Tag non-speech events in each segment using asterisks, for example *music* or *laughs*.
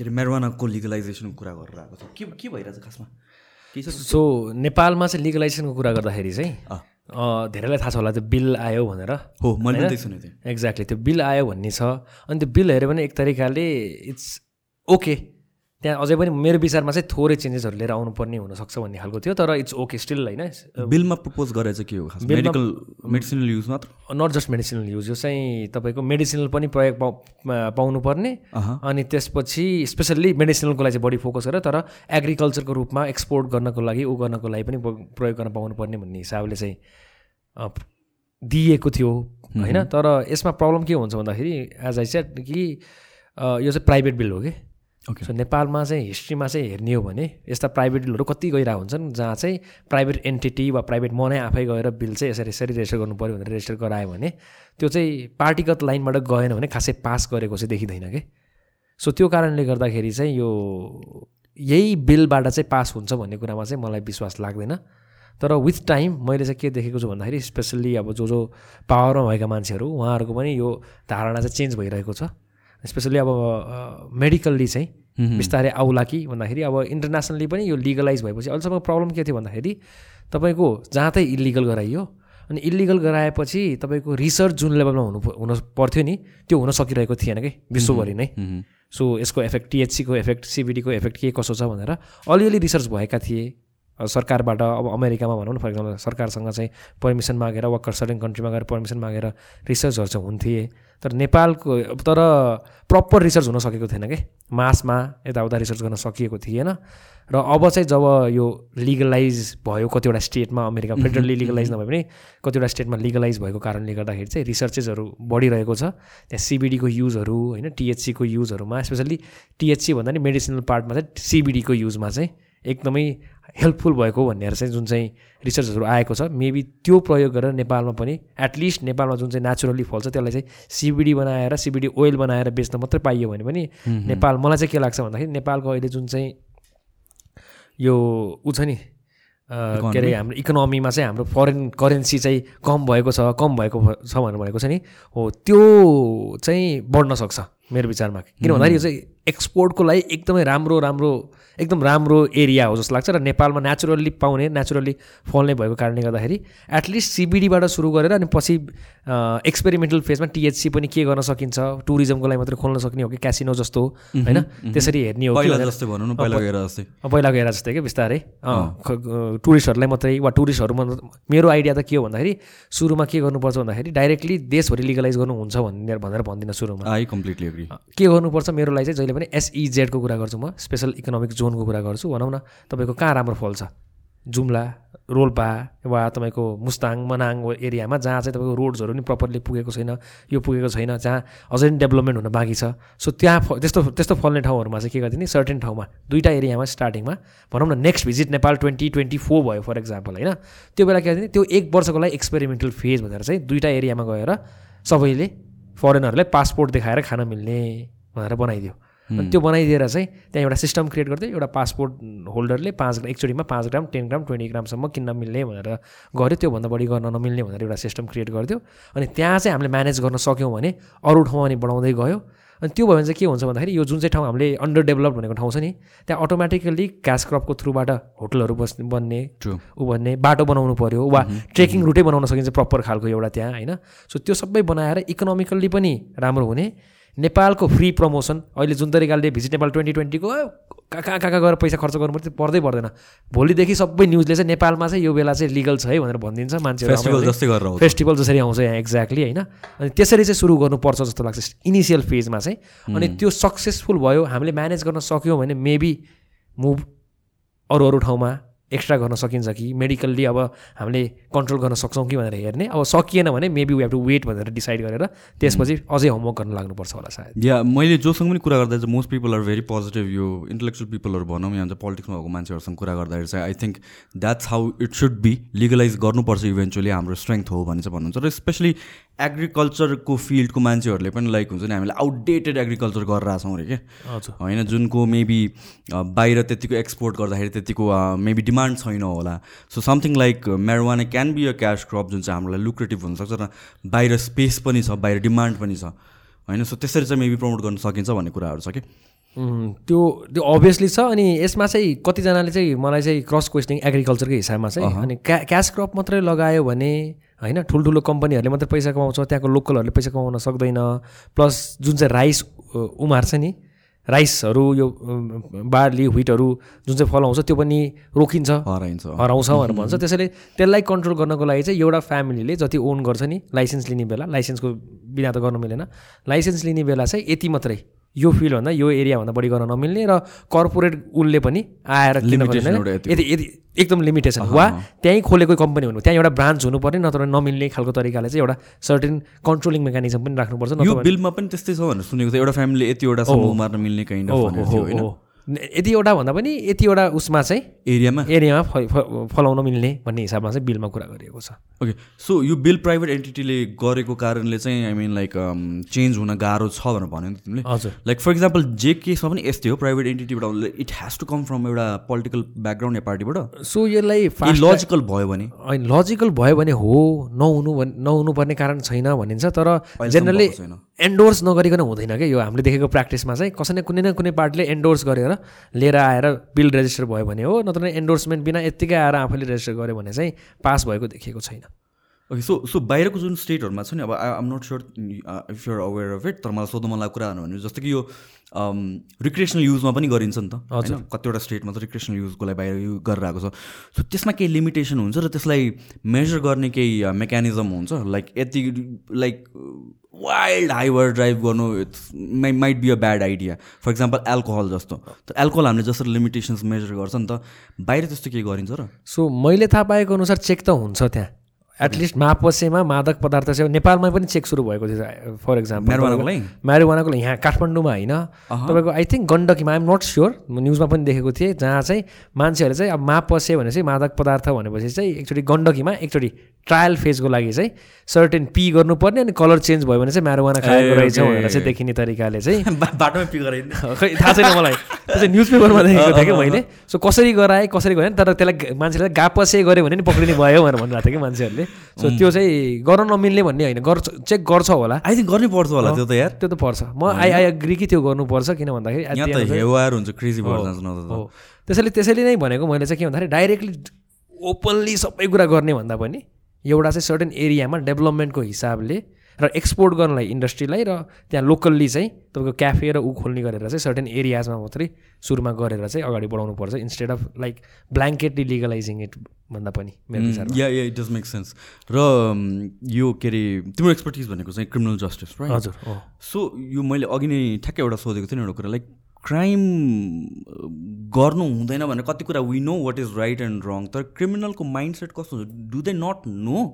के अरे मेरोवानाको लिगलाइजेसनको कुरा गरेर आएको छ। के के भइरहेछ खासमा? सो नेपालमा चाहिँ लिगलाइजेसनको कुरा गर्दाखेरि चाहिँ धेरैलाई थाहा छ होला त्यो बिल आयो भनेर। हो मैले सुनेको थिएँ। एक्ज्याक्टली त्यो बिल आयो भन्ने छ। अनि त्यो बिल हेऱ्यो भने एक तरिकाले इट्स ओके त्यहाँ अझै पनि मेरो विचारमा चाहिँ थोरै चेन्जेसहरू लिएर आउनुपर्ने हुनसक्छ भन्ने खालको थियो तर इट्स ओके स्टिल होइन? बिलमा प्रपोज गरेर चाहिँ के हो खास मेडिकल मेडिसिनल युज मात्र? नट जस्ट मेडिसिनल युज यो चाहिँ तपाईँको मेडिसिनल पनि प्रयोग पाउ पाउनुपर्ने। अनि त्यसपछि स्पेसल्ली मेडिसिनलको लागि चाहिँ बढी फोकस गरेर तर एग्रिकल्चरको रूपमा एक्सपोर्ट गर्नको लागि ऊ गर्नको लागि पनि प्रयोग गर्न पाउनुपर्ने भन्ने हिसाबले चाहिँ अ, दिइएको थियो होइन? तर यसमा प्रब्लम के हुन्छ भन्दाखेरि एज आई सेट कि यो चाहिँ प्राइभेट बिल हो कि? ओके सो नेपालमा चाहिँ हिस्ट्रीमा चाहिँ हेर्ने हो भने यस्ता प्राइभेट बिलहरू कति गइरहेको हुन्छन् जहाँ चाहिँ प्राइभेट एन्टिटी वा प्राइभेट म नै आफै गएर बिल चाहिँ यसरी यसरी रेजिस्टर गर्नु पऱ्यो भनेर रेजिस्टर गरायो भने त्यो चाहिँ पार्टीगत लाइनबाट गएन भने खासै पास गरेको चाहिँ देखिँदैन कि? सो त्यो कारणले गर्दाखेरि चाहिँ यो यही बिलबाट चाहिँ पास हुन्छ भन्ने कुरामा चाहिँ मलाई विश्वास लाग्दैन। तर विथ टाइम मैले चाहिँ के देखेको छु भन्दाखेरि स्पेसल्ली अब जो जो पावरमा भएका मान्छेहरू उहाँहरूको पनि यो धारणा चाहिँ चेन्ज भइरहेको छ। स्पेसल्ली अब मेडिकल्ली चाहिँ बिस्तारै आउला कि भन्दाखेरि अब इन्टरनेसनली पनि यो लिगलाइज भएपछि अहिलेसम्म प्रब्लम के थियो भन्दाखेरि तपाईँको जहाँ तै इलिगल गराइयो अनि इलिगल गराएपछि तपाईँको रिसर्च जुन लेभलमा हुनु हुन पर्थ्यो नि त्यो हुन सकिरहेको थिएन कि विश्वभरि नै। सो यसको एफेक्ट टिएचसीको एफेक्ट सिबिडीको एफेक्ट के कसो छ भनेर अलिअलि रिसर्च भएका थिए। सरकारबाट अब अमेरिकामा भनौँ न फर इक्जाम्पल सरकारसँग चाहिँ पर्मिसन मागेर वा सर्टेन कन्ट्रीमा गएर पर्मिसन मागेर रिसर्चहरू चाहिँ हुन्थे। तर नेपालको तर प्रपर रिसर्च हुन सकेको थिएन कि? मासमा यताउता रिसर्च गर्न सकिएको थिएन र अब चाहिँ जब यो लिगलाइज भयो कतिवटा स्टेटमा अमेरिका फेडरली लिगलाइज नभए पनि कतिवटा स्टेटमा लिगलाइज भएको कारणले गर्दाखेरि चाहिँ रिसर्चेसहरू बढिरहेको छ। त्यहाँ सिबिडीको युजहरू होइन? टिएचसीको युजहरूमा स्पेसल्ली टिएचसी भन्दा नि मेडिसिनल पार्टमा चाहिँ सिबिडीको युजमा चाहिँ एकदमै हेल्पफुल भएको भन्ने चाहिँ जुन चाहिँ रिसर्चहरू आएको छ मेबी त्यो प्रयोग गरेर नेपालमा पनि एटलिस्ट नेपालमा जुन चाहिँ नेचुरली फल्छ त्यसलाई चाहिँ सिबिडी बनाएर सिबिडी ओइल बनाएर बेच्न मात्रै पाइयो भने पनि नेपाल मलाई चाहिँ के लाग्छ भन्दाखेरि नेपालको अहिले जुन चाहिँ यो ऊ छ नि के अरे हाम्रो इकोनोमीमा चाहिँ हाम्रो फरेन करेन्सी चाहिँ कम भएको छ कम भएको छ भनेर भनेको छ नि हो त्यो चाहिँ बढ्न सक्छ मेरो विचारमा। किन भन्दाखेरि यो चाहिँ एक्सपोर्टको लागि एकदमै राम्रो राम्रो एकदम राम्रो एरिया हो जस्तो लाग्छ र नेपालमा नेचुरल्ली पाउने नेचुरल्ली फल्ने भएको कारणले गर्दाखेरि एटलिस्ट सिबिडीबाट सुरु गरेर अनि पछि एक्सपेरिमेन्टल फेजमा टिएचसी पनि के गर्न सकिन्छ टुरिज्मको लागि मात्रै खोल्न सक्ने हो कि क्यासिनो जस्तो होइन? त्यसरी हेर्ने हो पहिला गएर जस्तै। क्या बिस्तारै। टुरिस्टहरूलाई मात्रै वा टुरिस्टहरूमा मेरो आइडिया त के हो भन्दाखेरि सुरुमा के गर्नुपर्छ भन्दाखेरि डाइरेक्टली देशभरि लिगलाइज गर्नुहुन्छ भनेर भनेर भन्दिनँ सुरुमा। आई कम्प्लिटली एग्री के गर्नुपर्छ मेरो लागि चाहिँ जहिले पनि एसइजेडको कुरा गर्छु म स्पेसल इकोनोमिक जोनको कुरा गर्छु भनौँ न। तपाईँको कहाँ राम्रो फल्छ जुम्ला रोल्पा वा तपाईँको मुस्ताङ मनाङ एरियामा जहाँ चाहिँ तपाईँको रोड्सहरू नि प्रपरली पुगेको छैन यो पुगेको छैन जहाँ अझै पनि डेभलपमेन्ट हुन बाँकी छ। सो त्यहाँ त्यस्तो त्यस्तो फल्ने ठाउँहरूमा चाहिँ के गरिदिने? सर्टेन ठाउँमा दुईवटा एरियामा स्टार्टिङमा भनौँ न next visit Nepal twenty twenty four भयो फर इक्जाम्पल होइन? त्यो बेला के गरिदिने? त्यो एक वर्षको लागि एक्सपेरिमेन्टल फेज भनेर चाहिँ दुईवटा एरियामा गएर सबैले फरेनरलाई पासपोर्ट देखाएर खान मिल्ने भनेर बनाइदियो। अनि त्यो बनाइदिएर चाहिँ त्यहाँ एउटा सिस्टम क्रिएट गरिदियो। एउटा पासपोर्ट होल्डरले पाँच एकचोटिमा पाँच ग्राम टेन ग्राम ट्वेन्टी ग्रामसम्म किन्न मिल्ने भनेर गर्यो। त्योभन्दा बढी गर्न नमिल्ने भनेर एउटा सिस्टम क्रिएट गरिदियो। अनि त्यहाँ चाहिँ हामीले म्यानेज गर्न सक्यौँ भने अरू ठाउँ अनि बढाउँदै गयो। अनि त्यो भयो भने चाहिँ के हुन्छ भन्दाखेरि यो जुन चाहिँ ठाउँ हामीले अन्डर डेभलप भनेको ठाउँ छ नि त्यहाँ अटोमेटिकल्ली क्यास क्रपको थ्रुबाट होटलहरू बस्ने बन्ने. ऊ भन्ने बाटो बनाउनु पऱ्यो वा ट्रेकिङ रुटै बनाउन सकिन्छ प्रपर खालको एउटा त्यहाँ होइन? सो त्यो सबै बनाएर इकोनोमिकल्ली पनि राम्रो हुने। नेपालको फ्री प्रमोसन अहिले जुन तरिकाले भिजिट नेपाल ट्वेन्टी ट्वेन्टीको कहाँ कहाँ कहाँ गएर पैसा खर्च गर्नु पर्छ पर्दै पर्दैन। भोलिदेखि सबै न्युजले चाहिँ नेपालमा चाहिँ यो बेला चाहिँ लिगल छ है भनेर भनिदिन्छ मान्छेहरू फेस्टिभल जस्तै गरेर फेस्टिभल जसरी आउँछ यहाँ एक्ज्याक्टली होइन। अनि त्यसरी चाहिँ सुरु गर्नुपर्छ जस्तो लाग्छ इनिसियल फेजमा चाहिँ। अनि त्यो सक्सेसफुल भयो हामीले म्यानेज गर्न सक्यौँ भने मेबी मुभ अरू अरू ठाउँमा एक्स्ट्रा गर्न सकिन्छ कि मेडिकल्ली अब हामीले कन्ट्रोल गर्न सक्छौँ कि भनेर हेर्ने। अब सकिएन भने maybe we have to wait भनेर डिसाइड गरेर त्यसपछि अझै होमवर्क गर्न लाग्नुपर्छ होला सायद। या मैले जोसँग पनि कुरा गर्दा चाहिँ most people are very positive यो इन्टेलेक्चुअल पिपलहरू भनौँ या चाहिँ पोलिटिक्समा भएको मान्छेहरूसँग कुरा गर्दाखेरि चाहिँ I think that's how it should be legalize गर्नुपर्छ इभेन्चुली हाम्रो स्ट्रेङ्थ हो भने चाहिँ भन्नुहुन्छ। र स्पेसली एग्रिकल्चरको फिल्डको मान्छेहरूले पनि लाइक हुन्छ नि हामीले आउटडेटेड एग्रिकल्चर गरेर छौँ अरे क्या। होइन जुनको मेबी बाहिर त्यतिको एक्सपोर्ट गर्दाखेरि त्यतिको मेबी डिमान्ड छैन होला। So something like marijuana can be a cash crop जुन चाहिँ हाम्रो लागि लुक्रेटिभ हुनसक्छ र बाहिर स्पेस पनि छ बाहिर डिमान्ड पनि छ। होइन सो त्यसरी चाहिँ मेबी प्रमोट गर्न सकिन्छ भन्ने कुराहरू छ कि? त्यो त्यो अभियसली छ अनि यसमा चाहिँ कतिजनाले चाहिँ मलाई चाहिँ क्रस क्वेस्टिङ एग्रिकल्चरकै हिसाबमा चाहिँ अनि क्या क्यास क्रप मात्रै लगायो भने होइन ठुल्ठुलो कम्पनीहरूले मात्रै पैसा कमाउँछ त्यहाँको लोकलहरूले पैसा कमाउन सक्दैन। प्लस जुन चाहिँ राइस उमार्छ नि राइसहरू यो बार्ली व्हिटहरू जुन चाहिँ फलाउँछ त्यो पनि रोकिन्छ हराइन्छ। हराउँछ भनेर भन्छ। त्यसैले त्यसलाई कन्ट्रोल गर्नको लागि चाहिँ एउटा फ्यामिलीले जति ओन गर्छ नि लाइसेन्स लिने बेला लाइसेन्सको बिना त गर्नु मिलेन लाइसेन्स लिने बेला चाहिँ यति मात्रै। यो फिल्डभन्दा यो एरियाभन्दा बढी गर्न नमिल्ने र कर्पोरेट उसले पनि आएर। यदि यदि एकदम लिमिटेसन वा त्यहीँ खोलेको कम्पनी हुनु। त्यहाँ एउटा ब्रान्च हुनुपर्ने नत्र नमिल्ने खालको तरिकाले चाहिँ एउटा सर्टेन कन्ट्रोलिङ मेकानिजम पनि राख्नुपर्छ यो बिलमा पनि त्यस्तै छ भनेर सुनेको थियो एउटा फ्यामिलीले यतिवटा मार्न मिल्ने काइन्ड अफ होइन? यतिवटा भन्दा पनि यतिवटा उसमा चाहिँ एरियामा? एरियामा फलाउन मिल्ने भन्ने हिसाबमा चाहिँ बिलमा कुरा गरिएको छ। ओके सो यो बिल प्राइभेट एन्टिटीले गरेको कारणले चाहिँ आई मिन लाइक चेन्ज हुन गाह्रो छ भनेर भन्यो नि तिमीले। हजुर। लाइक फर इक्जाम्पल जे केसमा पनि यस्तै हो private एन्टिटीबाट it has to come from एउटा पोलिटिकल ब्याकग्राउन्ड या पार्टीबाट सो यसलाई लजिकल भयो भने? होइन लजिकल भयो भने हो नहुनु भन् नहुनु पर्ने कारण छैन भनिन्छ तर जेनरली। एन्डोर्स नगरिकन हुँदैन क्या यो हामीले देखेको प्र्याक्टिसमा चाहिँ कसै न कुनै न कुनै पार्टीले एन्डोर्स गरेर लिएर आएर बिल रेजिस्टर भयो भने हो नत्र एन्डोर्समेन्ट बिना यत्तिकै आएर आफैले रेजिस्टर गर्यो भने चाहिँ पास भएको देखिएको छैन। ओके सो सो बाहिरको जुन स्टेटहरूमा छ नि अब I am not sure if you're aware of it तर मलाई सोध्नु मन लागेको कुराहरू भने जस्तो कि यो रिक्रिएसनल युजमा पनि गरिन्छ नि त होइन? कतिवटा स्टेटमा त रिक्रिएसनल युजको लागि बाहिर युज गरेर आएको छ। सो त्यसमा केही लिमिटेसन हुन्छ र त्यसलाई मेजर गर्ने केही मेकानिजम हुन्छ? लाइक यति लाइक वाइल्ड हाइवर ड्राइभ गर्नु it's my might be a bad idea for example alcohol जस्तो। त एल्कोहल हामीले जसरी लिमिटेसन्स मेजर गर्छ नि त बाहिर त्यस्तो केही गरिन्छ र? सो मैले थाहा पाएको अनुसार चेक त हुन्छ त्यहाँ। एटलिस्ट मापसेमा मादक पदार्थ सेवा नेपालमा पनि चेक सुरु भएको थियो फर इक्जाम्पल म्यारोवानाको लागि? यहाँ काठमाडौँमा होइन। तपाईँको आई थिङ्क गण्डकीमा आइम नट स्योर म न्युजमा पनि देखेको थिएँ जहाँ चाहिँ मान्छेहरूले चाहिँ अब माप पसे भनेपछि मादक पदार्थ भनेपछि चाहिँ एकचोटि गण्डकीमा एकचोटि ट्रायल फेजको लागि चाहिँ सर्टेन पी गर्नुपर्ने अनि कलर चेन्ज भयो भने चाहिँ म्यारोवाना खाएको रहेछ. भनेर चाहिँ देखिने तरिकाले चाहिँ *laughs* बाटोमै पिक गराइदिने। खै थाहा छैन मलाई। त्यो चाहिँ न्युज पेपरमा देखेको थिएँ कि मैले। सो कसरी गराएँ कसरी गरेँ तर त्यसलाई मान्छेले गापसे गऱ्यो भने नि पक्रिने भयो भनेर भनिरहेको थियो कि मान्छेहरूले। सो त्यो चाहिँ गर्न नमिल्ने भन्ने होइन गर्छ चेक गर्छ होला। आई थिङ्क गर्नै पर्छ होला त्यो त यार। त्यो त पर्छ। म आई आई अग्री कि त्यो गर्नुपर्छ किन भन्दाखेरि त्यसैले त्यसैले नै भनेको मैले चाहिँ के भन्दाखेरि डाइरेक्टली ओपनली सबै कुरा गर्ने भन्दा पनि एउटा चाहिँ सर्टेन एरियामा डेभलपमेन्टको हिसाबले र एक्सपोर्ट गर्नलाई इन्डस्ट्रीलाई र त्यहाँ लोकल्ली चाहिँ तपाईँको क्याफे र ऊ खोल्ने गरेर चाहिँ सर्टेन एरियाजमा मात्रै सुरुमा गरेर चाहिँ अगाडि बढाउनु पर्छ instead of like blanketly legalizing it भन्दा पनि मेरो विचारमा। या या इट डज मेक सेन्स र um, यो के अरे तिम्रो एक्सपर्टिज भनेको चाहिँ क्रिमिनल जस्टिस राइट हजुर सो यो मैले अघि नै ठ्याक्कै एउटा सोधेको थिएँ एउटा कुरा लाइक क्राइम गर्नु हुँदैन भनेर कति कुरा we know what is right and wrong तर क्रिमिनलको माइन्ड सेट कस्तो हुन्छ? डु दे नट नो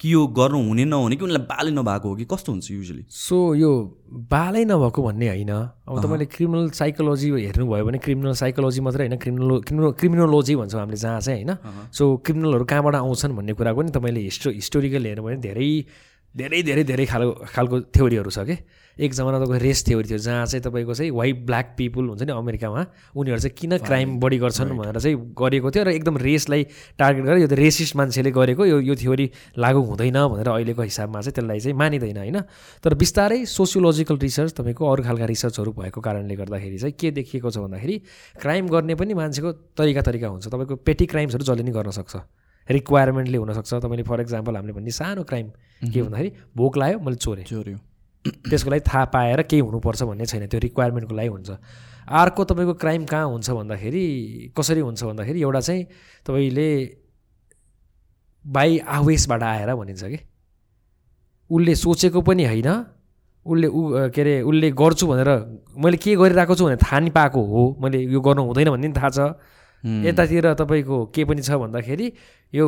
कि यो गर्नु हुने नहुने कि उनीलाई बालै नभएको हो कि कस्तो हुन्छ युजली सो यो बालै नभएको भन्ने होइन। अब तपाईँले क्रिमिनल साइकोलोजी हेर्नुभयो भने क्रिमिनल साइकोलोजी मात्रै होइन क्रिमिनल क्रिमिनल क्रिमिनोलोजी भन्छौँ हामीले जहाँ चाहिँ होइन। सो क्रिमिनलहरू कहाँबाट आउँछन् भन्ने कुरा पनि तपाईँले हिस्टो हिस्टोरिकल हेर्नु भने धेरै धेरै धेरै धेरै खालको खालको थ्योरीहरू छ कि? एक जमाना तपाईँको रेस थ्योरी थियो जहाँ चाहिँ तपाईँको चाहिँ वाइट ब्ल्याक पिपुल हुन्छ नि अमेरिकामा उनीहरू चाहिँ किन क्राइम बढी गर्छन् भनेर चाहिँ गरिएको थियो र एकदम रेसलाई टार्गेट गरेर यो त रेसिस्ट मान्छेले गरेको यो यो थ्योरी लागु हुँदैन भनेर अहिलेको हिसाबमा चाहिँ त्यसलाई चाहिँ मानिँदैन होइन? तर बिस्तारै सोसियोलोजिकल रिसर्च तपाईँको अरू खालका रिसर्चहरू भएको कारणले गर्दाखेरि चाहिँ के देखिएको छ भन्दाखेरि क्राइम गर्ने पनि मान्छेको तरिका तरिका हुन्छ। तपाईँको पेटी क्राइम्सहरू जसले नि गर्न सक्छ। रिक्वायरमेन्टले हुनसक्छ। तपाईँले फर इक्जाम्पल हामीले भन्ने सानो क्राइम के भन्दाखेरि भोक लाग्यो मैले चोरेँ। चोर्यो। त्यसको लागि थाहा पाएर केही हुनुपर्छ भन्ने छैन। त्यो रिक्वायरमेन्टको लागि हुन्छ। अर्को तपाईँको क्राइम कहाँ हुन्छ भन्दाखेरि कसरी हुन्छ भन्दाखेरि एउटा चाहिँ तपाईँले बाई आवेशबाट आएर भनिन्छ कि। उसले सोचेको पनि होइन। उसले ऊ के अरे उसले गर्छु भनेर मैले के गरिरहेको छु भनेर थाहा नि पाएको हो। मैले यो गर्नु हुँदैन भन्ने पनि थाहा छ। यतातिर तपाईँको के पनि छ भन्दाखेरि यो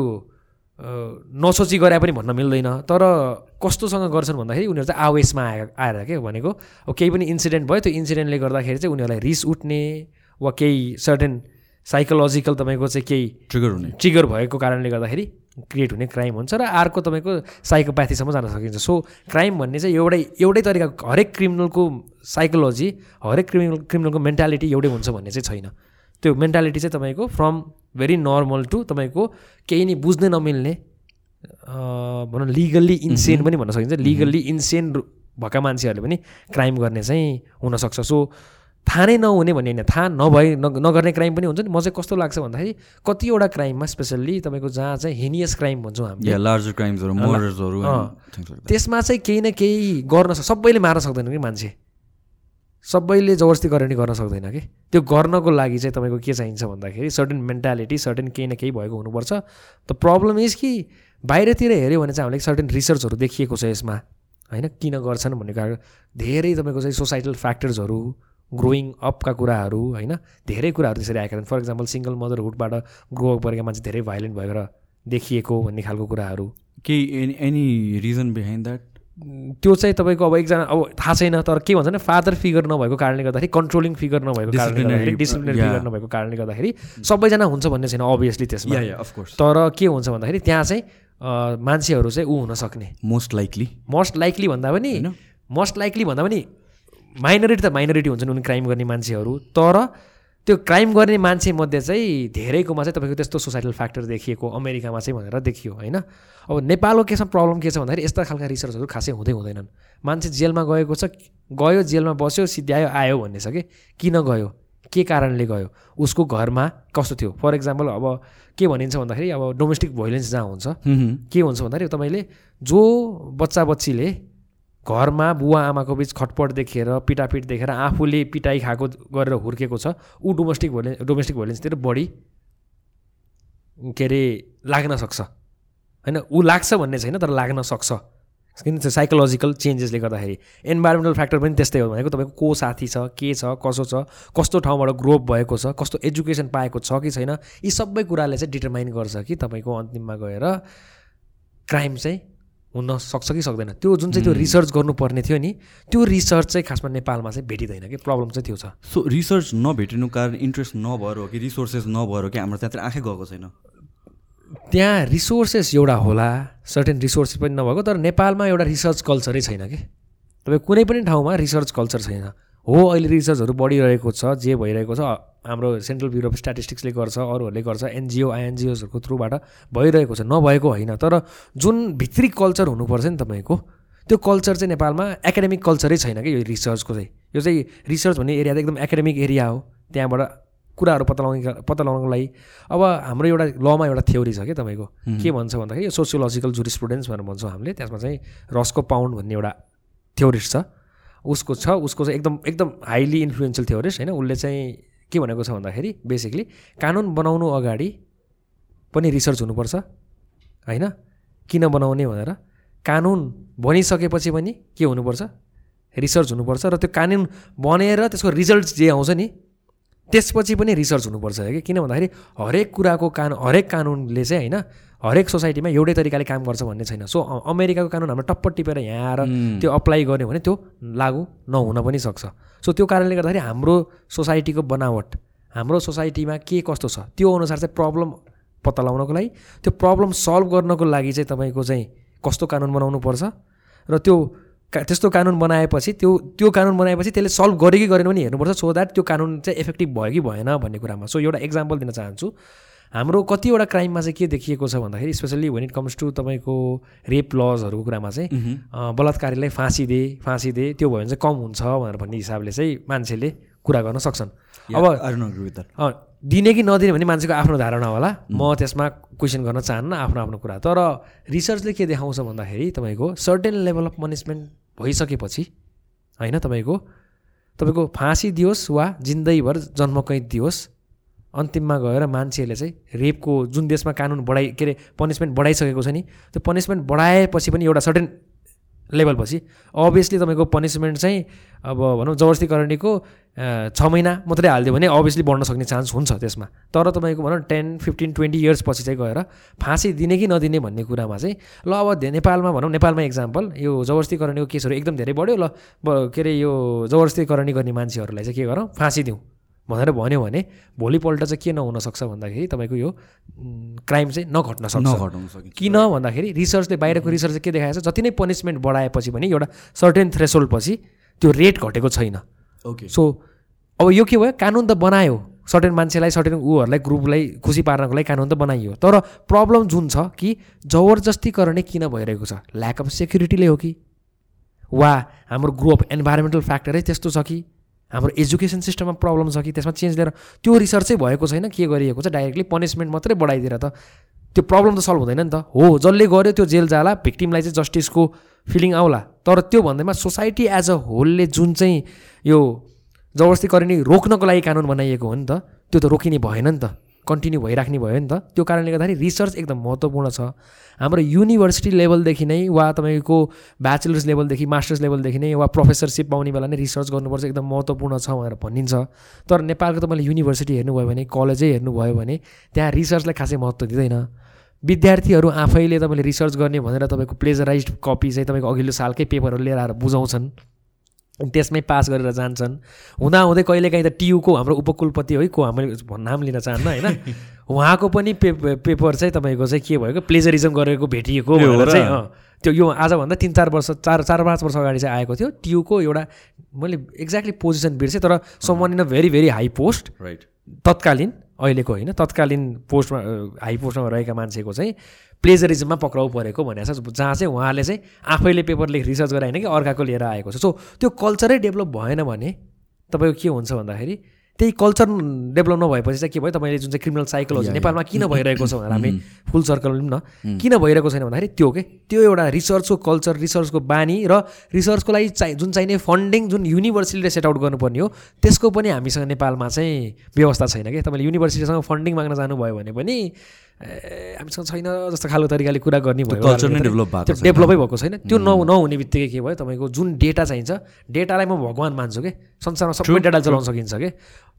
नसोची गरे पनि भन्न मिल्दैन। तर कस्तोसँग गर्छन् भन्दाखेरि उनीहरू चाहिँ आवेशमा आए आएर के भनेको अब केही पनि इन्सिडेन्ट भयो त्यो इन्सिडेन्टले गर्दाखेरि चाहिँ उनीहरूलाई रिस उठ्ने वा केही सर्टेन साइकोलोजिकल तपाईँको चाहिँ केही ट्रिगर हुने। ट्रिगर भएको कारणले गर्दाखेरि क्रिएट हुने क्राइम हुन्छ र अर्को तपाईँको साइकोप्याथीसम्म जान सकिन्छ। सो क्राइम भन्ने चाहिँ एउटै एउटै तरिका हरेक क्रिमिनलको साइकोलोजी हरेक क्रिमिनल क्रिमिनलको मेन्टालिटी एउटै हुन्छ भन्ने चाहिँ छैन। त्यो मेन्टालिटी चाहिँ तपाईँको फ्रम भेरी नर्मल टु तपाईँको केही नि बुझ्नै नमिल्ने भनौँ लिगल्ली इन्सेन पनि भन्न सकिन्छ। लिगल्ली इन्सेन भएका मान्छेहरूले पनि क्राइम गर्ने चाहिँ हुनसक्छ। सो थाहा नै नहुने भन्ने होइन। थाहा नभए न नगर्ने क्राइम पनि हुन्छ नि। म चाहिँ कस्तो लाग्छ भन्दाखेरि कतिवटा क्राइममा स्पेसल्ली तपाईँको जहाँ चाहिँ हिनियस क्राइम भन्छौँ हामीले। लार्जर क्राइम्सहरू मर्डर्सहरू त्यसमा चाहिँ केही न केही गर्न सक्छ सबैले मार्न सक्दैन कि मान्छे। सबैले जबरजस्ती गर्न सक्दैन कि? त्यो गर्नको लागि चाहिँ तपाईँको के चाहिन्छ भन्दाखेरि सर्टेन मेन्टालिटी सर्टेन केही न केही भएको हुनुपर्छ। त प्रब्लम इज कि बाहिरतिर हेऱ्यो भने चाहिँ हामीले सर्टेन रिसर्चहरू देखिएको छ यसमा। होइन? किन गर्छन् भन्ने कारण धेरै तपाईँको चाहिँ सोसाइटल फ्याक्टर्सहरू ग्रोइङ अपका कुराहरू होइन? धेरै कुराहरू त्यसरी आएका छन्। फर इक्जाम्पल सिङ्गल मदरहुडबाट ग्रो अप गरेका मान्छे धेरै भाइलेन्ट भएर देखिएको भन्ने खालको कुराहरू। केही एनी रिजन बिहाइन्ड द्याट त्यो चाहिँ तपाईँको अब एकजना अब थाहा छैन तर के भन्छ भने फादर फिगर नभएको कारणले गर्दाखेरि कन्ट्रोलिङ फिगर नभएको कारणले गर्दाखेरि डिसिप्लिनरी फिगर नभएको कारणले गर्दाखेरि सबैजना हुन्छ भन्ने छैन अभियसली त्यसमा। अफकोर्स तर के हुन्छ भन्दाखेरि त्यहाँ चाहिँ मान्छेहरू चाहिँ ऊ हुन सक्ने। मोस्ट लाइकली मोस्ट लाइकली भन्दा पनि मोस्ट लाइकली भन्दा पनि माइनोरिटी त माइनोरिटी हुन्छन् उनी क्राइम गर्ने मान्छेहरू तर त्यो क्राइम गर्ने मान्छे मध्ये चाहिँ धेरैकोमा चाहिँ तपाईँको त्यस्तो सोसाइटल फ्याक्टर देखिएको अमेरिकामा चाहिँ भनेर देखियो होइन? अब नेपालको केसमा प्रब्लम के छ भन्दाखेरि यस्ता खालका रिसर्चहरू खासै हुँदै हुँदैनन्। मान्छे जेलमा गएको छ गयो जेलमा बस्यो सिद्ध्यायो आयो भन्ने छ कि? किन गयो? के कारणले गयो? उसको घरमा कस्तो थियो? फर इक्जाम्पल अब के भनिन्छ भन्दाखेरि अब डोमेस्टिक भोइलेन्स जहाँ हुन्छ के हुन्छ भन्दाखेरि तपाईँले जो बच्चा बच्चीले घरमा बुवा आमाको बिच खटपट देखेर पिटापिट देखेर आफूले पिटाइ खाएको गरेर हुर्केको छ। ऊ डोमेस्टिक भोइलेन्स डोमेस्टिक भोइलेन्सतिर बढी के अरे लाग्न सक्छ। होइन ऊ लाग्छ भन्ने छैन तर लाग्न सक्छ। किन साइकोलोजिकल चेन्जेसले गर्दाखेरि। इन्भाइरोमेन्टल फ्याक्टर पनि त्यस्तै हो भनेको तपाईँको को साथी छ के छ कसो छ कस्तो ठाउँबाट ग्रोप भएको छ कस्तो एजुकेसन पाएको छ कि छैन यी सबै कुराले चाहिँ डिटरमाइन गर्छ कि तपाईँको अन्तिममा गएर क्राइम चाहिँ हुन सक्छ कि सक्दैन। त्यो जुन चाहिँ त्यो रिसर्च गर्नुपर्ने थियो नि त्यो रिसर्च चाहिँ खासमा नेपालमा चाहिँ भेटिँदैन कि प्रब्लम चाहिँ त्यो छ। सो रिसर्च नभेटिनु कारण इन्ट्रेस्ट नभएर हो कि रिसोर्सेस नभएर हो कि हाम्रो त्यहाँतिर आँखै गएको छैन? त्यहाँ रिसोर्सेस एउटा होला सर्टेन रिसोर्सेस पनि नभएको तर नेपालमा एउटा रिसर्च कल्चरै छैन कि। तपाईँ कुनै पनि ठाउँमा रिसर्च कल्चर छैन। हो अहिले रिसर्चहरू बढिरहेको छ जे भइरहेको छ हाम्रो सेन्ट्रल ब्युरो अफ स्ट्याटिस्टिक्सले गर्छ अरूहरूले गर्छ एनजिओ आइएनजिओजहरूको थ्रुबाट भइरहेको छ नभएको होइन। तर जुन भित्री कल्चर हुनुपर्छ नि तपाईँको त्यो कल्चर चाहिँ नेपालमा एकाडेमिक कल्चरै छैन कि यो रिसर्चको चाहिँ। यो चाहिँ रिसर्च भन्ने एरिया त एकदम एकाडेमिक एरिया हो। त्यहाँबाट कुराहरू पत्ता लगाउने पत्ता लगाउनको लागि। अब हाम्रो एउटा लमा एउटा थ्योरी छ कि तपाईँको। के भन्छ भन्दाखेरि यो सोसियोलोजिकल जुरिस्टुडेन्ट्स भनेर भन्छौँ हामीले त्यसमा चाहिँ रस्को पाउन्ड भन्ने एउटा थ्योरिस्ट छ। उसको छ उसको चाहिँ एकदम एकदम हाइली इन्फ्लुएन्सियल थ्योरिस्ट होइन? उसले चाहिँ के भनेको छ भन्दाखेरि बेसिकली कानुन बनाउनु अगाडि पनि रिसर्च हुनुपर्छ होइन? किन बनाउने भनेर। कानुन बनिसकेपछि पनि के हुनुपर्छ? रिसर्च हुनुपर्छ र त्यो कानुन बनेर त्यसको रिजल्ट जे आउँछ नि त्यसपछि पनि रिसर्च हुनुपर्छ कि? किन भन्दाखेरि हरेक कुराको कानुन हरेक कानुनले चाहिँ होइन हरेक सोसाइटीमा एउटै तरिकाले काम गर्छ भन्ने छैन। सो अमेरिकाको कानुन हाम्रो टप्प टिपेर यहाँ आएर त्यो अप्लाई गर्यो भने त्यो लागु नहुन पनि सक्छ। सो त्यो कारणले गर्दाखेरि हाम्रो सोसाइटीको बनावट हाम्रो सोसाइटीमा के कस्तो छ त्यो अनुसार चाहिँ प्रब्लम पत्ता लगाउनको लागि त्यो प्रब्लम सल्भ गर्नको लागि चाहिँ तपाईँको चाहिँ कस्तो कानुन बनाउनु पर्छ र त्यो त्यस्तो कानुन बनाएपछि त्यो त्यो कानुन बनाएपछि त्यसले सल्भ गर्यो कि गरेन पनि हेर्नुपर्छ। सो द्याट त्यो कानुन चाहिँ इफेक्टिभ भयो कि भएन भन्ने कुरामा। सो एउटा इक्जाम्पल दिन चाहन्छु। हाम्रो कतिवटा क्राइममा चाहिँ के देखिएको छ भन्दाखेरि specially when it comes to तपाईँको रेप लजहरूको कुरामा चाहिँ बलात्कारीलाई फाँसी दे फाँसी दे त्यो भयो भने चाहिँ कम हुन्छ भनेर भन्ने हिसाबले चाहिँ मान्छेले कुरा गर्न सक्छन्। अब दिने कि नदिने भने मान्छेको आफ्नो धारणा होला। म त्यसमा क्वेसन गर्न चाहन्न आफ्नो आफ्नो कुरा। तर रिसर्चले के देखाउँछ भन्दाखेरि तपाईँको सर्टेन लेभल अफ पनिसमेन्ट भइसकेपछि होइन तपाईँको तपाईँको फाँसी दियोस् वा जिन्दगीभर जन्मकैद दियोस् अन्तिममा गएर मान्छेहरूले चाहिँ रेपको जुन देशमा कानुन बढाइ के अरे पनिसमेन्ट बढाइसकेको छ नि त्यो पनिसमेन्ट बढाएपछि पनि एउटा सर्टेन लेभलपछि अभियसली तपाईँको पनिसमेन्ट चाहिँ अब भनौँ जबरजस्ती करणीको छ महिना मात्रै हालिदियो भने अभियसली बढ्न सक्ने चान्स हुन्छ त्यसमा। तर तपाईँको भनौँ टेन फिफ्टिन ट्वेन्टी इयर्सपछि चाहिँ गएर फाँसी दिने कि नदिने भन्ने कुरामा चाहिँ ल अब नेपालमा भनौँ नेपालमा इक्जाम्पल यो जबरजस्ती करणीको केसहरू एकदम धेरै बढ्यो ल के अरे यो जबरजस्ती करणी गर्ने मान्छेहरूलाई चाहिँ के गरौँ फाँसी दिउँ। भनेर भन्यो भने भोलिपल्ट चाहिँ के नहुनसक्छ भन्दाखेरि तपाईँको यो क्राइम चाहिँ नघट्न सक्छ। किन भन्दाखेरि रिसर्चले बाहिरको रिसर्चले के देखाएको छ? जति नै पनिसमेन्ट बढाएपछि पनि एउटा सर्टेन थ्रेसोल्ड पछि त्यो रेट घटेको छैन। ओके सो अब यो के भयो? कानुन त बनायो। सर्टेन मान्छेलाई सर्टेन ऊहरूलाई ग्रुपलाई खुसी पार्नको लागि कानुन त बनाइयो। तर प्रब्लम जुन छ कि जबरजस्तीकरण किन भइरहेको छ? ल्याक अफ सेक्युरिटीले हो कि? वा हाम्रो ग्रुप इन्भाइरोमेन्टल फ्याक्टरै त्यस्तो छ कि? हाम्रो एजुकेसन सिस्टममा प्रब्लम छ कि त्यसमा चेन्ज लिएर त्यो रिसर्चै भएको छैन के गरिएको छ डाइरेक्टली पनिसमेन्ट मात्रै बढाइदिएर त त्यो प्रब्लम त सल्भ हुँदैन नि त। हो जसले गर्यो त्यो जेल जाला भिक्टिमलाई चाहिँ जस्टिसको फिलिङ आउला। तर त्यो भन्दैमा सोसाइटी एज अ होलले जुन चाहिँ यो जबरजस्ती गर्ने रोक्नको लागि कानुन बनाइएको हो नि त त्यो त रोकिने भएन नि त। कन्टिन्यू भइराख्ने भयो नि त। त्यो कारणले गर्दाखेरि रिसर्च एकदम महत्त्वपूर्ण छ। हाम्रो युनिभर्सिटी लेभलदेखि नै वा तपाईँको ब्याचलर्स लेभलदेखि मास्टर्स लेभलदेखि नै वा प्रोफेसरसिप पाउने बेला नै रिसर्च गर्नुपर्छ एकदम महत्त्वपूर्ण छ भनेर भनिन्छ। तर नेपालको तपाईँले युनिभर्सिटी हेर्नुभयो भने कलेजै हेर्नुभयो भने त्यहाँ रिसर्चलाई खासै महत्त्व दिँदैन। विद्यार्थीहरू आफैले तपाईँले रिसर्च गर्ने भनेर तपाईँको प्लेजराइज कपी चाहिँ तपाईँको अघिल्लो सालकै पेपरहरू लिएर आएर बुझाउँछन्। त्यसमै पास गरेर जान्छन्। हुँदाहुँदै कहिलेकाहीँ त टियुको हाम्रो उपकुलपति है को हामीले नाम लिन चाहन्न होइन? उहाँको पनि पे पेपर चाहिँ तपाईँको चाहिँ के भएको प्लेजरिजम गरेको भेटिएको चाहिँ त्यो यो आजभन्दा तिन चार वर्ष चार चार पाँच वर्ष अगाडि चाहिँ आएको थियो। टियुको एउटा मैले एक्ज्याक्टली पोजिसन बिर्सेँ तर summon in a very very high post right तत्कालीन अहिलेको होइन तत्कालीन पोस्टमा हाई पोस्टमा रहेका मान्छेको चाहिँ प्लेजरिजममा पक्राउ परेको भनेको छ जहाँ चाहिँ उहाँले चाहिँ आफैले पेपर लेख रिसर्च गराएन कि अर्काको लिएर आएको छ। सो त्यो कल्चरै डेभलप भएन भने तपाईँको के हुन्छ भन्दाखेरि त्यही कल्चर डेभलप नभएपछि चाहिँ के भयो? तपाईँले जुन चाहिँ क्रिमिनल साइकोलोजी नेपालमा किन भइरहेको छ भनेर हामी फुल सर्कल न। किन भइरहेको छैन भन्दाखेरि त्यो के त्यो एउटा रिसर्चको कल्चर रिसर्चको बानी र रिसर्चको लागि चाहिँ जुन चाहिने फन्डिङ जुन युनिभर्सिटीले सेट आउट गर्नुपर्ने हो त्यसको पनि हामीसँग नेपालमा चाहिँ व्यवस्था छैन कि? तपाईँले युनिभर्सिटीसँग फन्डिङ माग्न जानुभयो भने पनि हामीसँग छैन जस्तो खालको तरिकाले कुरा गर्ने भयो। कल्चर नै डेभलप भएको त्यो डेभलपै भएको छैन। त्यो न नहुने बित्तिकै के भयो तपाईँको जुन डेटा चाहिन्छ डेटालाई म भगवान् मान्छु कि। संसारमा सबै डेटा चलाउन सकिन्छ कि।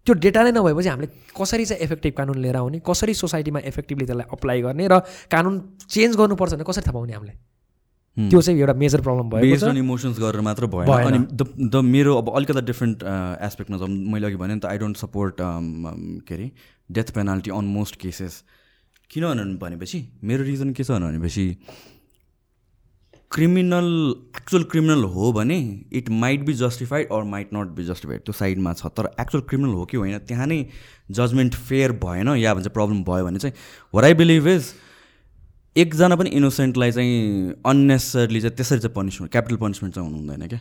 त्यो डेटा नै नभएपछि हामीले कसरी चाहिँ इफेक्टिभ कानुन लिएर आउने कसरी सोसाइटीमा इफेक्टिभली त्यसलाई अप्लाई गर्ने र कानुन चेन्ज गर्नुपर्छ भने कसरी थाहा पाउने हामीले त्यो चाहिँ एउटा मेजर प्रब्लम भयो बेस्ड अन इमोसन्स गरेर मात्र भएन। अनि द मेरो अब अलिकति डिफ्रेन्ट एस्पेक्टमा मैले अघि भने नि त आई डोन्ट सपोर्ट के अरे death penalty on most cases किन भनेपछि मेरो रिजन के छ भनेपछि क्रिमिनल एक्चुअल क्रिमिनल हो भने it might be justified or might not be justified त्यो साइडमा छ तर एक्चुअल क्रिमिनल हो कि होइन त्यहाँ नै जजमेन्ट फेयर भएन या भन्छ प्रब्लम भयो भने चाहिँ वर आई बिलिभ इज एकजना पनि इनोसेन्टलाई चाहिँ अन्नेसरली चाहिँ त्यसरी चाहिँ पनिसमेन्ट क्यापिटल पनिसमेन्ट चाहिँ हुनु हुँदैन क्या।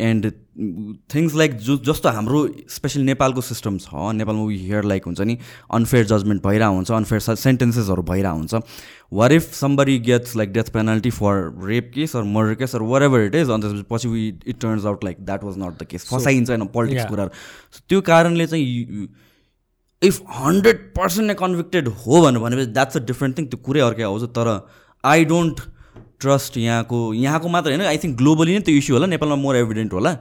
एन्ड थिङ्स लाइक जो जस्तो हाम्रो स्पेसली नेपालको सिस्टम छ नेपालमा वी हियर लाइक हुन्छ नि अनफेयर जजमेन्ट भइरहेको हुन्छ अनफेयर सेन्टेन्सेसहरू भइरहेको हुन्छ। What if somebody gets like death penalty for rape case or murder case or whatever it is अन्त पछि we it turns out like that was not the case फसाइन्छ होइन पोलिटिक्स कुराहरू। त्यो कारणले चाहिँ इफ हन्ड्रेड पर्सेन्ट नै convicted हो भनेर भनेपछि द्याट्स अ डिफ्रेन्ट थिङ त्यो कुरै अर्कै आउँछ तर आई डोन्ट ट्रस्ट यहाँको यहाँको मात्र होइन आई थिङ्क ग्लोबली नै त्यो इस्यु होला नेपालमा मोर एभिडेन्ट होला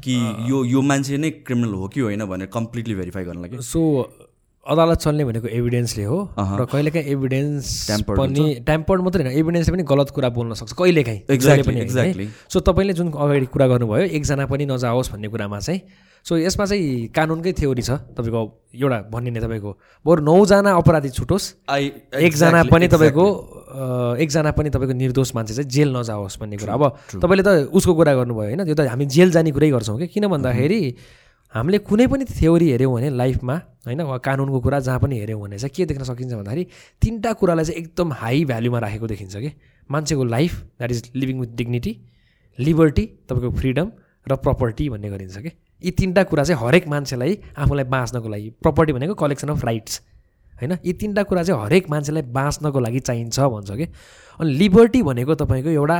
कि यो यो मान्छे नै क्रिमिनल हो कि होइन भनेर कम्प्लिटली भेरिफाई गर्न लागि सो अदालत चल्ने भनेको एभिडेन्सले हो र कहिलेकाहीँ एभिडेन्स पनि ट्याम्पर्ड मात्रै होइन एभिडेन्सले पनि गलत कुरा बोल्न सक्छ कहिलेकाहीँ। एक्ज्याक्टली एक्ज्याक्टली सो तपाईँले जुन अगाडि कुरा गर्नुभयो एकजना पनि नजाओस् भन्ने कुरामा चाहिँ सो यसमा चाहिँ कानुनकै थ्योरी छ तपाईँको एउटा भनिने तपाईँको। बरु नौजना अपराधी छुटोस्। एकजना पनि तपाईँको एकजना पनि तपाईँको निर्दोष मान्छे चाहिँ जेल नजाओस् भन्ने कुरा। अब तपाईँले त उसको कुरा गर्नुभयो होइन। त्यो त हामी जेल जाने कुरै गर्छौँ कि? किन भन्दाखेरि हामीले कुनै पनि थ्योरी हेऱ्यौँ भने लाइफमा होइन वा कानुनको कुरा जहाँ पनि हेऱ्यौँ भने चाहिँ के देख्न सकिन्छ भन्दाखेरि तिनवटा कुरालाई चाहिँ एकदम हाई भ्याल्युमा राखेको देखिन्छ कि? मान्छेको life that is living with dignity liberty तपाईँको फ्रिडम र प्रपर्टी भन्ने गरिन्छ कि? यी तिनवटा कुरा चाहिँ हरेक मान्छेलाई आफूलाई बाँच्नको लागि प्रपर्टी भनेको कलेक्सन अफ राइट्स होइन? यी तिनवटा कुरा चाहिँ हरेक मान्छेलाई बाँच्नको लागि चाहिन्छ भन्छ कि? अनि लिबर्टी भनेको तपाईँको एउटा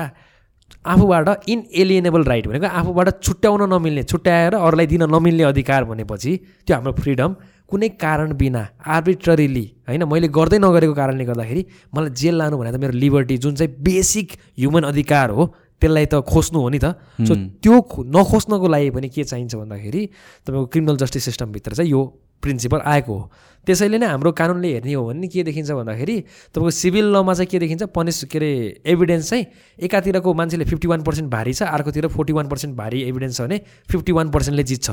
आफूबाट इनएलिएनेबल राइट भनेको आफूबाट छुट्याउन नमिल्ने छुट्याएर अरूलाई दिन नमिल्ने अधिकार भनेपछि त्यो हाम्रो फ्रिडम कुनै कारण बिना आर्बिट्ररीली होइन? मैले गर्दै नगरेको कारणले गर्दाखेरि मलाई जेल लानु भने त मेरो लिबर्टी जुन चाहिँ बेसिक ह्युमन अधिकार हो त्यसलाई त खोज्नु हो नि त। सो त्यो नखोज्नको लागि पनि के चाहिन्छ भन्दाखेरि तपाईँको क्रिमिनल जस्टिस सिस्टमभित्र चाहिँ यो प्रिन्सिपल आएको हो। त्यसैले नै हाम्रो कानुनले हेर्ने हो भने के देखिन्छ भन्दाखेरि तपाईँको सिभिल लमा चाहिँ के देखिन्छ पनिस के अरे एभिडेन्स चाहिँ एकातिरको मान्छेले फिफ्टी वान पर्सेन्ट भारी छ अर्कोतिर फोर्टी वान पर्सेन्ट भारी एभिडेन्स छ भने फिफ्टी वान पर्सेन्टले जित्छ।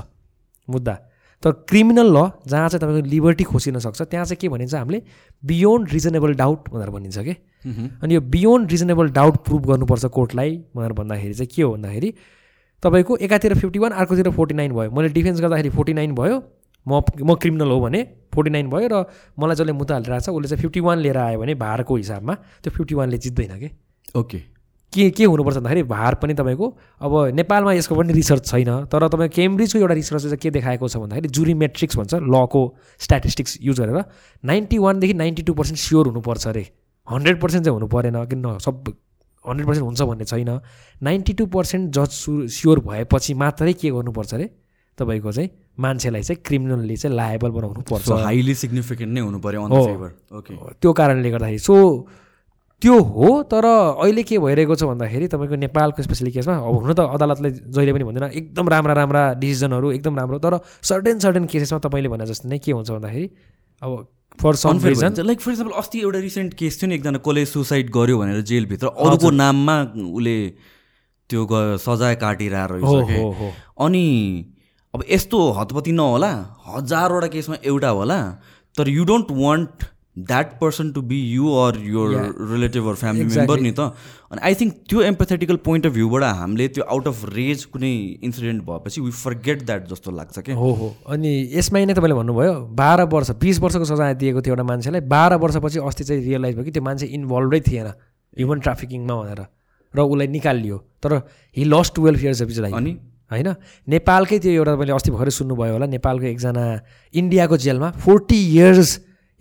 मुद्दा। तर क्रिमिनल ल जहाँ चाहिँ तपाईँको लिबर्टी खोसिन सक्छ त्यहाँ चाहिँ के भनिन्छ हामीले बियोन्ड रिजनेबल डाउट भनेर भनिन्छ कि? अनि यो बियोन्ड रिजनेबल डाउट प्रुभ गर्नुपर्छ कोर्टलाई भनेर भन्दाखेरि चाहिँ के हो भन्दाखेरि तपाईँको एकातिर फिफ्टी वान अर्कोतिर फोर्टी नाइन भयो। मैले डिफेन्स गर्दाखेरि फोर्टी नाइन भयो। म म क्रिमिनल हो भने फोर्टी नाइन भयो र मलाई जसले मुद्दा हालिरहेको छ उसले चाहिँ फिफ्टी वान लिएर आयो भने भारको हिसाबमा त्यो फिफ्टी वानले जित्दैन कि? ओके के के हुनुपर्छ भन्दाखेरि भार पनि तपाईँको अब नेपालमा यसको पनि रिसर्च छैन तर तपाईँ केम्ब्रिजको एउटा रिसर्चले चाहिँ के देखाएको छ भन्दाखेरि जुरी मेट्रिक्स भन्छ लको स्ट्याटिस्टिक्स युज गरेर नाइन्टी वानदेखि नाइन्टी टू पर्सेन्ट स्योर हुनुपर्छ अरे। हन्ड्रेड पर्सेन्ट चाहिँ हुनु परेन किन सब हन्ड्रेड पर्सेन्ट हुन्छ भन्ने छैन। नाइन्टी टू पर्सेन्ट जज सु स्योर भएपछि मात्रै के गर्नुपर्छ अरे? तपाईँको चाहिँ मान्छेलाई चाहिँ क्रिमिनलले चाहिँ लायबल बनाउनु पर्छ हाइली सिग्निफिकेन्ट नै हुनु पऱ्यो त्यो कारणले गर्दाखेरि। सो त्यो हो तर अहिले के भइरहेको छ भन्दाखेरि तपाईँको नेपालको स्पेसली केसमा अब हुन त अदालतले जहिले पनि भन्दैन एकदम राम्रा राम्रा डिसिजनहरू एकदम राम्रो तर सर्टेन सर्टेन केसेसमा तपाईँले भने जस्तो नै के हुन्छ भन्दाखेरि अब for some reason like for example अस्ति एउटा रिसेन्ट केस थियो नि एकजना कसले सुसाइड गर्यो भनेर जेलभित्र। अरूको नाममा उसले त्यो सजाय काटिरहेको रहेछ अनि अब यस्तो हतपति नहोला हजारवटा केसमा एउटा होला तर you don't want that person to be you or your relative or family member नि त। अनि आई थिङ्क त्यो एम्पेथेटिकल पोइन्ट अफ भ्यूबाट हामीले त्यो आउट अफ रेज कुनै इन्सिडेन्ट भएपछि वी फर्गेट द्याट जस्तो लाग्छ क्या हो हो। अनि यसमा नै तपाईँले भन्नुभयो बाह्र वर्ष बिस वर्षको सजाय दिएको थियो एउटा मान्छेलाई बाह्र वर्षपछि अस्ति चाहिँ रियलाइज भयो कि त्यो मान्छे इन्भल्भै थिएन ह्युमन ट्राफिकिङमा भनेर। र उसलाई निकालियो तर he lost twelve years of life अनि? होइन? नेपालकै त्यो एउटा तपाईँले अस्ति भर्खरै सुन्नुभयो होला नेपालको एकजना इन्डियाको जेलमा forty years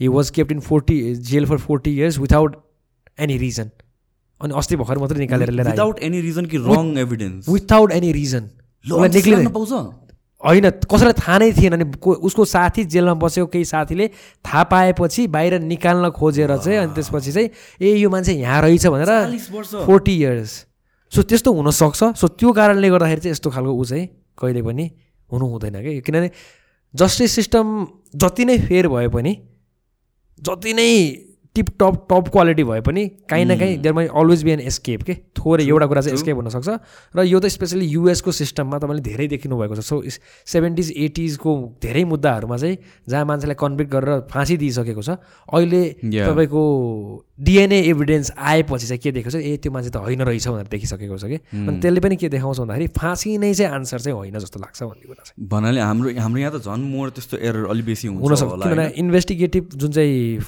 he was kept in forty jail for forty years without any reason अनि अस्ति भर्खर मात्रै निकालेर लिएर विदाउट एनी रिजन कि wrong evidence without any reason पाउँछ होइन कसैलाई थाहा नै थिएन। अनि उसको साथी जेलमा बसेको केही साथीले थाहा पाएपछि बाहिर निकाल्न खोजेर चाहिँ अनि त्यसपछि चाहिँ ए यो मान्छे यहाँ रहेछ भनेर फोर्टी इयर्स सो त्यस्तो हुनसक्छ। सो त्यो कारणले गर्दाखेरि चाहिँ यस्तो खालको ऊ चाहिँ कहिले पनि हुनु हुँदैन कि किनभने जस्टिस सिस्टम जति नै फेयर भए पनि जति नै टिप टप टप क्वालिटी भए पनि काहीँ न काहीँ there may always be an escape के? थोरै एउटा कुरा चाहिँ एस्केप हुनसक्छ र यो त स्पेसली युएसको सिस्टममा तपाईँले धेरै देखिनु भएको छ। सो सेभेन्टिज एटिजको धेरै मुद्दाहरूमा चाहिँ जहाँ मान्छेलाई कन्भिक्ट गरेर फाँसी दिइसकेको छ अहिले. तपाईँको डिएनए एभिडेन्स आएपछि चाहिँ के देखेको छ? ए त्यो मान्छे त होइन रहेछ भनेर देखिसकेको छ कि? अनि त्यसले पनि के देखाउँछ भन्दाखेरि फाँसी नै चाहिँ आन्सर चाहिँ होइन जस्तो लाग्छ भन्ने कुरा चाहिँ। भन्नाले हाम्रो हाम्रो यहाँ त झन् मोर त्यस्तो एरर अलि बेसी हुनसक्छ। किनभने? इन्भेस्टिगेटिभ जुन चाहिँ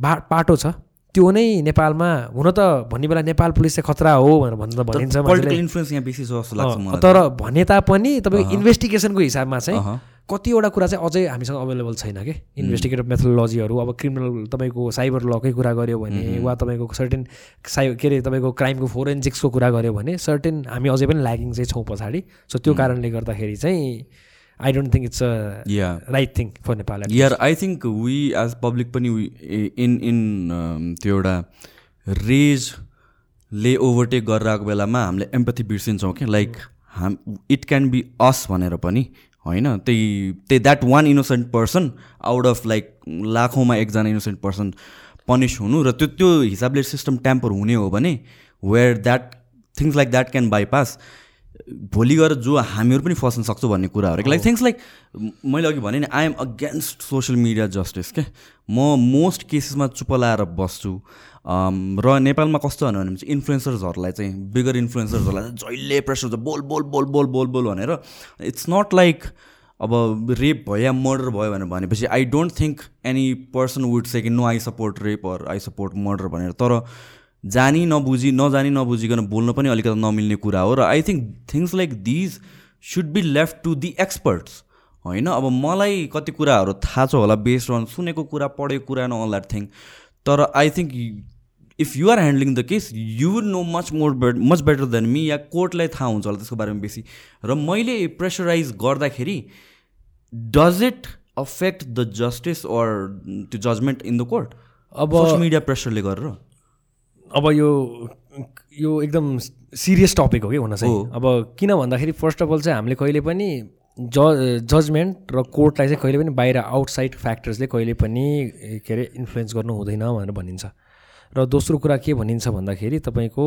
पाटो छ त्यो नै नेपालमा हुन त भन्ने बेला नेपाल पुलिस चाहिँ खतरा हो भनेर भन्न त भनिन्छ पोलिटिकल मान्छेले। इन्फ्लुएन्स यहाँ बेसी छ जस्तो लाग्छ अँ, मलाई तर भने तापनि तपाईँको इन्भेस्टिगेसनको हिसाबमा चाहिँ। कतिवटा कुरा चाहिँ अझै हामीसँग अभाइलेबल छैन कि? इन्भेस्टिगेटिभ मेथोलोजीहरू अब क्रिमिनल तपाईँको साइबर लकै कुरा गऱ्यो भने वा तपाईँको सर्टेन साइ के अरे तपाईँको क्राइमको फोरेन्सिक्सको कुरा गऱ्यो भने सर्टेन हामी अझै पनि ल्यागिङ चाहिँ छौँ पछाडि। सो त्यो कारणले गर्दाखेरि चाहिँ I don't think it's a right thing for Nepal यार I think we as public पनि इन इन त्यो एउटा रेजले ओभरटेक गरेर आएको बेलामा हामीले एम्पथी बिर्सिन्छौँ कि? लाइक हाम इट क्यान बी अस भनेर पनि होइन त्यही त्यही that one innocent person out of like लाखौँमा एकजना इनोसेन्ट पर्सन पनिस हुनु र त्यो त्यो हिसाबले सिस्टम ट्याम्पर हुने हो भने where that things like that can bypass भोलि गएर जो हामीहरू पनि फस्न सक्छौँ भन्ने कुराहरू लाइक थिङ्स लाइक मैले अघि भने नि I am against social media justice के म मोस्ट केसेसमा चुप लाएर बस्छु। अम, र नेपालमा कस्तो भन्यो भने चाहिँ इन्फ्लुएन्सर्सहरूलाई चाहिँ बिगर इन्फ्लुएन्सर्सहरूलाई चाहिँ जहिले प्रेसर हुन्छ बोल बोल बोल बोल बोल बोल भनेर इट्स नट लाइक अब रेप भयो या मर्डर भयो भनेर भनेपछि I don't think any person would say कि no I support rape or I support murder भनेर। तर जानी नबुझी नजानी नबुझिकन बोल्न पनि अलिकति नमिल्ने कुरा हो र I think things like these should be left to the experts होइन? अब मलाई कति कुराहरू थाहा छ होला बेस्ड अन सुनेको कुरा पढेको कुरा न अल द्याट थिङ तर I think if you are handling the case you know much more bet much better than me या कोर्टलाई थाहा हुन्छ होला त्यसको बारेमा बेसी. र मैले प्रेसराइज गर्दाखेरि does it affect the justice or त्यो जजमेन्ट इन द कोर्ट अब सोसियल मिडिया प्रेसरले गरेर अब यो यो एकदम सिरियस टपिक हो कि हुन चाहिँ। अब किन भन्दाखेरि फर्स्ट अफ अल चाहिँ हामीले कहिले पनि ज जजमेन्ट र कोर्टलाई चाहिँ कहिले पनि बाहिर आउटसाइड फ्याक्टर्सले कहिले पनि के अरे इन्फ्लुएन्स गर्नु हुँदैन भनेर भनिन्छ। र दोस्रो कुरा के भनिन्छ भन्दाखेरि तपाईँको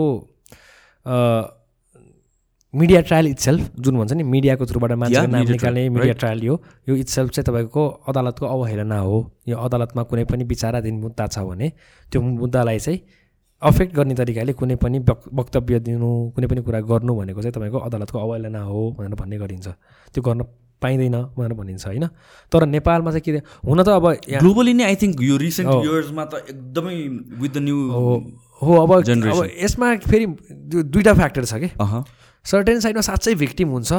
मिडिया ट्रायल इट्सेल्फ जुन भन्छ नि मिडियाको थ्रुबाट मान्छेको नाम निकाल्ने मिडिया ट्रायल यो यो इट्सेल्फ चाहिँ तपाईँको अदालतको अवहेलना हो। यो अदालतमा कुनै पनि विचाराधीन मुद्दा छ भने त्यो मुद्दालाई चाहिँ अफेक्ट गर्ने तरिकाले कुनै पनि वक- वक्तव्य दिनु कुनै पनि कुरा गर्नु भनेको चाहिँ तपाईँको अदालतको अवहेलना हो भनेर भन्ने गरिन्छ त्यो गर्न पाइँदैन भनेर भनिन्छ होइन तर नेपालमा चाहिँ के हुन त अब ग्लोबली नै आई थिङ्क यो रिसेन्ट। इयर्समा त एकदमै विथ द न्यू हो अब अब. यसमा फेरि दुईवटा फ्याक्टर छ कि सर्टेन साइडमा साँच्चै भिक्टिम हुन्छ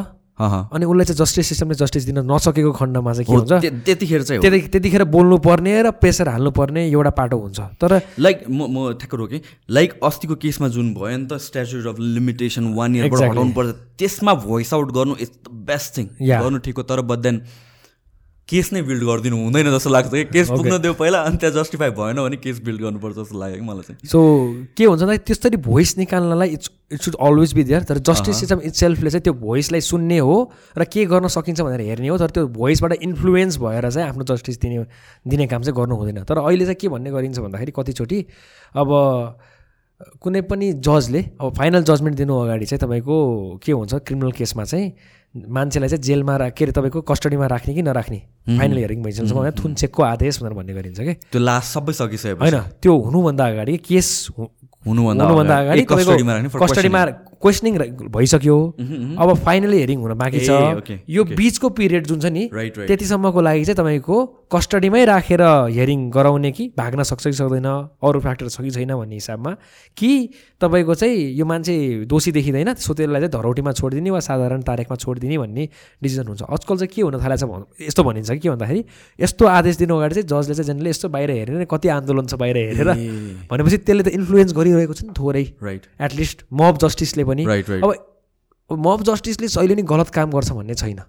अनि उसलाई चाहिँ जस्टिस सिस्टमले जस्टिस दिन नसकेको खण्डमा चाहिँ के हुन्छ त्य- त्यतिखेर चाहिँ। त्यति त्यतिखेर बोल्नु पर्ने र प्रेसर हाल्नु पर्ने एउटा पाटो हुन्छ तर लाइक म म ठ्याक्क रोकेँ लाइक अस्तिको केसमा जुन भयो नि त स्ट्याच्युट अफ लिमिटेसन वान इयरबाट Exactly. हटाउनु पर्छ त्यसमा भोइस आउट गर्नु इज द बेस्ट थिङ. गर्नु ठिक हो तर बट देन केस नै बिल्ड गरिदिनु हुँदैन जस्तो लाग्छ। कि केस पुग्न देऊ पहिला अनि त्यहाँ जस्टिफाई भएन भने केस बिल्ड गर्नुपर्छ जस्तो लाग्यो कि मलाई चाहिँ। सो के हुन्छ भन्दा त्यसरी voice निकाल्नलाई it's it should always be there तर जस्टिस सिस्टम इट सेल्फले चाहिँ त्यो भोइसलाई सुन्ने हो र के गर्न सकिन्छ भनेर हेर्ने हो तर त्यो भोइसबाट इन्फ्लुएन्स भएर चाहिँ आफ्नो जस्टिस दिने दिने काम चाहिँ गर्नु हुँदैन। तर अहिले चाहिँ के भन्ने गरिन्छ भन्दाखेरि कतिचोटि अब कुनै पनि जजले अब फाइनल जजमेन्ट दिनु अगाडि चाहिँ तपाईँको के हुन्छ क्रिमिनल केसमा चाहिँ मान्छेलाई चाहिँ जेलमा रा के अरे तपाईँको कस्टडीमा राख्ने कि नराख्ने? फाइनल हियरिङ भइसकेसम्म थुनचेकको आदेश भनेर भन्ने गरिन्छ कि? त्यो लास्ट सबै सकिसकेपछि। होइन त्यो हुनुभन्दा अगाडि केस हुनुभन्दा अगाडि। कस्टडीमा क्वेसनिङ भइसक्यो अब फाइनली हेरिङ हुन बाँकी छ। यो बिचको पिरियड जुन छ नि. त्यतिसम्मको लागि चाहिँ तपाईँको कस्टडीमै राखेर हियरिङ गराउने कि भाग्न सक्छ कि सक्दैन अरू फ्याक्टर छ कि छैन भन्ने हिसाबमा कि तपाईँको चाहिँ यो मान्छे दोषी देखिँदैन सो त्यसलाई चाहिँ धरौटीमा छोडिदिने वा साधारण तारिकमा छोडिदिने भन्ने डिसिजन हुन्छ। आजकल चाहिँ के हुन थालेको छ यस्तो भनिन्छ कि के भन्दाखेरि यस्तो आदेश दिनु अगाडि चाहिँ जजले चाहिँ जेनरली यस्तो बाहिर हेरेर कति आन्दोलन छ बाहिर हेरेर भनेपछि त्यसले त इन्फ्लुएन्स गरिरहेको छ नि थोरै। राइट एटलिस्ट मब जस्टिसले पनि. अब मब जस्टिसले जहिले नि गलत काम गर्छ भन्ने छैन।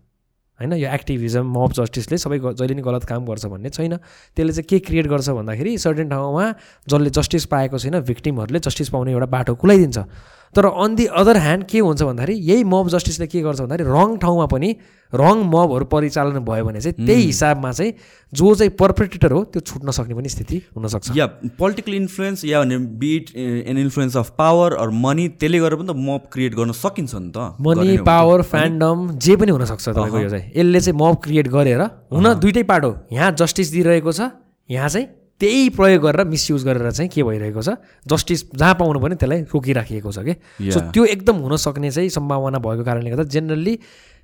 होइन? यो एक्टिभिजम मब जस्टिसले सबै जहिले नि गलत काम गर्छ भन्ने छैन। त्यसले चाहिँ के क्रिएट गर्छ भन्दाखेरि सर्टेन ठाउँमा जसले जस्टिस पाएको छैन भिक्टिमहरूले जस्टिस पाउने एउटा बाटो खुलाइदिन्छ। तर अन दि अदर ह्यान्ड के हुन्छ भन्दाखेरि यही मब जस्टिसले के गर्छ भन्दाखेरि रङ ठाउँमा पनि रङ मबहरू परिचालन भयो भने चाहिँ त्यही हिसाबमा चाहिँ जो चाहिँ पर्पेटेटर हो त्यो छुट्न सक्ने पनि स्थिति हुनसक्छ। या पोलिटिकल इन्फ्लुएन्स या भने be it an influence of power or money त्यसले गरेर पनि त मब क्रिएट गर्न सकिन्छ नि त। मनी हो। पावर। फ्यान्डम जे पनि हुनसक्छ तपाईँको यो चाहिँ। यसले चाहिँ मब क्रिएट गरेर हुन दुइटै पाटो यहाँ जस्टिस दिइरहेको छ यहाँ चाहिँ त्यही प्रयोग गरेर मिसयुज गरेर चाहिँ के भइरहेको छ जस्टिस जहाँ पाउनु पनि त्यसलाई रोकिराखिएको छ कि? सो. त्यो एकदम हुन सक्ने चाहिँ सम्भावना भएको कारणले गर्दा जेनरली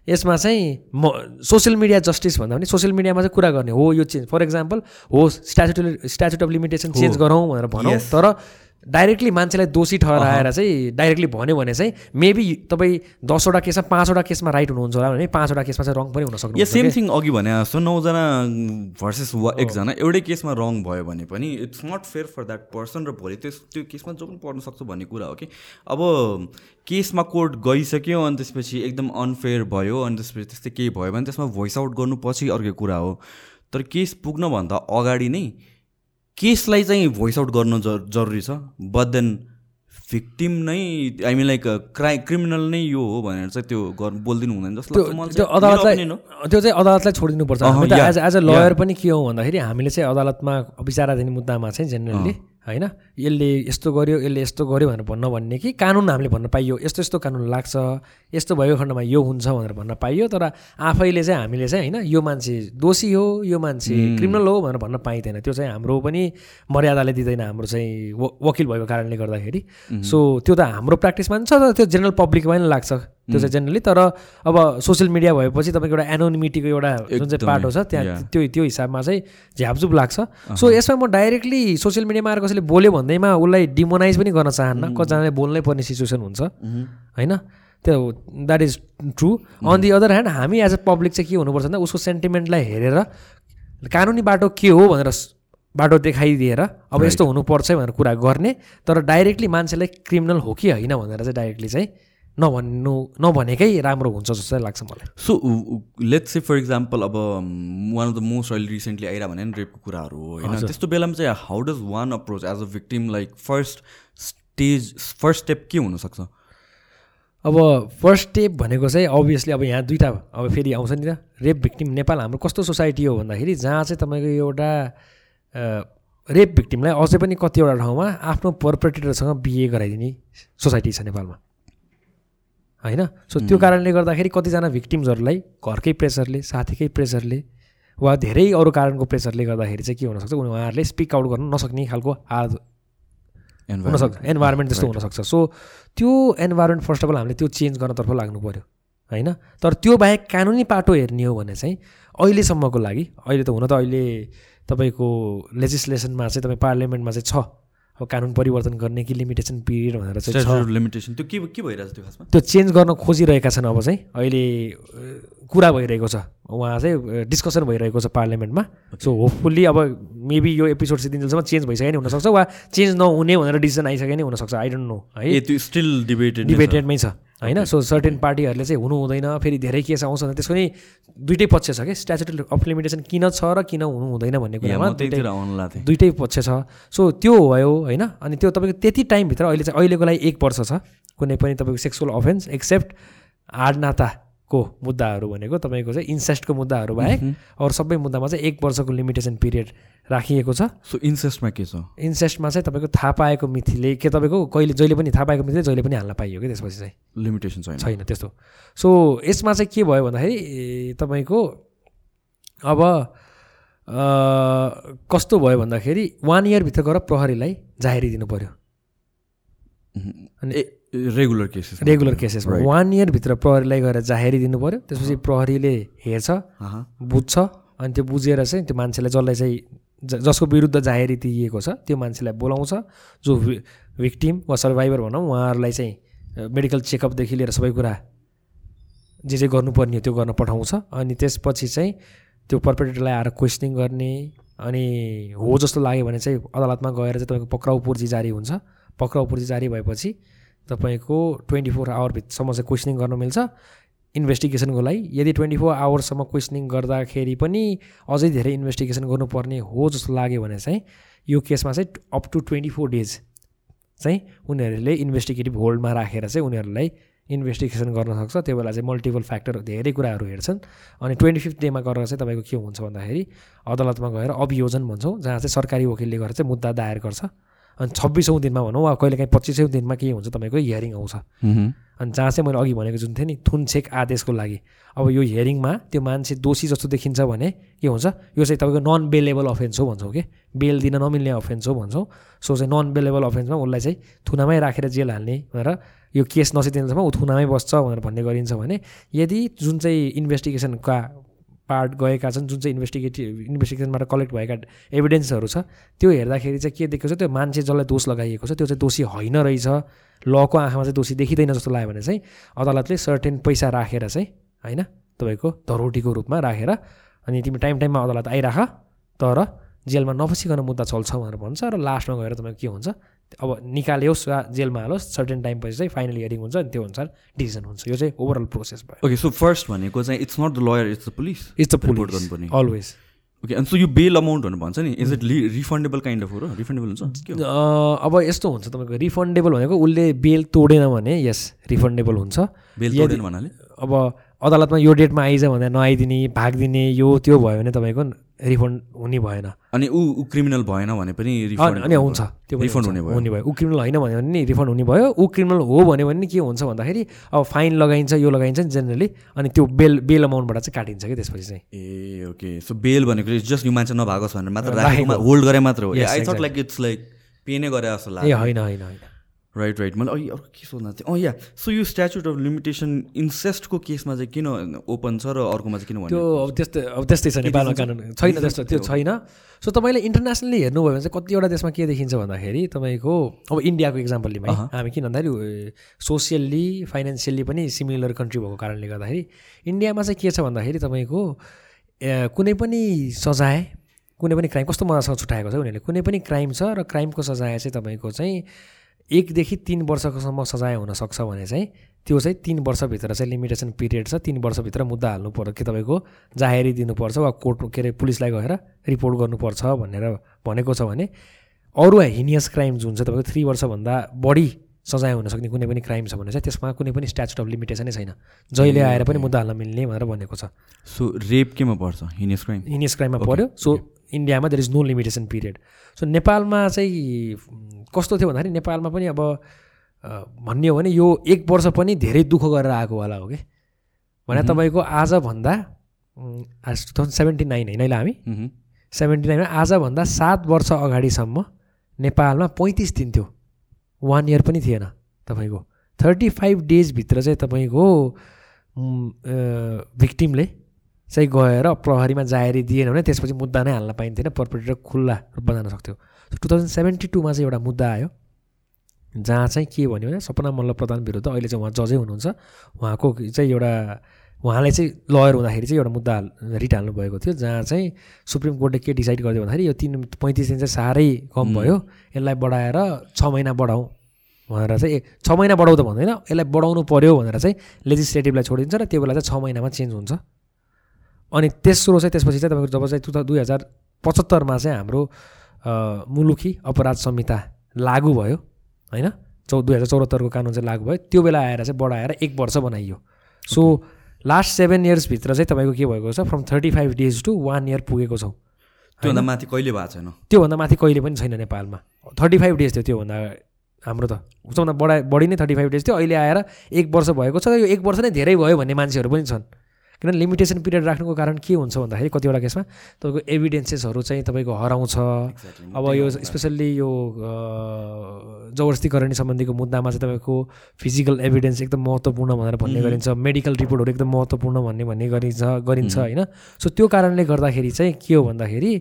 यसमा चाहिँ म सोसियल मिडिया जस्टिस भन्दा पनि सोसियल मिडियामा चाहिँ कुरा गर्ने हो यो चेन्ज फर इक्जाम्पल हो statute statute of limitation change गरौँ भनेर भनौँ. तर डाइरेक्टली मान्छेलाई दोषी ठहराएर चाहिँ डाइरेक्टली भन्यो भने चाहिँ मेबी तपाईँ दसवटा केसमा पाँचवटा केसमा राइट हुनुहुन्छ होला भने पाँचवटा केसमा चाहिँ रङ पनि हुन या सेम? थिङ अघि भने जस्तो नौजना भर्सेस एकजना एउटै केसमा रङ भयो भने पनि it's not fair for that person र भोलि त्यस त्यो केसमा जो पनि पर्न सक्छ भन्ने कुरा हो कि अब केसमा कोर्ट गइसक्यो अनि त्यसपछि एकदम अनफेयर भयो अनि त्यसपछि त्यस्तै केही भयो भने त्यसमा भोइस आउट गर्नु पछि अर्कै कुरा हो। तर केस पुग्नभन्दा अगाडि नै केसलाई चाहिँ भोइस आउट गर्नु जरुरी छ बट देन भिक्टिम नै I mean like cry criminal नै यो हो भनेर चाहिँ त्यो बोलिदिनु हुँदैन जस्तो त्यो अदालतलाई। त्यो चाहिँ अदालतलाई छोडिदिनुपर्छ एज एज अ। लयर पनि के हो भन्दाखेरि हामीले चाहिँ अदालतमा विचाराधीन मुद्दामा चाहिँ जेनरली होइन? यसले यस्तो गर्यो यसले यस्तो गर्यो भनेर भन्न भन्ने कि कानुन हामीले भन्न पाइयो। यस्तो यस्तो कानुन लाग्छ यस्तो भएको खण्डमा यो हुन्छ भनेर भन्न पाइयो तर आफैले चाहिँ हामीले चाहिँ होइन यो मान्छे दोषी हो यो मान्छे क्रिमिनल हो भनेर भन्न पाइँदैन। त्यो चाहिँ हाम्रो पनि मर्यादाले दिँदैन हाम्रो चाहिँ वकिल भएको कारणले गर्दाखेरि। सो त्यो त हाम्रो प्र्याक्टिसमा पनि छ तर त्यो जेनरल पब्लिकमा पनि लाग्छ। त्यो चाहिँ जेनरली तर अब सोसियल मिडिया भएपछि तपाईँको एउटा एनोनिमिटीको एउटा जुन चाहिँ पाटो छ त्यहाँ. त्यो त्यो हिसाबमा चाहिँ झ्यापझुप लाग्छ। सो यसमा म डाइरेक्टली सोसियल मिडियामा आएर कसैले बोल्यो भन्दैमा उसलाई डिमोनाइज पनि गर्न चाहन्न। कतिजनाले बोल्नै पर्ने सिचुएसन हुन्छ। होइन? त्यो that is true on the other hand हामी एज अ पब्लिक चाहिँ के हुनुपर्छ भन्दा उसको सेन्टिमेन्टलाई हेरेर कानुनी बाटो के हो भनेर बाटो देखाइदिएर अब यस्तो हुनुपर्छ भनेर कुरा गर्ने तर डाइरेक्टली मान्छेलाई क्रिमिनल हो कि होइन भनेर चाहिँ डाइरेक्टली चाहिँ नभन्नु नभनेकै राम्रो हुन्छ जस्तो लाग्छ मलाई। So let's say for example अब वान अफ द मोस्ट अहिले रिसेन्टली आइरह भने रेपको कुराहरू हो होइन त्यस्तो बेलामा चाहिँ how does one approach as a victim like first stage first step के हुनसक्छ? अब फर्स्ट स्टेप भनेको चाहिँ अभियसली अब यहाँ दुइटा अब फेरि आउँछ नि त। रेप भिक्टिम नेपाल हाम्रो कस्तो सोसाइटी हो भन्दाखेरि जहाँ चाहिँ तपाईँको एउटा रेप भिक्टिमलाई अझै पनि कतिवटा ठाउँमा आफ्नो पर्परेटरसँग बिहे गराइदिने सोसाइटी छ नेपालमा। होइन? सो त्यो कारणले गर्दाखेरि कतिजना भिक्टिम्सहरूलाई घरकै प्रेसरले साथीकै प्रेसरले वा धेरै अरू कारणको प्रेसरले गर्दाखेरि चाहिँ के हुनसक्छ उहाँहरूले स्पिक आउट गर्न नसक्ने खालको हालत हुनसक्छ एन्भाइरोमेन्ट त्यस्तो हुनसक्छ सो त्यो एन्भाइरोमेन्ट फर्स्ट अफ अल हामीले त्यो चेन्ज गर्नतर्फ लाग्नु पऱ्यो होइन? तर त्यो बाहेक कानुनी पाटो हेर्ने हो भने चाहिँ अहिलेसम्मको लागि अहिले त हुन त अहिले तपाईँको लेजिस्लेसनमा चाहिँ तपाईँ पार्लियामेन्टमा चाहिँ छ। कानुन परिवर्तन गर्ने कि लिमिटेसन पिरियड भनेर चाहिँ लिमिटेसन त्यो के के भइरहेछ त्यो खासमा? त्यो चेन्ज गर्न खोजिरहेका छन् अब चाहिँ। अहिले कुरा भइरहेको छ। उहाँ चाहिँ डिस्कसन भइरहेको छ पार्लियामेन्टमा सो होपफुल्ली अब मेबी यो एपिसोड सिद्धिन्जेलसम्म चेन्ज भइसक्यो नि हुनसक्छ वा चेन्ज नहुने भनेर डिसिजन आइसक्यो नि हुनसक्छ। आई डोन्ट नो है। त्यो स्टिल डिबेटेड डिबेटेडमै छ। होइन। सो सर्टेन पार्टीहरूले चाहिँ हुनु हुँदैन फेरि धेरै केस आउँछ भने त्यसको नि दुइटै पक्ष छ कि? स्ट्याचुटरी अफ लिमिटेसन किन छ र किन हुनु हुँदैन भन्ने कुरामा दुइटै पक्ष छ। सो त्यो भयो होइन। अनि त्यो तपाईँको त्यति टाइमभित्र अहिले चाहिँ अहिलेको लागि एक वर्ष छ। कुनै पनि तपाईँको सेक्सुअल अफेन्स एक्सेप्ट हाड नाताको मुद्दाहरू भनेको तपाईँको चाहिँ इन्सेस्टको मुद्दाहरू बाहेक अरू सबै मुद्दामा चाहिँ एक वर्षको लिमिटेसन पिरियड राखिएको छ। सो इन्सेस्टमा के छ? इन्सेस्टमा चाहिँ तपाईँको थाहा पाएको मिथिले के तपाईँको कहिले जहिले पनि थाहा पाएको मिथिले जहिले पनि हाल्न पाइयो कि त्यसपछि चाहिँ? लिमिटेसन छैन। छैन त्यस्तो। सो यसमा चाहिँ के भयो भन्दाखेरि तपाईँको अब कस्तो भयो भन्दाखेरि वान इयरभित्र गएर प्रहरीलाई जाहेरी दिनु पऱ्यो ए रेगुलर केसेस रेगुलर केसेसमा वान इयरभित्र प्रहरीलाई गएर जाहेरी दिनु पऱ्यो त्यसपछि प्रहरीले हेर्छ बुझ्छ अनि त्यो बुझेर चाहिँ त्यो मान्छेलाई जसलाई चाहिँ ज- जसको विरुद्ध जाहेरी दिइएको छ त्यो मान्छेलाई बोलाउँछ। जो भिक्टिम वा सर्भाइभर भनौँ उहाँहरूलाई चाहिँ मेडिकल चेकअपदेखि लिएर सबै कुरा जे जे गर्नुपर्ने हो त्यो गर्न पठाउँछ। अनि त्यसपछि चाहिँ त्यो पर्पेटेटरलाई आएर क्वेसनिङ गर्ने अनि हो जस्तो लाग्यो भने चाहिँ अदालतमा गएर चाहिँ तपाईँको पक्राउ पूर्जी जारी हुन्छ। पक्राउ पूर्जी जारी भएपछि तपाईँको ट्वेन्टी फोर आवरभित्रसम्म चाहिँ क्वेसनिङ गर्न मिल्छ। इन्भेस्टिगेसनको लागि यदि ट्वेन्टी फोर आवर्ससम्म क्वेसनिङ गर्दाखेरि पनि अझै धेरै इन्भेस्टिगेसन गर्नुपर्ने हो जस्तो लाग्यो भने चाहिँ यो केसमा चाहिँ up to twenty four days चाहिँ उनीहरूले इन्भेस्टिगेटिभ होल्डमा राखेर चाहिँ उनीहरूलाई इन्भेस्टिगेसन गर्न सक्छ। त्यो बेला चाहिँ मल्टिपल फ्याक्टर धेरै कुराहरू हेर्छन्। अनि ट्वेन्टी फिफ्थ डेमा गरेर चाहिँ तपाईँको के हुन्छ भन्दाखेरि अदालतमा गएर अभियोजन भन्छौँ जहाँ चाहिँ सरकारी वकिलले गएर चाहिँ मुद्दा दायर गर्छ। अनि छब्बिसौँ दिनमा भनौँ वा कहिलेकाहीँ पच्चिसौँ दिनमा के हुन्छ तपाईँको हियरिङ आउँछ। अनि जहाँ चाहिँ मैले अघि भनेको जुन थियो नि थुनछेक आदेशको लागि। अब यो हियरिङमा त्यो मान्छे दोषी जस्तो देखिन्छ भने के हुन्छ यो चाहिँ तपाईँको नन बेलेबल अफेन्स हो भन्छौँ कि? बेल दिन नमिल्ने अफेन्स हो भन्छौँ। सो चाहिँ नन बेलेबल अफेन्समा उसलाई चाहिँ थुनामै राखेर जेल हाल्ने भनेर यो केस नसिदिनेसम्म ऊ थुनामै बस्छ भनेर भन्ने गरिन्छ भने यदि जुन चाहिँ इन्भेस्टिगेसनका पार्ट गएका छन् जुन चाहिँ इन्भेस्टिगेटिभ इन्भेस्टिगेसनबाट कलेक्ट भएका एभिडेन्सहरू छ त्यो हेर्दाखेरि चाहिँ के देखेको छ त्यो मान्छे जसलाई दोष लगाइएको छ त्यो चाहिँ दोषी होइन रहेछ। लको आँखामा चाहिँ दोषी देखिँदैन जस्तो लाग्यो भने चाहिँ अदालतले सर्टेन पैसा राखेर चाहिँ होइन तपाईँको धरोटीको रूपमा राखेर अनि तिमी टाइम टाइममा अदालत आइराख तर जेलमा नफसिकन मुद्दा चल्छ भनेर भन्छ र लास्टमा गएर तपाईँको के हुन्छ अब निकाल्योस् वा जेलमा हालोस् सर्टेन टाइम पछि चाहिँ फाइनल हियरिङ हुन्छ अनि त्यो अनुसार डिसिजन हुन्छ। यो चाहिँ ओभरअल प्रोसेस भयो। ओके सो फर्स्ट भनेको चाहिँ it's not the lawyer it's the police it's the police गर्नुपर्ने। अलवेज ओके अनि सो यो बेल अमाउन्ट भनेर भन्छ नि is it refundable kind of हो र? रिफन्डेबल हुन्छ? अब यस्तो हुन्छ तपाईँको रिफन्डेबल भनेको उसले बेल तोडेन भने यस रिफन्डेबल हुन्छ। बेल तोडेन भन्नाले? अब अदालतमा यो डेटमा आइज भने नआइदिने भागिदिने यो त्यो भयो भने तपाईँको रिफन्ड हुने भएन। अनि ऊ ऊ क्रिमिनल भएन भने पनि अनि हुन्छ। त्यो रिफन्ड हुने भयो। हुने भयो। ऊ क्रिमिनल होइन भने पनि रिफन्ड हुने भयो। ऊ क्रिमिनल हो भन्यो भने नि के हुन्छ भन्दाखेरि अब फाइन लगाइन्छ यो लगाइन्छ नि जेनरली अनि त्यो बेल बेल अमाउन्टबाट चाहिँ काटिन्छ कि त्यसपछि चाहिँ। ए ओके। सो बेल भनेको जस्ट यो मान्छे नभागोस् भनेर मात्र होल्ड गरे मात्र हो। इट्स लाइक पे नै गरे जस्तो ए लाग्यो। होइन होइन होइन। राइट राइट मैले अघि अर्को के सोध्न थिएँ अँ या सो यो स्ट्याच्युट अफ लिमिटेसन इन्सेस्टको केसमा चाहिँ किन ओपन छ र अर्कोमा चाहिँ किन त्यो अब त्यस्तै अब त्यस्तै छ नेपालमा कानुन छैन त्यस्तो त्यो छैन। सो तपाईँले इन्टरनेसनली हेर्नुभयो भने चाहिँ कतिवटा देशमा के देखिन्छ भन्दाखेरि तपाईँको अब इन्डियाको इक्जाम्पल है। हामी किन भन्दाखेरि सोसियल्ली फाइनेन्सियल्ली पनि सिमिलर कन्ट्री भएको कारणले गर्दाखेरि इन्डियामा चाहिँ के छ भन्दाखेरि तपाईँको कुनै पनि सजाय कुनै पनि क्राइम कस्तो मजासँग छुट्याएको छ उनीहरूले? कुनै पनि क्राइम छ र क्राइमको सजाय चाहिँ तपाईँको चाहिँ एकदेखि तिन वर्षकोसम्म सजाय हुनसक्छ भने चाहिँ त्यो चाहिँ तिन वर्षभित्र चाहिँ लिमिटेसन पिरियड छ तिन वर्षभित्र मुद्दा हाल्नु पर्यो। कि तपाईँको जाहेरी दिनुपर्छ वा कोर्ट के अरे पुलिसलाई गएर रिपोर्ट गर्नुपर्छ भनेर भनेको छ भने अरू हिनियस क्राइम जुन चाहिँ तपाईँको थ्री वर्षभन्दा बढी सजाय हुन सक्ने कुनै पनि क्राइम छ भने चाहिँ त्यसमा कुनै पनि स्ट्याचुट अफ लिमिटेसनै छैन। जहिले आएर पनि मुद्दा हाल्न मिल्ने भनेर भनेको छ। सो रेप केमा पर्छ? हिनेस क्राइम हिनियस क्राइममा पऱ्यो सो इन्डियामा there is no limitation period so नेपालमा चाहिँ कस्तो थियो भन्दाखेरि नेपालमा पनि अब भन्ने हो भने यो एक वर्ष पनि धेरै दुःख गरेर आएको होला हो कि? भने तपाईँको आजभन्दा आज टु थाउजन्ड सेभेन्टी नाइन होइन अहिले हामी? सेभेन्टी नाइनमा आजभन्दा सात वर्ष अगाडिसम्म नेपालमा पैँतिस दिन थियो। वान इयर पनि थिएन तपाईँको। थर्टी फाइभ डेजभित्र चाहिँ तपाईँको भिक्टिमले चाहिँ गएर प्रहरीमा जाहेरी दिएन भने त्यसपछि मुद्दा नै हाल्न पाइन्थेन पर्पेटेटर खुल्ला रूपमा जान सक्थ्यो टु थाउजन्ड सेभेन्टी टूमा चाहिँ एउटा मुद्दा आयो जहाँ चाहिँ के भन्यो भने सपना मल्ल प्रधान विरुद्ध अहिले चाहिँ उहाँ जजै हुनुहुन्छ उहाँको चाहिँ एउटा उहाँले चाहिँ लयर हुँदाखेरि चाहिँ एउटा मुद्दा रिट हाल्नु भएको थियो जहाँ चाहिँ सुप्रिम कोर्टले के डिसाइड गरिदियो भन्दाखेरि यो तिन पैँतिस दिन चाहिँ साह्रै कम भयो यसलाई बढाएर छ महिना बढाउँ भनेर चाहिँ छ महिना बढाउ त भन्दैन यसलाई बढाउनु पऱ्यो भनेर चाहिँ लेजिस्लेटिभलाई छोडिदिन्छ र त्यो बेला चाहिँ छ महिनामा चेन्ज हुन्छ अनि तेस्रो चाहिँ त्यसपछि चाहिँ तपाईँको जब चाहिँ टु दुई हजार पचहत्तरमा चाहिँ हाम्रो मुलुकी अपराध संहिता लागु भयो होइन? चौ दुई हजार चौहत्तरको कानुन चाहिँ लागु भयो। त्यो बेला आएर चाहिँ बढाएर एक वर्ष बनाइयो। सो लास्ट सेभेन इयर्सभित्र चाहिँ तपाईँको के भएको छ? From thirty five days to one year पुगेको छौँ। त्योभन्दा माथि कहिले भएको छैन? त्योभन्दा माथि कहिले पनि छैन नेपालमा। थर्टी फाइभ डेज थियो त्योभन्दा हाम्रो त। सबभन्दा बढा बढी नै थर्टी फाइभ डेज थियो। अहिले आएर एक वर्ष भएको छ यो एक वर्ष नै धेरै भयो भन्ने मान्छेहरू पनि छन्। किनभने लिमिटेसन पिरियड राख्नुको कारण के हुन्छ भन्दाखेरि कतिवटा केसमा तपाईँको एभिडेन्सेसहरू चाहिँ तपाईँको हराउँछ। अब यो स्पेसल्ली यो जबरजस्तीकरण सम्बन्धीको मुद्दामा चाहिँ तपाईँको फिजिकल एभिडेन्स एकदम महत्त्वपूर्ण भनेर भन्ने गरिन्छ। मेडिकल रिपोर्टहरू एकदम महत्त्वपूर्ण भन्ने भन्ने गरिन्छ गरिन्छ होइन। सो त्यो कारणले गर्दाखेरि चाहिँ के हो भन्दाखेरि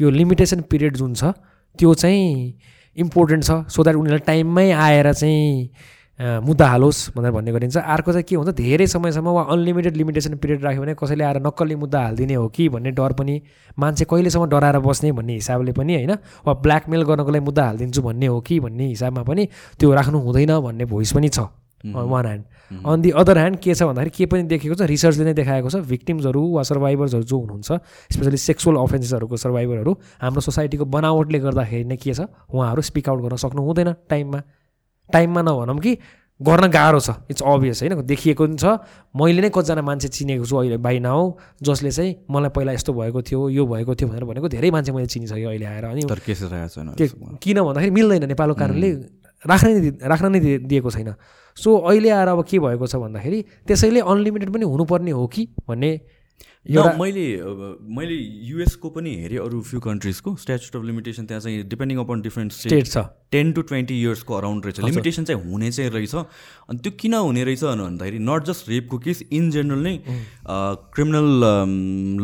यो लिमिटेसन पिरियड जुन छ त्यो चाहिँ इम्पोर्टेन्ट छ। सो द्याट उनीहरूलाई टाइममै आएर चाहिँ मुद्दा हालोस् भनेर भन्ने गरिन्छ। अर्को चाहिँ के हुन्छ धेरै समयसम्म वा अनलिमिटेड लिमिटेसन पिरियड राख्यो भने कसैले आएर नक्कली मुद्दा हालिदिने हो कि भन्ने डर पनि मान्छे कहिलेसम्म डराएर बस्ने भन्ने हिसाबले पनि होइन वा ब्ल्याकमेल गर्नको लागि मुद्दा हालिदिन्छु भन्ने हो कि भन्ने हिसाबमा पनि त्यो राख्नु हुँदैन भन्ने भोइस पनि छ। One hand on the other hand के छ भन्दाखेरि के पनि देखेको छ रिसर्चले नै देखाएको छ भिक्टिम्सहरू वा सर्भाइभर्सहरू जो हुनुहुन्छ स्पेसली सेक्सुअल अफेन्सेसहरूको सर्भाइभरहरू हाम्रो सोसाइटीको बनावटले गर्दाखेरि नै के छ उहाँहरू स्पिक आउट गर्न सक्नु हुँदैन टाइममा टाइममा नभनौँ कि गर्न गाह्रो छ। इट्स अभियस होइन? देखिएको पनि छ। मैले नै कतिजना मान्छे चिनेको छु अहिले बाई नाउ जसले चाहिँ मलाई पहिला यस्तो भएको थियो यो भएको थियो भनेर भनेको धेरै मान्छे मैले चिनिसकेँ अहिले आएर। अनि किन भन्दाखेरि मिल्दैन नेपालको कारणले राख्न नै राख्न नै दिएको छैन। सो अहिले आएर अब के भएको छ भन्दाखेरि त्यसैले अनलिमिटेड पनि हुनुपर्ने हो कि भन्ने मैले मैले युएसको पनि हेरेँ अरू फ्यु कन्ट्रिजको। स्ट्याचुट अफ लिमिटेसन त्यहाँ चाहिँ डिपेन्डिङ अपन डिफ्रेन्ट स्टेट छ। टेन टु ट्वेन्टी इयर्सको अराउन्ड रहेछ। लिमिटेसन चाहिँ हुने चाहिँ रहेछ। अनि त्यो किन हुने रहेछ भन्दाखेरि नट जस्ट रेपको केस इन जेनरल नै क्रिमिनल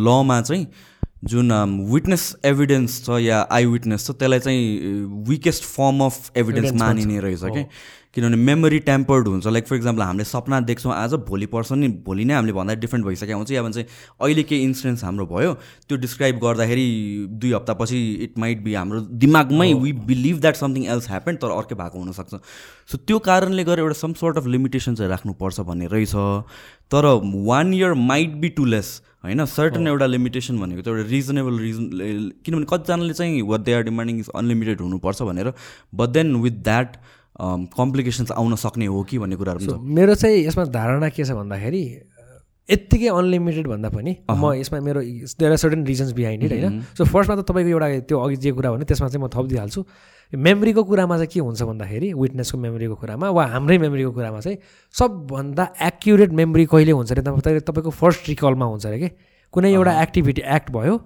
लमा चाहिँ जुन विटनेस एभिडेन्स छ या आई विटनेस छ त्यसलाई चाहिँ विकेस्ट फर्म अफ एभिडेन्स मानिने रहेछ क्या किनभने मेमोरी ट्याम्पर्ड हुन्छ। लाइक फर इक्जाम्पल हामीले सपना देख्छौँ आज भोलि पर्छ नि भोलि नै हामीले भन्दा डिफ्रेन्ट भइसकेको हुन्छ। या भने चाहिँ अहिले केही इन्सिडेन्ट्स हाम्रो भयो त्यो डिस्क्राइब गर्दाखेरि दुई हप्तापछि इट माइट बी हाम्रो दिमागमै we believe that something else happen तर अर्कै भएको हुनसक्छ। सो त्यो कारणले गर्दा एउटा सम सोर्ट अफ लिमिटेसन चाहिँ राख्नुपर्छ भन्ने रहेछ। तर one year might be too less होइन सर्टन एउटा लिमिटेसन भनेको चाहिँ एउटा रिजनेबल रिजन किनभने कतिजनाले चाहिँ what they are demanding is unlimited हुनुपर्छ भनेर but then with that complications आउन सक्ने हो कि भन्ने कुराहरू छ। मेरो चाहिँ यसमा धारणा के छ भन्दाखेरि यत्तिकै अनलिमिटेड भन्दा पनि म यसमा मेरो there are certain reasons behind it होइन? सो फर्स्टमा त तपाईँको एउटा त्यो अघि जे कुरा भने त्यसमा चाहिँ म थपिदिइहाल्छु। मेमोरीको कुरामा चाहिँ के हुन्छ भन्दाखेरि विटनेसको मेमोरीको कुरामा वा हाम्रै मेमोरीको कुरामा चाहिँ सबभन्दा एक्युरेट मेमोरी कहिले हुन्छ अरे? तपाईँको फर्स्ट रिकलमा हुन्छ अरे कि? कुनै एउटा एक्टिभिटी एक्ट भयो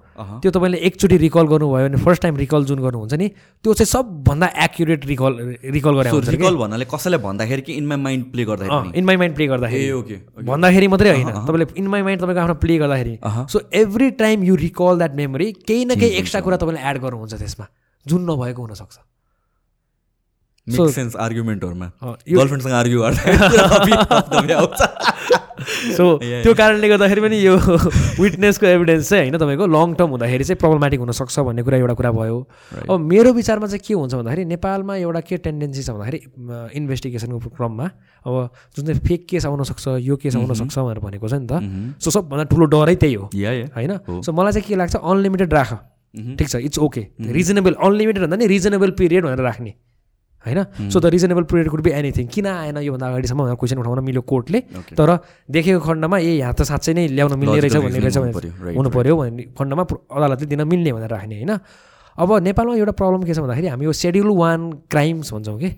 त्यो तपाईँले एकचोटि रिकल गर्नुभयो भने फर्स्ट टाइम रिकल जुन गर्नुहुन्छ नि त्यो चाहिँ सबभन्दा एक्युरेट रिकल रिकल गरे रिकल भन्नाले कसैलाई भन्दाखेरि कि इन माई माइन्ड प्ले गर्दाखेरि इन माई माइन्ड प्ले गर्दाखेरि। ओके भन्दाखेरि मात्रै होइन। तपाईँले इन माई माइन्ड तपाईँको आफ्नो प्ले गर्दाखेरि। So every time you recall that memory केही न केही एक्स्ट्रा कुरा तपाईँले एड गर्नुहुन्छ त्यसमा। जुन नभएको हुनसक्छ। सेन्स आर्ग्युमेन्टहरूमा गर्लफ्रेन्डसँग आर्ग्यु गर्दा सो *laughs* त्यो *laughs* कारणले गर्दाखेरि पनि यो *laughs* विटनेसको एभिडेन्स चाहिँ होइन तपाईँको लङ टर्म हुँदाखेरि चाहिँ प्रब्लमेटिक हुनसक्छ भन्ने कुरा एउटा कुरा भयो। अब मेरो विचारमा चाहिँ के हुन्छ भन्दाखेरि नेपालमा एउटा के टेन्डेन्सी छ भन्दाखेरि इन्भेस्टिगेसनको क्रममा अब जुन चाहिँ फेक केस आउनसक्छ यो केस आउनसक्छ भनेर भनेको छ नि त। सो सबभन्दा ठुलो डरै त्यही हो। होइन? सो मलाई चाहिँ के लाग्छ अनलिमिटेड राख। ठिक छ इट्स ओके रिजनेबल अनलिमिटेड भन्दा नि रिजनेबल पिरियड भनेर राख्ने होइन? So the reasonable period could be anything किन आएन योभन्दा अगाडिसम्म भनेर क्वेसन उठाउन मिल्यो कोर्टले तर देखेको खण्डमा ए यहाँ त साँच्चै नै ल्याउन मिल्ने रहेछ भन्ने रहेछ हुनु पऱ्यो भन्ने खण्डमा अदालतले दिन मिल्ने भनेर राख्ने होइन? अब नेपालमा एउटा प्रब्लम के छ भन्दाखेरि हामी यो सेड्युल वान क्राइम्स भन्छौँ कि?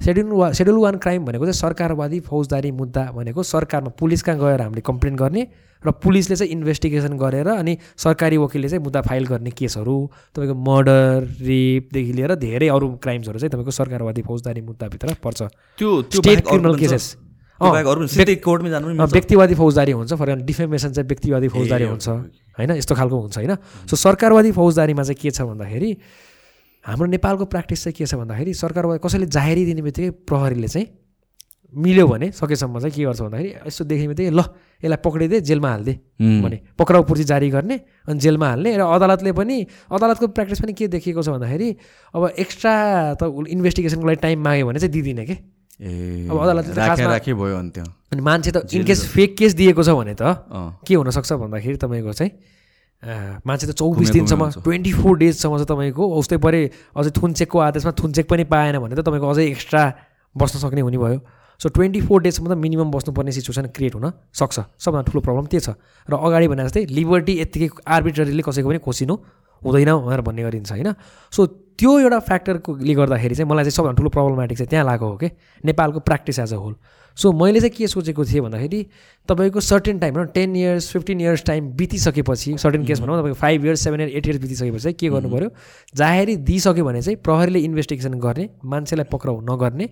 सेड्युल वा सेड्युल वान क्राइम भनेको चाहिँ सरकारवादी फौजदारी मुद्दा भनेको सरकारमा पुलिस कहाँ गएर हामीले कम्प्लेन गर्ने र पुलिसले चाहिँ इन्भेस्टिगेसन गरेर अनि सरकारी वकिलले चाहिँ मुद्दा फाइल गर्ने केसहरू तपाईँको मर्डर रेपदेखि लिएर धेरै अरू क्राइम्सहरू चाहिँ तपाईँको सरकारवादी फौजदारी मुद्दाभित्र पर्छ। त्यो स्टेट क्रिमिनल केसेस। व्यक्तिवादी फौजदारी हुन्छ फर डिफेमेसन चाहिँ व्यक्तिवादी फौजदारी हुन्छ होइन? यस्तो खालको हुन्छ होइन? सो सरकारवादी फौजदारीमा चाहिँ के छ भन्दाखेरि हाम्रो नेपालको प्र्याक्टिस चाहिँ के छ भन्दाखेरि सरकारवादी कसैले जाहेरी दिने बित्तिकै प्रहरीले चाहिँ मिल्यो भने सकेसम्म चाहिँ के गर्छ भन्दाखेरि यसो देख्ने बित्तिकै ल यसलाई पक्रिदिए जेलमा हालिदिए भने। पक्राउ पूर्ति जारी गर्ने अनि जेलमा हाल्ने र अदालतले पनि अदालतको प्र्याक्टिस पनि के देखिएको छ भन्दाखेरि अब एक्स्ट्रा त इन्भेस्टिगेसनको लागि टाइम माग्यो भने चाहिँ दिँदिनँ कि? ए अब अदालतले भयो अनि मान्छे त इनकेस फेक केस दिएको छ भने त के हुनसक्छ भन्दाखेरि तपाईँको चाहिँ मान्छे त चौबिस दिनसम्म। ट्वेन्टी फोर डेजसम्म चाहिँ तपाईँको उस्तै परे अझै थुनचेकको आदेशमा थुनचेक पनि पाएन भने त तपाईँको अझै एक्स्ट्रा बस्न सक्ने हुने भयो सो ट्वेन्टी फोर डेजसम्म त मिनिमम बस्नुपर्ने सिचुएसन क्रिएट हुन सक्छ। सबभन्दा ठुलो प्रब्लम त्यो छ। र अगाडि भने जस्तै लिबर्टी यत्तिकै आर्बिट्ररीले कसैको पनि खोसिनु हुँदैन भनेर भन्ने गरिन्छ होइन? सो त्यो एउटा फ्याक्टरकोले गर्दाखेरि चाहिँ मलाई चाहिँ सबभन्दा ठुलो प्रब्लमेटिक चाहिँ त्यहाँ लागेको हो कि नेपालको practice as a whole so मैले चाहिँ के सोचेको थिएँ भन्दाखेरि तपाईँको certain time ten years fifteen years time बितिसकेपछि certain case भनौँ तपाईँको five years seven years eight years बितिसकेपछि चाहिँ के गर्नु पऱ्यो? जाहेरी दिइसक्यो भने चाहिँ प्रहरीले इन्भेस्टिगेसन गर्ने मान्छेलाई पक्राउ नगर्ने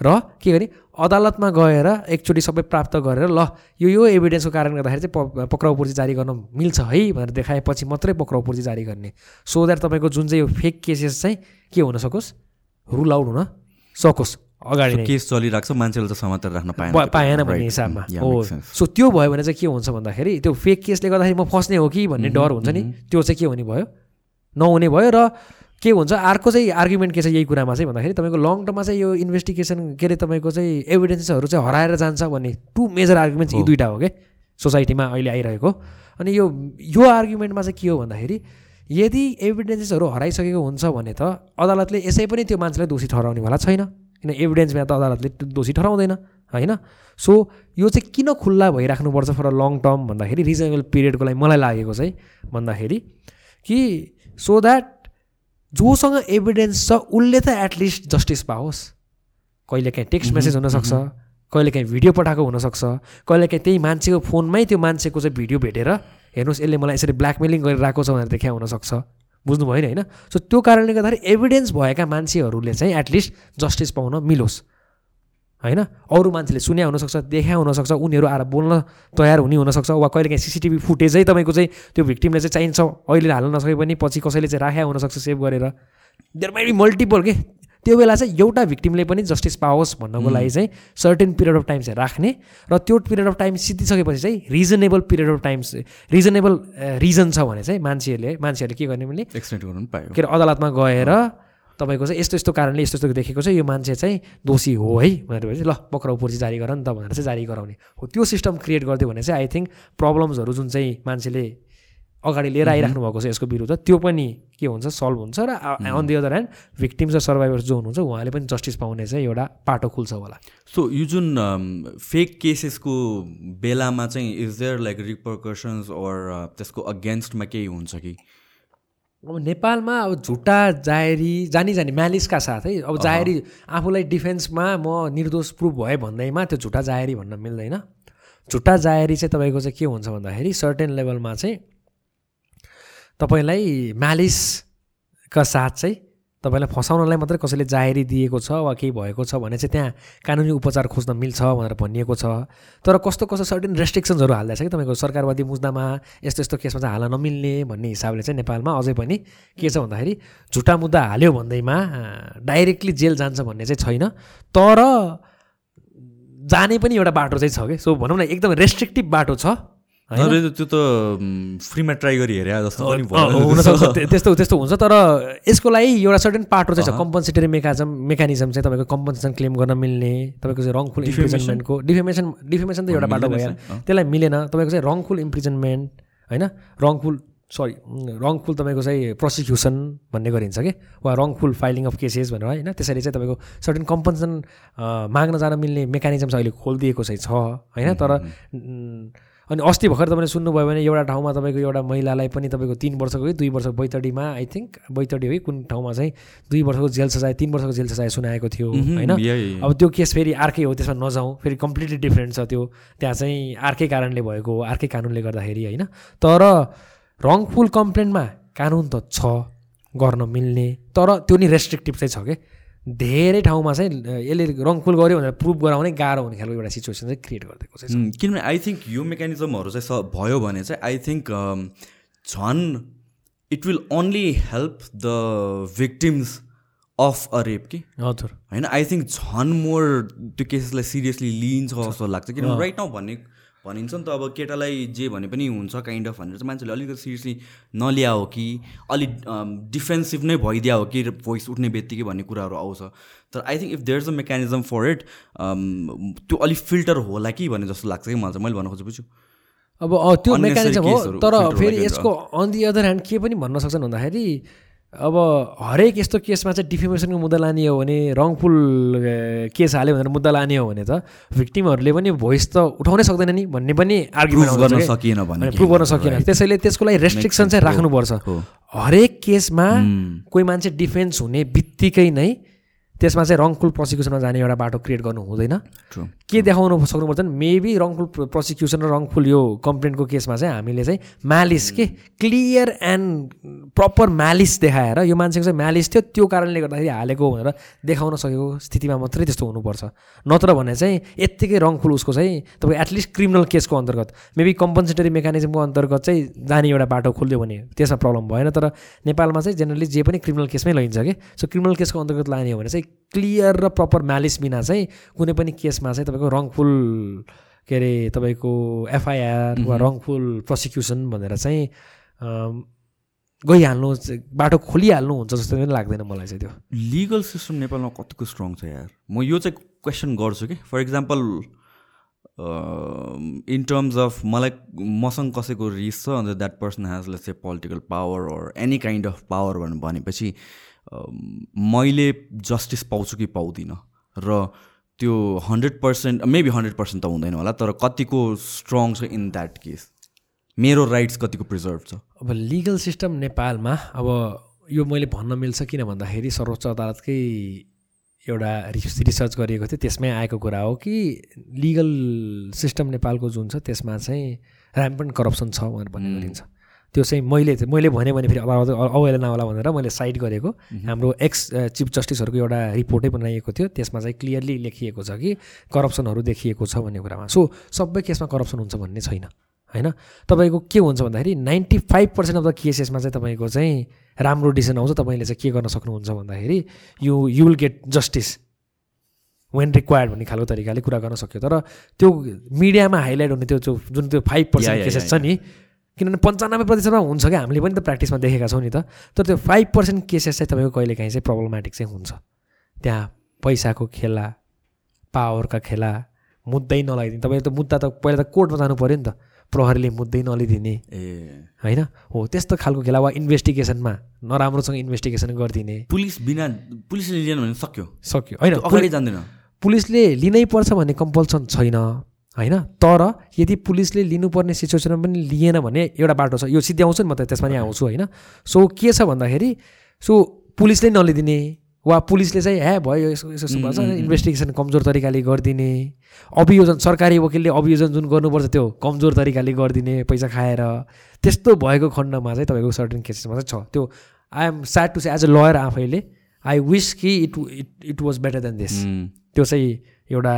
र के गर्ने अदालतमा गएर एकचोटि सबै प्राप्त गरेर ल यो यो एभिडेन्सको कारणले गर्दाखेरि चाहिँ प पक्राउ पूर्ति जारी गर्न मिल्छ है भनेर देखाएपछि मात्रै पक्राउ पूर्ति जारी गर्ने। सो द्याट तपाईँको जुन चाहिँ यो फेक केसेस चाहिँ के हुन सकोस्? रुल आउट हुन सकोस्। अगाडि केस चलिरहेको छ मान्छेले त समातेर राख्न पाएन। पाएन भन्ने. हिसाबमा। हो. सो त्यो भयो भने चाहिँ के हुन्छ भन्दाखेरि त्यो फेक केसले गर्दाखेरि म फस्ने हो कि भन्ने डर हुन्छ नि। त्यो चाहिँ के हुने भयो? नहुने भयो र के हुन्छ? अर्को चाहिँ आर्ग्युमेन्ट के छ यही कुरामा चाहिँ भन्दाखेरि तपाईँको लङ टर्ममा चाहिँ यो इन्भेस्टिगेसन के अरे तपाईँको चाहिँ एभिडेन्सेसहरू चाहिँ हराएर जान्छ भन्ने टु मेजर आर्ग्युमेन्ट यी। दुइटा हो क्या सोसाइटीमा अहिले आइरहेको। अनि यो यो आर्ग्युमेन्टमा चाहिँ के हो भन्दाखेरि यदि एभिडेन्सेसहरू हराइसकेको हुन्छ भने त अदालतले यसै पनि त्यो मान्छेलाई दोषी ठहराउनेवाला छैन। किन एभिडेन्समा त अदालतले दोषी ठहराउँदैन होइन? सो यो चाहिँ किन खुल्ला भइराख्नुपर्छ फर अ लङ टर्म भन्दाखेरि रिजनेबल पिरियडको लागि मलाई लागेको चाहिँ भन्दाखेरि कि सो द्याट जोसँग एभिडेन्स छ उसले त एटलिस्ट जस्टिस पाओस्। कहिलेकाहीँ टेक्स्ट मेसेज हुनसक्छ कहिलेकाहीँ भिडियो पठाएको हुनसक्छ कहिलेकाहीँ त्यही मान्छेको फोनमै त्यो मान्छेको चाहिँ भिडियो भेटेर हेर्नुहोस् यसले मलाई यसरी ब्ल्याकमेलिङ गरिरहेको छ भनेर देखा हुनसक्छ। बुझ्नुभयो नि होइन? सो त्यो कारणले गर्दाखेरि एभिडेन्स भएका मान्छेहरूले चाहिँ एटलिस्ट जस्टिस पाउन मिलोस्। होइन? अरू मान्छेले सुन्या हुनसक्छ देखा हुनसक्छ उनीहरू आएर बोल्न तयार हुने हुनसक्छ। वा कहिलेकाहीँ सिसिटिभी फुटेजै तपाईँको चाहिँ त्यो भिक्टिमले चाहिँ चाहिन्छ। अहिले हाल्न नसके पनि पछि कसैले चाहिँ राख्या हुनसक्छ सेभ गरेर। देयर माइट बी मल्टिपल के? त्यो बेला चाहिँ एउटा भिक्टिमले पनि जस्टिस पाओस् भन्नको लागि चाहिँ सर्टेन पिरियड अफ टाइम चाहिँ राख्ने र त्यो पिरियड अफ टाइम सिद्धिसकेपछि चाहिँ reasonable period of time reasonable reason छ भने चाहिँ मान्छेहरूले मान्छेहरूले के गर्ने भने एक्सटेन्ड गर्नु पनि पायो। के अरे अदालतमा गएर तपाईँको चाहिँ यस्तो यस्तो कारणले यस्तो यस्तो देखेको छ यो मान्छे चाहिँ दोषी हो है भनेर भने चाहिँ ल पक्राउ पूर्ति जारी गर नि त भनेर चाहिँ जारी गराउने हो। त्यो सिस्टम क्रिएट गरिदियो भने चाहिँ आई थिङ्क प्रब्लम्सहरू जुन चाहिँ मान्छेले अगाडि लिएर आइराख्नु भएको छ यसको विरुद्ध त्यो पनि के हुन्छ सल्भ हुन्छ र on the other hand victims र सर्भाइभर्स जो हुनुहुन्छ उहाँले पनि जस्टिस पाउने चाहिँ एउटा पाटो खुल्छ होला। सो यो जुन फेक केसेसको बेलामा चाहिँ is there like repercussions or त्यसको अगेन्स्टमा केही हुन्छ कि? अब नेपालमा अब झुट्टा जाहेरी जानी जानी म्यालिसका साथै अब जाहेरी आफूलाई डिफेन्समा म निर्दोष प्रुभ भएँ भन्दैमा त्यो झुट्टा जाहेरी भन्न मिल्दैन। झुट्टा जाहेरी चाहिँ तपाईँको चाहिँ के हुन्छ भन्दाखेरि सर्टेन लेभलमा चाहिँ तपाईँलाई म्यालिसका साथ चाहिँ तपाईँलाई फसाउनलाई मात्रै कसैले जाहेरी दिएको छ वा केही भएको छ भने चाहिँ त्यहाँ कानुनी उपचार खोज्न मिल्छ भनेर भनिएको छ। तर कस्तो कस्तो सर्टेन रेस्ट्रिक्सन्सहरू हाल्दैछ कि तपाईँको सरकारवादी मुद्दामा यस्तो यस्तो केसमा चाहिँ हाल्न नमिल्ने भन्ने हिसाबले चाहिँ नेपालमा अझै पनि के छ भन्दाखेरि झुटा मुद्दा हाल्यो भन्दैमा डाइरेक्टली जेल जान्छ भन्ने चाहिँ छैन। तर जाने पनि एउटा बाटो चाहिँ छ कि। सो भनौँ न एकदम रेस्ट्रिक्टिभ बाटो छ। त्यो त फ्रीमा ट्राई गरी हेरे जस्तो पनि भयो। *laughs* त्यस्तो त्यस्तो हुन्छ तर यसको लागि एउटा सर्टेन पाटो चाहिँ छ। कम्पन्सेटरी मेकाजम मेकानिजम चाहिँ तपाईँको कम्पन्सेसन क्लेम गर्न मिल्ने तपाईँको चाहिँ रङफुल? इम्प्रिजनमेन्टको डिफेमेसन डिफेमेसन त एउटा बाटो भयो। त्यसलाई मिलेन तपाईँको चाहिँ रङफुल इम्प्रिजनमेन्ट होइन? रङफुल सरी रङफुल तपाईँको चाहिँ प्रोसिक्युसन भन्ने गरिन्छ कि? वा रङफुल फाइलिङ अफ केसेस भनेर होइन? त्यसरी चाहिँ तपाईँको सर्टेन कम्पन्सेसन माग्न जान मिल्ने मेकानिजम चाहिँ अहिले खोलिदिएको चाहिँ छ होइन? तर अनि अस्ति भर्खर तपाईँले सुन्नुभयो भने एउटा ठाउँमा तपाईँको एउटा महिलालाई पनि तपाईँको तिन वर्षको कि दुई वर्षको बैतडीमा आई थिङ्क बैतडी हो कि कुन ठाउँमा चाहिँ दुई वर्षको जेल सजाय तिन वर्षको जेल सजाय सुनाएको थियो होइन। अब त्यो केस फेरि अर्कै हो त्यसमा नजाउँ फेरि कम्प्लिटली डिफ्रेन्ट छ त्यो। त्यहाँ चाहिँ अर्कै कारणले भएको हो अर्कै कानुनले गर्दाखेरि होइन? तर रङफुल कम्प्लेनमा कानुन त छ गर्न मिल्ने तर त्यो नि रेस्ट्रिक्टिभ चाहिँ छ कि? धेरै ठाउँमा चाहिँ यसले रङफुल गर्यो भनेर प्रुभ गराउनै गाह्रो हुने खालको एउटा सिचुएसन चाहिँ क्रिएट गरिदिएको छ। किनभने आई थिङ्क यो मेकानिजमहरू चाहिँ स भयो भने चाहिँ आई थिङ्क झन् it will only help the victims of a rape कि? हजुर। होइन? आई थिङ्क झन् मोर त्यो केसेसलाई सिरियसली लिइन्छ जस्तो लाग्छ। किनभने राइट नाउ भन्ने भनिन्छ नि त अब केटालाई जे भने पनि हुन्छ काइन्ड अफ भनेर। चाहिँ मान्छेले अलिकति सिरियसली नलिया हो कि अलिक डिफेन्सिभ नै भइदिया हो कि भोइस उठ्ने बित्तिकै भन्ने कुराहरू आउँछ। तर I think if there is a mechanism for it त्यो अलिक फिल्टर होला कि भन्ने जस्तो लाग्छ कि मलाई चाहिँ। मैले भन्न खोजेको छु अब त्यो मेकानिजम हो तर फेरि यसको अन दि अदर ह्यान्ड के पनि भन्न सक्छन् भन्दाखेरि अब हरेक यस्तो केसमा चाहिँ डिफेमेसनको मुद्दा लाने हो भने रङफुल केस हाल्यो भनेर मुद्दा लाने हो भने त भिक्टिमहरूले पनि भोइस त उठाउनै सक्दैन नि भन्ने पनि प्रुभ गर्न आर्ग्युमेन्ट सकिएन भने प्रुभ गर्न सकिएन। त्यसैले त्यसको लागि रेस्ट्रिक्सन चाहिँ राख्नुपर्छ। हरेक केसमा Hmm. कोही मान्छे डिफेन्स हुने बित्तिकै नै त्यसमा चाहिँ रङफुल प्रोसिक्युसनमा जाने एउटा बाटो क्रिएट गर्नु हुँदैन। के देखाउनु सक्नुपर्छ मेबी रङफुल प्रोसिक्युसन र रङफुल यो कम्प्लेन्टको केसमा चाहिँ हामीले चाहिँ म्यालिस के क्लियर एन्ड प्रपर म्यालिस देखाएर यो मान्छेको चाहिँ म्यालिस थियो त्यो कारणले गर्दाखेरि हालेको भनेर देखाउन सकेको स्थितिमा मात्रै त्यस्तो हुनुपर्छ। नत्र भने चाहिँ यत्तिकै रङफुल उसको चाहिँ तपाईँ एटलिस्ट क्रिमिनल केसको अन्तर्गत मेबी कम्पन्सेटरी मेकानिजमको अन्तर्गत चाहिँ जाने एउटा बाटो खोलिदियो भने त्यसमा प्रब्लम भएन। तर नेपालमा चाहिँ जेनरली जे पनि क्रिमिनल केसमै लैन्छ कि सो क्रिमिनल केसको अन्तर्गत लाने हो भने चाहिँ क्लियर र प्रपर म्यालिस बिना चाहिँ कुनै पनि केसमा चाहिँ तपाईँको रङफुल के अरे तपाईँको एफआइआर वा रङफुल प्रोसिक्युसन भनेर चाहिँ गइहाल्नु बाटो खोलिहाल्नु हुन्छ जस्तो पनि लाग्दैन मलाई चाहिँ त्यो। लिगल सिस्टम नेपालमा कतिको स्ट्रङ छ यार? म यो चाहिँ क्वेसन गर्छु कि? For example in terms of मलाई मसँग कसैको रिस छ and that person has let's a political power or any kind of power भनेर भनेपछि मैले जस्टिस पाउँछु कि पाउँदिनँ? र त्यो hundred percent maybe hundred percent त हुँदैन होला तर कतिको स्ट्रङ छ इन द्याट केस मेरो राइट्स कतिको प्रिजर्भ छ? अब लिगल सिस्टम नेपालमा अब यो मैले भन्न मिल्छ किन भन्दाखेरि सर्वोच्च अदालतकै एउटा रिस- रिसर्च गरिएको थियो त्यसमै आएको कुरा हो कि लिगल सिस्टम नेपालको जुन छ त्यसमा चाहिँ ऱ्याम्पन करप्सन छ भनेर भन्ने गरिन्छ। त्यो चाहिँ मैले मैले भने भने फेरि अदालत अ- अवहेलना होला भनेर मैले साइड गरेको। हाम्रो एक्स चिफ जस्टिसहरूको एउटा रिपोर्टै बनाइएको थियो। त्यसमा चाहिँ क्लियरली लेखिएको छ कि करप्सनहरू देखिएको छ भन्ने कुरामा। सो सबै केसमा करप्सन हुन्छ भन्ने छैन होइन? तपाईँको के हुन्छ भन्दाखेरि ninety five percent of the केसेसमा चाहिँ तपाईँको चाहिँ राम्रो डिसिजन आउँछ। तपाईँले चाहिँ के गर्न सक्नुहुन्छ भन्दाखेरि you you will get justice when required भन्ने खालको तरिकाले कुरा गर्न सक्यो। तर त्यो मिडियामा हाइलाइट हुने त्यो जुन त्यो फाइभ पर्सेन्ट केसेस छ नि किनभने पन्चानब्बे प्रतिशतमा हुन्छ क्या? हामीले पनि त प्र्याक्टिसमा देखेका छौँ नि त। तर त्यो फाइभ पर्सेन्ट केसेस चाहिँ तपाईँको कहिलेकाहीँ चाहिँ प्रब्लमेटिक चाहिँ हुन्छ। त्यहाँ पैसाको खेला पावरका खेला मुद्दै नलाइदिने तपाईँले त मुद्दा त पहिला त कोर्टमा जानु पऱ्यो नि त। प्रहरीले मुद्दै नलिदिने। ए। होइन? हो त्यस्तो खालको खेला वा इन्भेस्टिगेसनमा नराम्रोसँग इन्भेस्टिगेसन गरिदिने। पुलिस बिना पुलिसले लिएन भने सक्यो? सक्यो। होइन अगाडि जाँदैन पुलिसले लिनै पर्छ भन्ने कम्पल्सन छैन। होइन? तर यदि पुलिसले लिनुपर्ने सिचुएसनमा पनि लिएन भने एउटा बाटो छ। यो सिद्ध्याउँछु नि म त त्यसमा नि आउँछु होइन? सो के छ भन्दाखेरि सो पुलिसले नलिदिने वा पुलिसले चाहिँ हे भयो यसो यसो भन्छ इन्भेस्टिगेसन कमजोर तरिकाले गरिदिने। अभियोजन सरकारी वकिलले अभियोजन जुन गर्नुपर्छ त्यो कमजोर तरिकाले गरिदिने पैसा खाएर। त्यस्तो भएको खण्डमा चाहिँ तपाईँको सर्टेन केसेसमा चाहिँ छ। त्यो I am sad to say as a lawyer आफैले आई विस कि it it it was better than this त्यो चाहिँ एउटा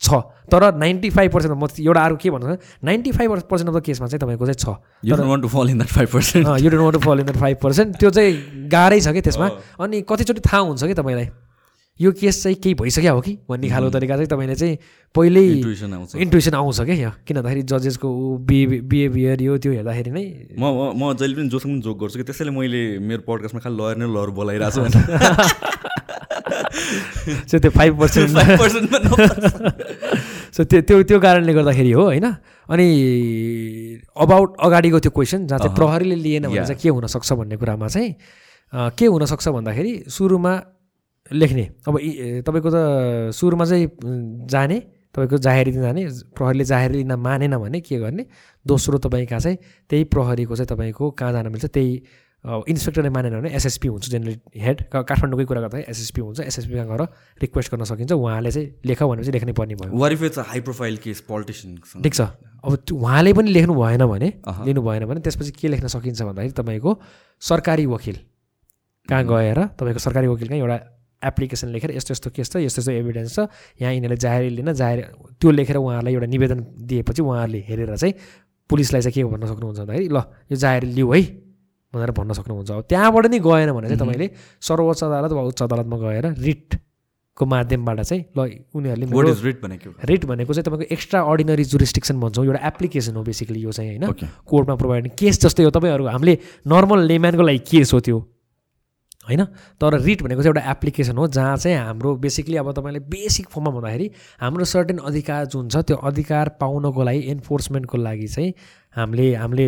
छ। तर नाइन्टी फाइभ पर्सेन्ट म एउटा अरू के भन्नु ninety five percent of the केसमा चाहिँ तपाईँको चाहिँ छ। Don't want to fall in that 5%. You don't want to fall in the five percent त्यो चाहिँ गाह्रै छ कि त्यसमा। अनि कतिचोटि थाहा हुन्छ कि तपाईँलाई? यो केस चाहिँ केही भइसक्यो हो कि? भन्ने खालको तरिका चाहिँ तपाईँले चाहिँ पहिल्यै Intuition आउँछ। इन्टुइसन आउँछ क्या यहाँ किन भन्दाखेरि जजेसको बिहे बिहेभियर यो त्यो हेर्दाखेरि नै म म- म जहिले पनि जोसँग पनि जोक गर्छु कि त्यसैले मैले मेरो पडकास्टमा खालि लयर नै लयर बोलाइरहेको छु *laughs* *laughs* चाहिँ त्यो फाइभ पर्सेन्ट 5% मा नपर्छ। सो त्यो त्यो त्यो कारणले गर्दाखेरि हो होइन? अनि अबाउट अगाडिको त्यो क्वेसन जहाँ चाहिँ प्रहरीले लिएन भने चाहिँ के हुनसक्छ भन्ने कुरामा चाहिँ के हुनसक्छ भन्दाखेरि सुरुमा लेख्ने। अब तपाईँको त सुरुमा चाहिँ जाने तपाईँको जाहेरी दिन जाने प्रहरीले जाहेरी लिन मानेन भने के गर्ने? दोस्रो तपाईँ कहाँ चाहिँ त्यही प्रहरीको चाहिँ तपाईँको कहाँ जान मिल्छ? त्यही इन्सपेक्टरले मानेन भने एसएसपी हुन्छ जेनरली हेड का- काठमाडौँकै कुरा गर्दाखेरि एसएसपी हुन्छ एसएसपी कहाँ गएर रिक्वेस्ट गर्न सकिन्छ उहाँले चाहिँ लेख भनेपछि लेख्नै पर्ने भयो। It's a high profile case, politician? ठिक छ। अब उहाँले पनि लेख्नु भएन भने लिनु भएन भने त्यसपछि के लेख्न सकिन्छ भन्दाखेरि तपाईँको सरकारी वकिल। कहाँ गएर तपाईँको सरकारी वकिल कहाँ एउटा एप्लिकेसन लेखेर यस्तो यस्तो केस छ यस्तो यस्तो एभिडेन्स छ यहाँ यिनीहरूले जाहेरी लिन जाहेर त्यो लेखेर उहाँहरूलाई एउटा निवेदन दिएपछि उहाँहरूले हेरेर चाहिँ पुलिसलाई चाहिँ के भन्न सक्नुहुन्छ भन्दाखेरि ल यो जाहेर लिऊ है। भनेर भन्न सक्नुहुन्छ। अब त्यहाँबाट नि गएन भने चाहिँ तपाईँले सर्वोच्च अदालत वा उच्च अदालतमा गएर रिटको माध्यमबाट चाहिँ ल उनीहरूले रेट भनेको? रिट भनेको चाहिँ तपाईँको एक्स्ट्रा अर्डिनरी जुरिस्टिक्सन भन्छौँ। एउटा एप्लिकेसन हो बेसिकली यो चाहिँ होइन? कोर्टमा प्रोभाइड केस जस्तै हो तपाईँहरू हामीले नर्मल लेम्यानको लागि केस हो त्यो होइन? तर रिट भनेको चाहिँ एउटा एप्लिकेसन हो जहाँ चाहिँ हाम्रो बेसिकली अब तपाईँले बेसिक फर्ममा भन्दाखेरि हाम्रो सर्टेन अधिकार जुन छ त्यो अधिकार पाउनको लागि एन्फोर्समेन्टको लागि चाहिँ हामीले हामीले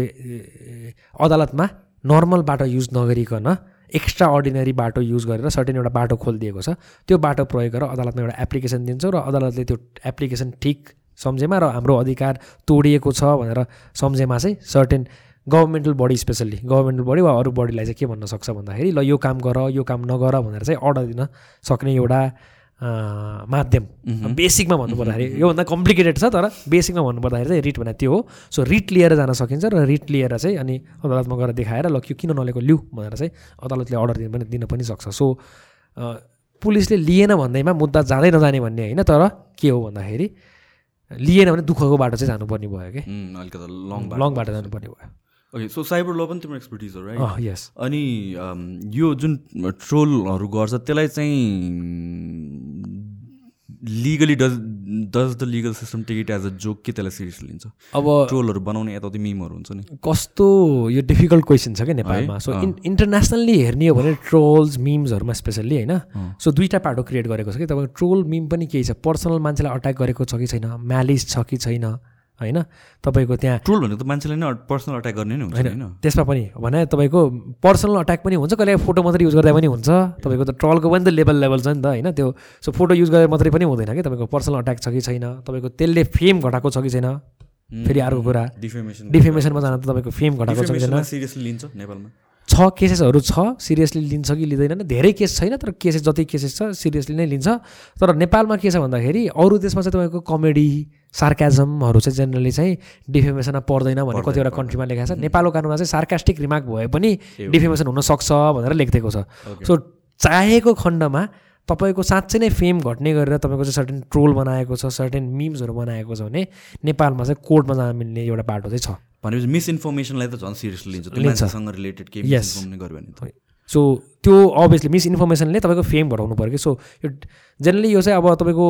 अदालतमा नर्मल बाटो युज नगरिकन एक्स्ट्रा अर्डिनरी बाटो युज गरेर सर्टेन एउटा बाटो खोलिदिएको छ। त्यो बाटो प्रयोग गरेर अदालतमा एउटा एप्लिकेसन दिन्छौँ र अदालतले त्यो एप्लिकेसन ठिक सम्झेमा र हाम्रो अधिकार तोडिएको छ भनेर सम्झेमा चाहिँ certain governmental body especially governmental body वा अरू बडीलाई चाहिँ के भन्न सक्छ भन्दाखेरि ल यो काम गर यो काम नगर भनेर चाहिँ अर्डर दिन सक्ने एउटा माध्यम। बेसिकमा भन्नुपर्दाखेरि योभन्दा कम्प्लिकेटेड छ तर बेसिकमा भन्नुपर्दाखेरि चाहिँ रिट भनेर त्यो हो। सो रिट लिएर जान सकिन्छ र रिट लिएर चाहिँ अनि अदालतमा गएर देखाएर ल यो किन नलिएको लिऊ भनेर चाहिँ अदालतले अर्डर दिन पनि दिन पनि सक्छ। सो पुलिसले लिएन भन्दैमा मुद्दा जाँदै नजाने भन्ने होइन तर के हो भन्दाखेरि लिएन भने दुःखको बाटो चाहिँ जानुपर्ने भयो कि? लङ लङ बाटो जानुपर्ने भयो। ओके सो साइबर ल पनि तिम्रो एक्सपर्टिज हो राइट यस अनि अम, यो जुन ट्रोलहरू गर्छ त्यसलाई चाहिँ legally does does the legal system take it as a joke कि त्यसलाई सिरियसली लिन्छ? अब ट्रोलहरू बनाउने यताउति मिमहरू हुन्छ नि। कस्तो यो डिफिकल्ट क्वेसन छ क्या नेपालमा? सो इन्टरनेसनल्ली हेर्ने हो भने ट्रोल्स मिम्सहरूमा स्पेसल्ली होइन? सो दुईवटा पाटो क्रिएट गरेको छ कि तपाईँको ट्रोल मिम पनि केही छ? पर्सनल मान्छेलाई अट्याक गरेको छ कि छैन? म्यालिस छ कि छैन? होइन? तपाईँको त्यहाँ ट्रोल भनेको त मान्छेलाई नै पर्सनल अट्याक गर्ने नै हुन्छ होइन। त्यसमा पनि भने तपाईँको पर्सनल अट्याक पनि हुन्छ। कहिले फोटो मात्रै युज गर्दा पनि हुन्छ। तपाईँको त ट्रलको पनि त लेभल लेभल छ नि त होइन? त्यो सो फोटो युज गरेर मात्रै पनि हुँदैन कि तपाईँको पर्सनल अट्याक छ कि छैन। तपाईँको त्यसले फेम घटाएको छ कि छैन? फेरि अर्को कुरा। डिफेमेसन डिफेमेसनमा जाँदा त तपाईँको फेम घटाएको छ कि छैन? सिरियसली लिन्छ नेपालमा। छ केसेसहरू छ। सिरियसली लिन्छ कि लिँदैन धेरै केस छैन तर केसेस जति केसेस छ सिरियसली नै लिन्छ। तर नेपालमा के छ भन्दाखेरि अरू देशमा चाहिँ तपाईँको कमेडी सार्काजमहरू चाहिँ जेनरली चाहिँ डिफेमेसनमा पर्दैन भन्ने कतिवटा कन्ट्रीमा लेखाएको छ। नेपालको कानुनमा चाहिँ सार्कास्टिक रिमार्क भए पनि डिफेमेसन हुनसक्छ भनेर लेखिदिएको छ। सो चाहेको खण्डमा तपाईँको साँच्चै नै फेम घट्ने गरेर तपाईँको चाहिँ सर्टेन ट्रोल बनाएको छ सर्टेन मिम्सहरू बनाएको छ भने नेपालमा चाहिँ कोर्टमा जान मिल्ने एउटा बाटो चाहिँ छ। भनेपछि मिसइन्फर्मेसनलाई त झन् सिरियसली लिन्छ। रिलेटेड केही सो त्यो अभियसली मिसइन्फर्मेसनले तपाईँको फेम घटाउनु पऱ्यो कि? सो यो जेनरली यो चाहिँ अब तपाईँको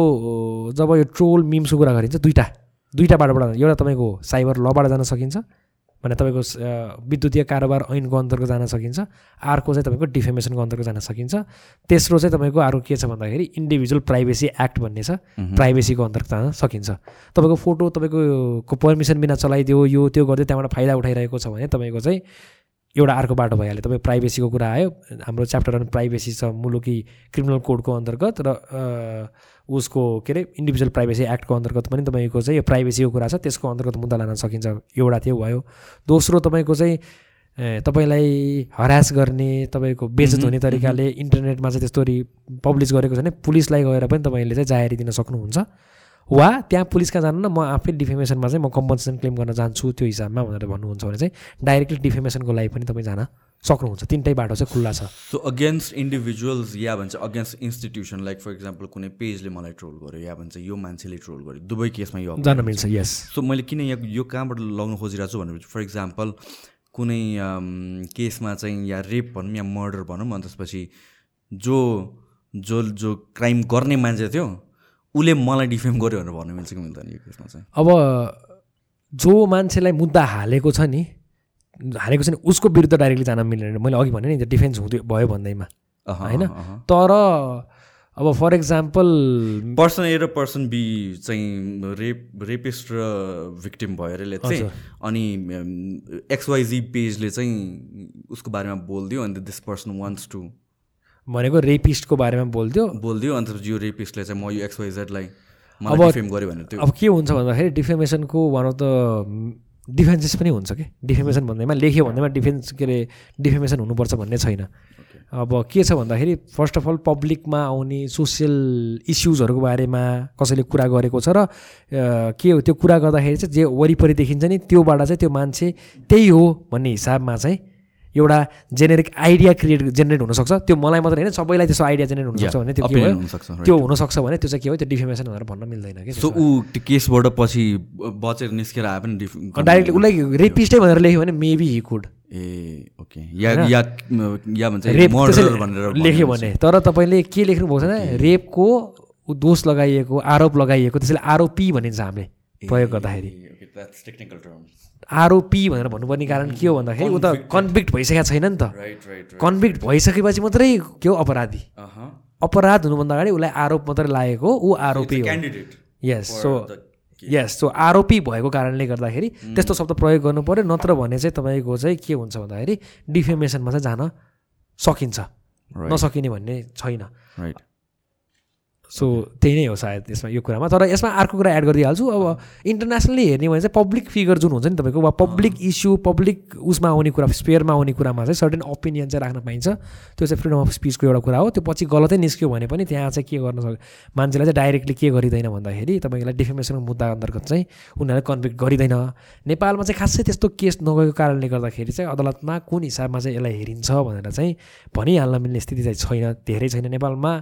जब यो ट्रोल मिम्सको कुरा गरिन्छ दुईवटा दुईवटा बाटोबाट एउटा तपाईँको साइबर लबाट जान सकिन्छ भने तपाईँको विद्युतीय कारोबार ऐनको अन्तर्गत जान सकिन्छ अर्को चाहिँ तपाईँको डिफेमेसनको अन्तर्गत जान सकिन्छ तेस्रो चाहिँ तपाईँको अर्को के छ भन्दाखेरि इन्डिभिजुअल प्राइभेसी एक्ट भन्ने छ प्राइभेसीको अन्तर्गत जान सकिन्छ। तपाईँको फोटो तपाईँको को पर्मिसन बिना चलाइदियो यो त्यो गर्दै त्यहाँबाट फाइदा उठाइरहेको छ भने तपाईँको चाहिँ एउटा अर्को बाटो भइहाल्यो। तपाईँ प्राइभेसीको कुरा आयो। हाम्रो च्याप्टर अन प्राइभेसी छ मुलुकी क्रिमिनल कोडको अन्तर्गत र उसको के अरे इन्डिभिजुअल प्राइभेसी एक्टको अन्तर्गत पनि तपाईँको चाहिँ यो प्राइभेसीको कुरा छ। त्यसको अन्तर्गत मुद्दा लान सकिन्छ। एउटा त्यो भयो। दोस्रो तपाईँको चाहिँ तपाईँलाई हरास गर्ने तपाईँको बेचत हुने तरिकाले इन्टरनेटमा चाहिँ त्यस्तो रि पब्लिस गरेको छ भने पुलिसलाई गएर पनि तपाईँले चाहिँ जाहेरी दिन सक्नुहुन्छ। वा त्यहाँ पुलिस कहाँ जानु न म आफै डिफेमेसनमा चाहिँ म कम्पनसेसन क्लेम गर्न जान्छु त्यो हिसाबमा भनेर भन्नुहुन्छ भने चाहिँ डाइरेक्टली डिफेमेसनको लागि पनि तपाईँ जान सक्नुहुन्छ। तिनटै बाटो चाहिँ खुल्ला छ। सो अगेन्स्ट इन्डिभिजुअल्स या भन्छ against institution like for example कुनै पेजले मलाई ट्रोल गर्यो या भन्छ यो मान्छेले ट्रोल गर्यो दुवै केसमा यो जान। मिल्छ यस सो मैले किन यहाँ यो कहाँबाट लगाउन खोजिरहेको छु भनेपछि फर इक्जाम्पल कुनै केसमा चाहिँ या रेप भनौँ या मर्डर भनौँ अनि त्यसपछि जो जो जो क्राइम गर्ने मान्छे थियो उसले मलाई डिफेम गर्यो भनेर भन्नु मिल्छ कि मिल्दैन यो केसमा चाहिँ। अब जो मान्छेलाई मुद्दा हालेको छ नि हालेको छ नि उसको विरुद्ध डाइरेक्टली जान मिल्दैन मैले अघि भने नि डिफेन्स हुँदै भयो भन्दैमा होइन? तर अब फर इक्जाम्पल पर्सन ए र पर्सन बी चाहिँ रेप रेपिस्ट र भिक्टिम भएर चाहिँ अनि एक्सवाइजी पेजले चाहिँ उसको बारेमा बोलिदियो अन्त दिस पर्सन वान्ट्स टु भनेको रेपिस्टको बारेमा बोलिदियो बोलिदियो अन्त यो रेपिस्टले चाहिँ म यो एक्सवाइजेडलाई अब- गऱ्यो भने त्यो अब के हुन्छ भन्दाखेरि डिफेमेसनको वान अफ द डिफेन्सेस पनि हुन्छ कि? डिफेमेसन भन्दैमा लेख्यो भन्दैमा डिफेन्स के अरे डिफेमेसन हुनुपर्छ भन्ने छैन। अब के छ भन्दाखेरि फर्स्ट अफ अल पब्लिकमा आउने सोसियल इस्युजहरूको बारेमा कसैले कुरा गरेको छ र के हो त्यो कुरा गर्दाखेरि चाहिँ जे वरिपरि देखिन्छ नि त्योबाट चाहिँ त्यो मान्छे त्यही हो भन्ने हिसाबमा चाहिँ एउटा जेनेरिक आइडिया क्रिएट जेनेरेट हुनसक्छ। त्यो मलाई मात्रै होइन सबैलाई त्यसो आइडिया जेनेरेट हुनसक्छ भने त्यो के हो. त्यो हुनसक्छ भने त्यो चाहिँ के हो? त्यो डिफेमेसन भनेर भन्न मिल्दैन कि सो ऊ त्यो केसबाट पछि बचेर निस्केर आए पनि डाइरेक्टली उसलाई रेपिस्टै भनेर लेख्यो भने maybe he could uh okay yeah yeah yeah भनेर लेख्यो भने। तर तपाईँले के लेख्नु भएको छैन? रेपको दोष लगाइएको आरोप लगाइएको त्यसैले आरोपी भनिन्छ हामीले प्रयोग गर्दाखेरि। आरोपी भनेर भन्नुपर्ने कारण के हो भन्दाखेरि ऊ त कन्भिक्ट भइसकेको छैन नि त। कन्भिक्ट भइसकेपछि मात्रै के हो अपराधी? राइट अपराध हुनुभन्दा अगाडि उसलाई आरोप मात्रै लागेको ऊ आरोपी हो। यस सो यस सो आरोपी भएको कारणले गर्दाखेरि त्यस्तो शब्द प्रयोग गर्नु पऱ्यो नत्र भने चाहिँ तपाईँको चाहिँ के हुन्छ भन्दाखेरि डिफेमेसनमा चाहिँ जान सकिन्छ। नसकिने भन्ने छैन। सो त्यही नै हो सायद यसमा यो कुरामा। तर यसमा अर्को कुरा एड गरिदिइहाल्छु। अब इन्टरनेसनली हेर्ने भने चाहिँ पब्लिक फिगर जुन हुन्छ नि तपाईँको वा पब्लिक इस्यु पब्लिक उसमा आउने कुरा स्पेयरमा आउने कुरामा चाहिँ सर्टेन ओपिनियन चाहिँ राख्न पाइन्छ। त्यो चाहिँ फ्रिडम अफ स्पिचको एउटा कुरा हो। त्यो पछि गलतै निस्क्यो भने पनि त्यहाँ चाहिँ के गर्न सक् मान्छेलाई चाहिँ डाइरेक्टली के गरिँदैन भन्दाखेरि तपाईँलाई डिफेमेसनको मुद्दा अन्तर्गत चाहिँ उनीहरूले कन्भिक्ट गरिँदैन। नेपालमा चाहिँ खासै त्यस्तो केस नगएको कारणले गर्दाखेरि चाहिँ अदालतमा कुन हिसाबमा चाहिँ यसलाई हेरिन्छ भनेर चाहिँ भनिहाल्न मिल्ने स्थिति चाहिँ छैन। धेरै छैन नेपालमा।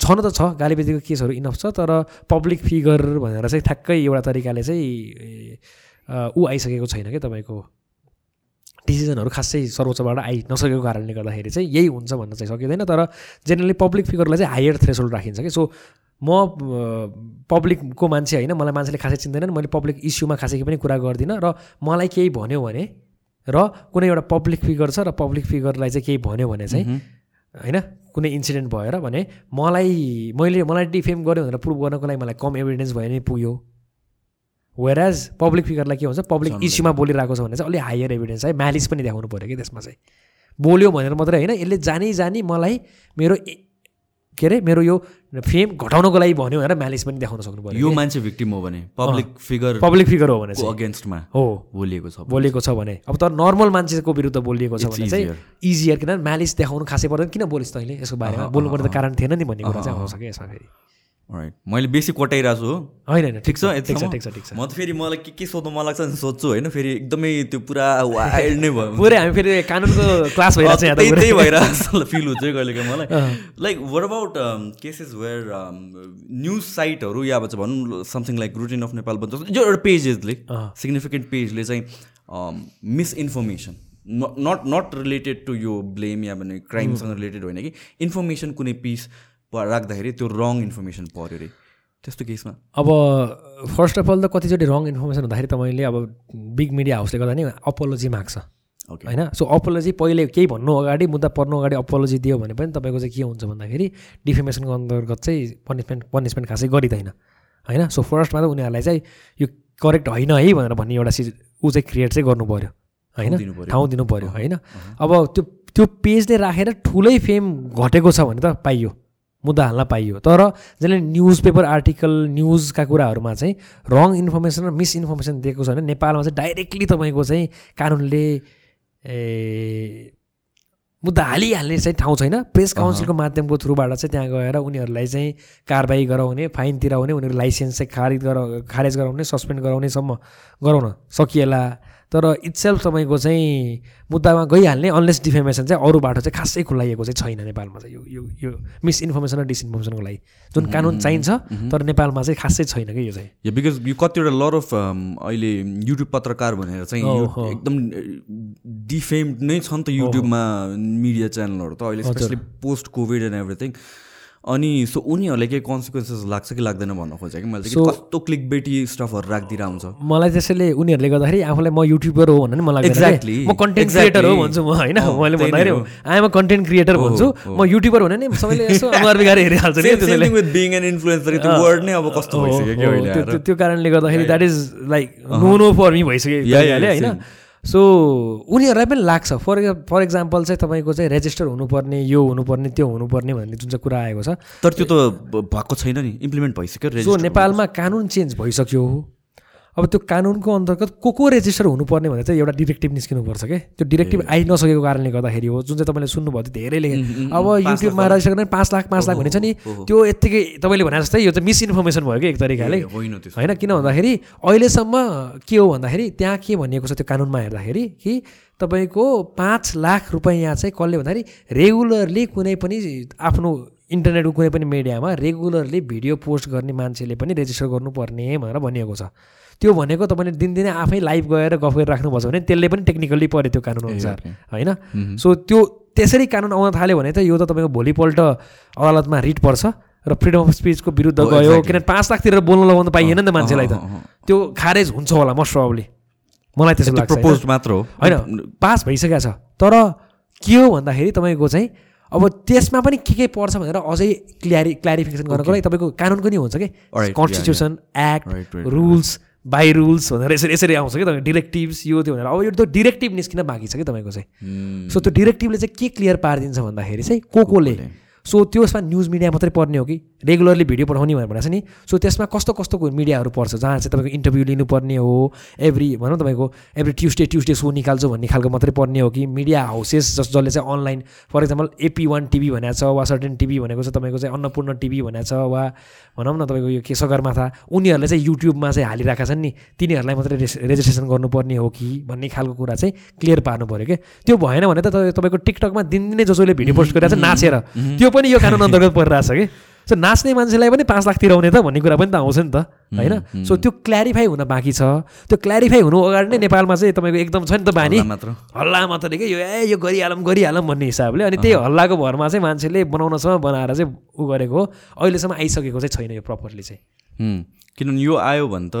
छन त छ गालीबेजीको केसहरू इनफ छ तर पब्लिक फिगर भनेर चाहिँ ठ्याक्कै एउटा तरिकाले चाहिँ ऊ आइसकेको छैन क्या तपाईँको डिसिजनहरू खासै सर्वोच्चबाट आइ नसकेको कारणले गर्दाखेरि चाहिँ यही हुन्छ भन्न चाहिँ सकिँदैन तर जेनरली पब्लिक फिगरलाई चाहिँ हायर थ्रेसोल्ड राखिन्छ कि? सो म पब्लिकको मान्छे होइन मलाई मान्छेले खासै चिन्दैनन् मैले पब्लिक इस्युमा खासै पनि कुरा गर्दिनँ र मलाई केही भन्यो भने र कुनै एउटा पब्लिक फिगर छ र पब्लिक फिगरलाई चाहिँ केही भन्यो भने चाहिँ होइन? कुनै इन्सिडेन्ट भएर भने मलाई मैले मलाई डिफेम गऱ्यो भनेर प्रुभ गर्नको लागि मलाई कम एभिडेन्स भयो भने पुग्यो। वेराज पब्लिक फिगरलाई के हुन्छ? पब्लिक इस्युमा बोलिरहेको छ भने चाहिँ अलिक हायर एभिडेन्स है म्यालिस पनि देखाउनु पऱ्यो कि त्यसमा चाहिँ। बोल्यो भनेर मात्रै होइन यसले जानी जानी मलाई मेरो के अरे मेरो यो फेम घटाउनको लागि भन्यो भनेर म्यालिस पनि देखाउन सक्नु पऱ्यो यो मान्छे भिक्टिम हो भने पब्लिक फिगर पब्लिक फिगर हो भने अगेन्स्टमा हो। बोलिएको छ बोलेको छ भने। अब तर नर्मल मान्छेको विरुद्ध बोलिएको छ भने चाहिँ. इजियर किनभने म्यालिस देखाउनु खासै पर्दैन। किन बोलिस् तैँले? यसको बारेमा बोल्नु पर्ने त कारण थिएन नि भन्ने कुरा चाहिँ आउँछ कि यसमा फेरि। मैले बेसी कोटाइरहेको छु हो। होइन होइन ठिक छ ठिक छ? ठिक छ ठिक छ म त फेरि मलाई के के सोध्नु मन लाग्छ नि सोध्छु होइन? फेरि एकदमै त्यो पुरा वाइल्ड नै भयो। पुरै हामी फेरि कानुनको क्लास भइरहेको त्यही भइरहेको फिल हुन्छ कहिले काहीँ मलाई। Like were about cases where news साइटहरू या भन्छ भनौँ something like routine of Nepal भन्छ जो एउटा पेजेसले सिग्निफिकेन्ट पेजले चाहिँ misinformation not not related to यो ब्लेम या भने क्राइमसँग रिलेटेड होइन कि इन्फर्मेसन कुनै पिस राख्दाखेरि त्यो रङ इन्फर्मेसन पऱ्यो अरे त्यस्तो केसमा। अब फर्स्ट अफ अल त कतिचोटि रङ इन्फर्मेसन हुँदाखेरि तपाईँले अब बिग मिडिया हाउसले गर्दा नि अपोलोजी माग्छ। ओके होइन? सो अपोलोजी पहिले केही भन्नु अगाडि मुद्दा पर्नु अगाडि अपोलोजी दियो भने पनि तपाईँको चाहिँ के हुन्छ भन्दाखेरि डिफेमेसनको अन्तर्गत चाहिँ पनिसमेन्ट पनिसमेन्ट खासै गरिँदैन। होइन? सो फर्स्टमा त उनीहरूलाई चाहिँ यो करेक्ट होइन है भनेर भन्ने एउटा चिज ऊ चाहिँ क्रिएट चाहिँ गर्नु पऱ्यो होइन। ठाउँ दिनु पऱ्यो होइन? अब त्यो त्यो पेजले राखेर ठुलै फेम घटेको छ भने त पाइयो। मुद्दा हाल्न पाइयो। तर जसले न्युज पेपर आर्टिकल न्युजका कुराहरूमा चाहिँ रङ इन्फर्मेसन र मिसइन्फर्मेसन दिएको छ भने नेपालमा चाहिँ डाइरेक्टली तपाईँको चाहिँ कानुनले ए मुद्दा हालिहाल्ने चाहिँ ठाउँ छैन। प्रेस काउन्सिलको माध्यमको थ्रुबाट चाहिँ त्यहाँ गएर उनीहरूलाई चाहिँ कारवाही गराउने फाइन तिराउने उनीहरू लाइसेन्स चाहिँ खारिज गरा खारेज गराउने सस्पेन्ड गराउनेसम्म गराउन सकिएला। तर इट्सेल्फ तपाईँको चाहिँ मुद्दामा गइहाल्ने अनलेस डिफेमेसन चाहिँ अरू बाटो चाहिँ खासै खुलाइएको चाहिँ छैन नेपालमा चाहिँ यो यो यो मिसइन्फर्मेसन र डिसइन्फर्मेसनको लागि। जुन कानुन चाहिन्छ तर नेपालमा चाहिँ खासै छैन कि यो चाहिँ? या बिकज यो कतिवटा लर अफ अहिले युट्युब पत्रकार भनेर चाहिँ। एकदम डिफेम्ड नै छ नि त युट्युबमा मिडिया च्यानलहरू त। अहिले especially post covid and everything अनि सो उनीहरूलाई केही कन्सिक्वेन्सेस लाग्छ कि लाग्दैन भन्न खोजेँ कि मैले कस्तो क्लिक बेटी स्टफहरू राखिदिएर आउँछ मलाई त्यसैले उनीहरूले गर्दाखेरि आफूलाई म युट्युबर हो भन्ने नि मलाई. कि। म कन्टेन्ट. क्रिएटर हो भन्छु म होइन मैले भन्दाखेरि। आइएम अ कन्टेन्ट क्रिएटर भन्छु म युट्युबर भने नि सबैले यसो *laughs* बिगाएर हेरिहाल्छ त्यो कारणले गर्दाखेरि that is like no no for me भइसक्यो होइन. सो उनीहरूलाई पनि लाग्छ। फर फर इक्जाम्पल चाहिँ तपाईँको चाहिँ रेजिस्टर हुनुपर्ने यो हुनुपर्ने त्यो हुनुपर्ने भन्ने जुन चाहिँ कुरा आएको छ। तर त्यो त भएको छैन नि। इम्प्लिमेन्ट भइसक्यो सो नेपालमा कानुन चेन्ज भइसक्यो अब त्यो कानुनको अन्तर्गत को को रेजिस्टर हुनुपर्ने भनेर चाहिँ एउटा डिरेक्टिभ निस्किनुपर्छ क्या त्यो डिरेक्टिभ आइ नसकेको कारणले गर्दाखेरि हो। जुन चाहिँ तपाईँले सुन्नुभयो त्यो धेरैले। अब युट्युबमा रेजिस्टर गर्ने पाँच लाख पाँच लाख भनेको छ नि। त्यो यत्तिकै तपाईँले भने जस्तै यो चाहिँ मिसइन्फर्मेसन भयो कि एक तरिकाले? होइन किन भन्दाखेरि अहिलेसम्म के हो भन्दाखेरि त्यहाँ के भनिएको छ त्यो कानुनमा हेर्दाखेरि कि तपाईँको पाँच लाख रुपियाँ चाहिँ कसले भन्दाखेरि रेगुलरली कुनै पनि आफ्नो इन्टरनेटको कुनै पनि मिडियामा रेगुलरली भिडियो पोस्ट गर्ने मान्छेले पनि रेजिस्टर गर्नुपर्ने भनेर भनिएको छ। त्यो भनेको तपाईँले दिनदिनै आफै लाइभ गएर गफ गरेर राख्नुपर्छ भने त्यसले पनि टेक्निकल्ली पऱ्यो त्यो कानुन अनुसार होइन? सो त्यो त्यसरी कानुन आउन थाल्यो भने त यो त तपाईँको भोलिपल्ट अदालतमा रिट पर्छ र फ्रिडम अफ स्पिचको विरुद्ध Oh, गयो. किनभने पाँच लाखतिर बोल्न लगाउनु पाइएन नि त मान्छेलाई त। अहँ। त्यो खारेज हुन्छ होला मोस्ट प्रब्ली मलाई त्यस्तो त्यो लाग्छ? प्रपोज मात्र हो। होइन पास भइसकेको छ। तर के हो भन्दाखेरि तपाईँको चाहिँ अब त्यसमा पनि के के पर्छ भनेर अझै क्लियरि क्ल्यारिफिकेसन गर्नको लागि तपाईँको कानुनको नि हुन्छ कि? Constitution act rules by rules भनेर यसरी यसरी आउँछ कि तपाईँको डिरेक्टिभ्स यो त्यो भनेर। अब यो त्यो डिरेक्टिभ निस्किन बाँकी छ कि तपाईँको चाहिँ. सो त्यो डिरेक्टिभले चाहिँ के क्लियर पारिदिन्छ भन्दाखेरि चाहिँ को कोले सो त्यसमा न्युज मिडिया मात्रै पर्ने हो कि? रेगुलरली भिडियो पठाउने भनेर भनेको छ नि। सो त्यसमा कस्तो कस्तो मिडियाहरू पर्छ? जहाँ चाहिँ तपाईँको इन्टरभ्यू लिनुपर्ने हो एभ्री भनौँ तपाईँको एभ्री ट्युसडे ट्युसडे सो निकाल्छु भन्ने खालको मात्रै पर्ने हो कि? मिडिया हाउसेस जस जसले चाहिँ online for example AP one TV भनेको छ वा सर्टेन टिभी भनेको छ तपाईँको चाहिँ अन्नपूर्ण टिभी भनेको छ वा भनौँ न तपाईँको यो के सगरमाथा उनीहरूले चाहिँ युट्युबमा चाहिँ हालिरहेका छन् नि। तिनीहरूलाई मात्रै रेस रेजिस्ट्रेसन गर्नुपर्ने हो कि? भन्ने खालको कुरा चाहिँ क्लियर पार्नु पऱ्यो क्या त्यो भएन भने त तपाईँ- तपाईँको टिकटकमा दिनदिनै जसले भिडियो पोस्ट गरिरहेको छ नाचेर। त्यो पनि यो कानुन अन्तर्गत *laughs* परिरहेछ कि? सो नाच्ने मान्छेलाई पनि पाँच लाख तिराउने त भन्ने कुरा पनि त आउँछ नि त होइन? सो त्यो क्ल्यारिफाई हुन बाँकी छ। त्यो क्ल्यारिफाई हुनु अगाडि नै नेपालमा चाहिँ तपाईँको एकदम छ नि त बानी। मात्र। हल्ला मात्रै कि यो ए यो गरिहालौँ गरिहालौँ भन्ने हिसाबले। अनि त्यही हल्लाको भरमा चाहिँ मान्छेले बनाउनसम्म बनाएर चाहिँ उ गरेको हो। अहिलेसम्म आइसकेको चाहिँ छैन यो प्रपरली चाहिँ। किनभने यो आयो भने त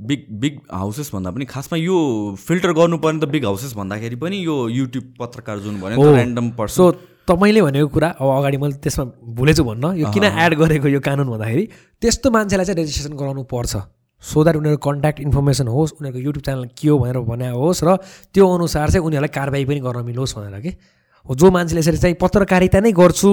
बिग बिग हाउसेस भन्दा पनि खासमा यो फिल्टर गर्नुपर्ने त बिग हाउसेस भन्दाखेरि पनि यो युट्युब पत्रकार जुन भन्यो हो। ऱ्यान्डम पर्सन तपाईँले भनेको कुरा अब अगाडि मैले त्यसमा भुलेछु भन्न यो किन एड गरेको यो कानुन भन्दाखेरि त्यस्तो मान्छेलाई चाहिँ रेजिस्ट्रेसन गराउनु पर्छ। सो द्याट उनीहरूको कन्ट्याक्ट इन्फर्मेसन होस् उनीहरूको युट्युब च्यानल के हो भनेर भने होस् र त्यो अनुसार चाहिँ उनीहरूलाई कारवाही पनि गर्न मिलोस् भनेर कि। हो जो मान्छेले यसरी चाहिँ पत्रकारिता नै गर्छु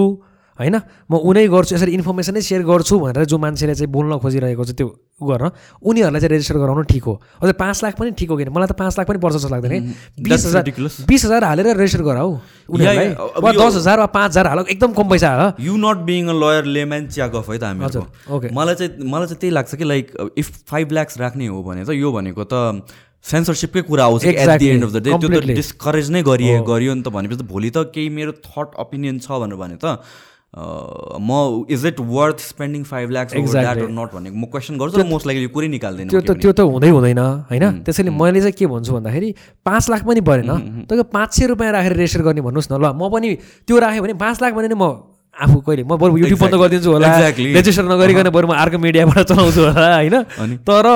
होइन? म उनै गर्छु यसरी इन्फर्मेसनै सेयर गर्छु भनेर जो मान्छेले चाहिँ बोल्न खोजिरहेको छ त्यो उ गर्न उनीहरूलाई चाहिँ रेजिस्टर गराउनु ठिक हो। अझ पाँच लाख पनि ठिक हो किन मलाई त पाँच लाख पनि पर्छ जस्तो लाग्दैन बिस हजार. बिस हजार हालेर रेजिस्टर गराऊ उनीहरूलाई। वा दस हजार वा पाँच हजार हाल एकदम कम पैसा हाल you not being a lawyer layman चिया गफ है त हजुर, हामीहरूको okay. मलाई चाहिँ मलाई चाहिँ त्यही लाग्छ कि लाइक इफ फाइभ ल्याक्स राख्ने हो भने त यो भनेको त सेन्सरसिपकै कुरा आउँछ at the end of the day त्यो त. डिस्करेज नै गरिए गरियो नि त भनेपछि त भोलि त केही मेरो थट ओपिनियन छ भनेर भने त म is it worth spending five lakhs not भन्ने म क्वेसन गर्छु मोस्ट लाइकली यो कुरै निकाल्दैन त्यो त त्यो त हुँदै हुँदैन होइन? त्यसैले मैले चाहिँ के भन्छु भन्दाखेरि पाँच लाख पनि परेन। तपाईँको पाँच सय रुपियाँ राखेर रेजिस्टर गर्ने भन्नुहोस् न ल म पनि त्यो राखेँ भने पाँच लाख भने नि म आफू कहिले म बरु युट्युब बन्द. गरिदिन्छु होला. रेजिस्टर नगरिकन बरु म अर्को मिडियाबाट चलाउँछु होला होइन? तर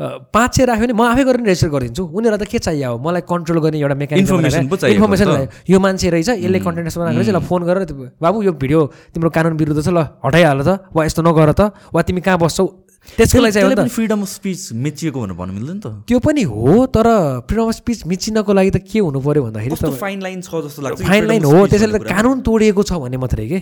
पाँच सय राख्यो भने म आफै गरेर रेजिस्टर गरिदिन्छु। उनीहरूलाई त के चाहियो अब? मलाई कन्ट्रोल गर्ने एउटा मेकानिजम इन्फर्मेसन। यो मान्छे रहेछ यसले कन्टेन्ट बनाएको रहेछ ल फोन गरेर बाबु यो भिडियो तिम्रो कानुन विरुद्ध छ ल हटाइहाल त वा यस्तो नगर त वा तिमी कहाँ बस्छौ? त्यसको लागि चाहिँ फ्रिडम अफ स्पिच मेचिएको भनेर भन्नु मिल्दैन नि त। त्यो पनि हो तर फ्रिडम अफ स्पिच मिचिनको लागि त के हुनु पऱ्यो भन्दाखेरि फाइन लाइन छ जस्तो लाग्छ फाइन लाइन हो त्यसैले त कानुन तोडिएको छ भन्ने मात्रै के?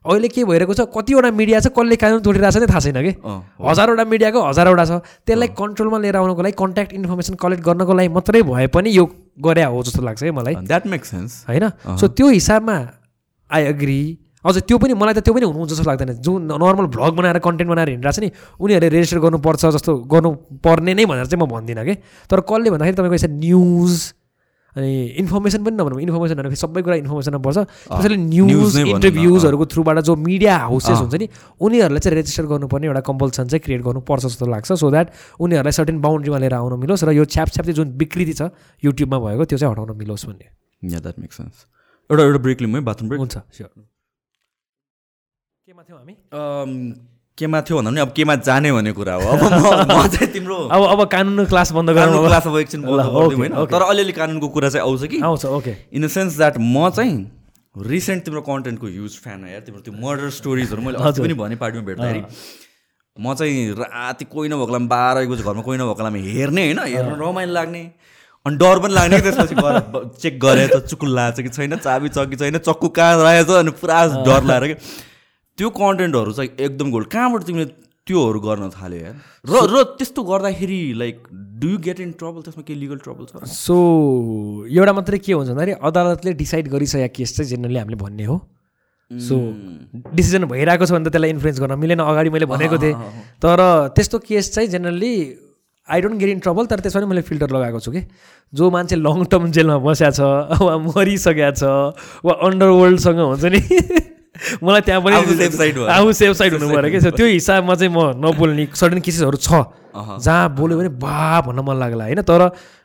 अहिले के भइरहेको छ? कतिवटा मिडिया छ कसले कानुन तोडिरहेको छ नि थाहा छैन कि? हजारवटा मिडियाको हजारवटा छ। त्यसलाई कन्ट्रोलमा लिएर आउनको लागि कन्ट्याक्ट इन्फर्मेसन कलेक्ट गर्नको लागि मात्रै भए पनि यो गरे हो जस्तो लाग्छ है मलाई। द्याट मेक सेन्स होइन? सो त्यो हिसाबमा आई एग्री अझ त्यो पनि मलाई त त्यो पनि हुनुहुन्छ जस्तो लाग्दैन। जुन नर्मल भ्लग बनाएर कन्टेन्ट बनाएर हिँडिरहेको छ नि उनीहरूले रेजिस्टर गर्नुपर्छ जस्तो गर्नुपर्ने नै भनेर चाहिँ म भन्दिनँ कि? तर कसले भन्दाखेरि तपाईँको यसरी न्युज अनि इन्फर्मेसन पनि नभनौँ इन्फर्मेसन भनेपछि सबै कुरा इन्फर्मेसनमा पर्छ। त्यसैले न्युज इन्टरभ्युजहरूको थ्रुबाट जो मिडिया हाउसेस हुन्छ नि उनीहरूलाई चाहिँ रेजिस्टर गर्नुपर्ने एउटा कम्पल्सन चाहिँ क्रिएट गर्नुपर्छ जस्तो लाग्छ। सो द्याट उनीहरूलाई सर्टेन बााउन्ड्रीमा लिएर आउन मिलोस् र यो छ्याप छ्याप चाहिँ जुन विकृति छ युट्युबमा भएको त्यो चाहिँ हटाउन मिलोस् भन्ने। द्याट सेन्स एउटा एउटा ब्रेक लिउँ है बाथरुम ब्रेक हुन्छ स्योर केमा थियौँ हामी? केमा थियो भन्दा पनि अब केमा जाने भन्ने कुरा हो। अब म चाहिँ तिम्रो अब अब कानुनको क्लास बन्द कानुनको गरौँ क्लास अब एकछिन होइन. तर अलिअलि कानुनको कुरा चाहिँ आउँछ कि। आउँछ okay. In the sense that म चाहिँ रिसेन्ट तिम्रो कन्टेन्टको ह्युज फ्यान हो यार। तिम्रो त्यो मर्डर स्टोरिजहरू मैले हजुर। पनि भने पार्टीमा भेट्दाखेरि म चाहिँ राति कोही नभएको बेलामा बाह्र एक बजी घरमा कोही नभएको बेलामा हेर्ने होइन। हेर्न रमाइलो लाग्ने। अनि डर पनि लाग्ने त्यसपछि चेक गरे त चुकुल लागेको छ कि छैन चाबी छ कि छैन चक्कु कहाँ रहेछ अनि पुरा डर लागेर कि। त्यो कन्टेन्टहरू चाहिँ एकदम गोल्ड कहाँबाट तिमीले त्योहरू गर्न थाल्यो यार? र र त्यस्तो गर्दाखेरि like do you get in trouble त्यसमा केही लिगल ट्रबल छ? सो एउटा मात्रै के हुन्छ भन्दाखेरि अदालतले डिसाइड गरिसकेको केस चाहिँ जेनरली हामीले भन्ने हो। सो डिसिजन भइरहेको छ भने त त्यसलाई इन्फ्लुएन्स गर्न मिलेन। अगाडि मैले भनेको थिएँ। तर त्यस्तो केस चाहिँ generally I don't get in trouble तर त्यसमा पनि मैले फिल्टर लगाएको छु कि। जो मान्छे लङ टर्म जेलमा बस्या छ वा मरिसकेको छ वा अन्डरवर्ल्डसँग हुन्छ नि। *laughs* मलाई त्यहाँ पनि आफू सेफ साइड हुनु पऱ्यो कि? So त्यो हिसाबमा चाहिँ म नबोल्ने सर्टन केसेसहरू छ। जहाँ बोल्यो भने बा भन्न मन लाग्ला होइन? तर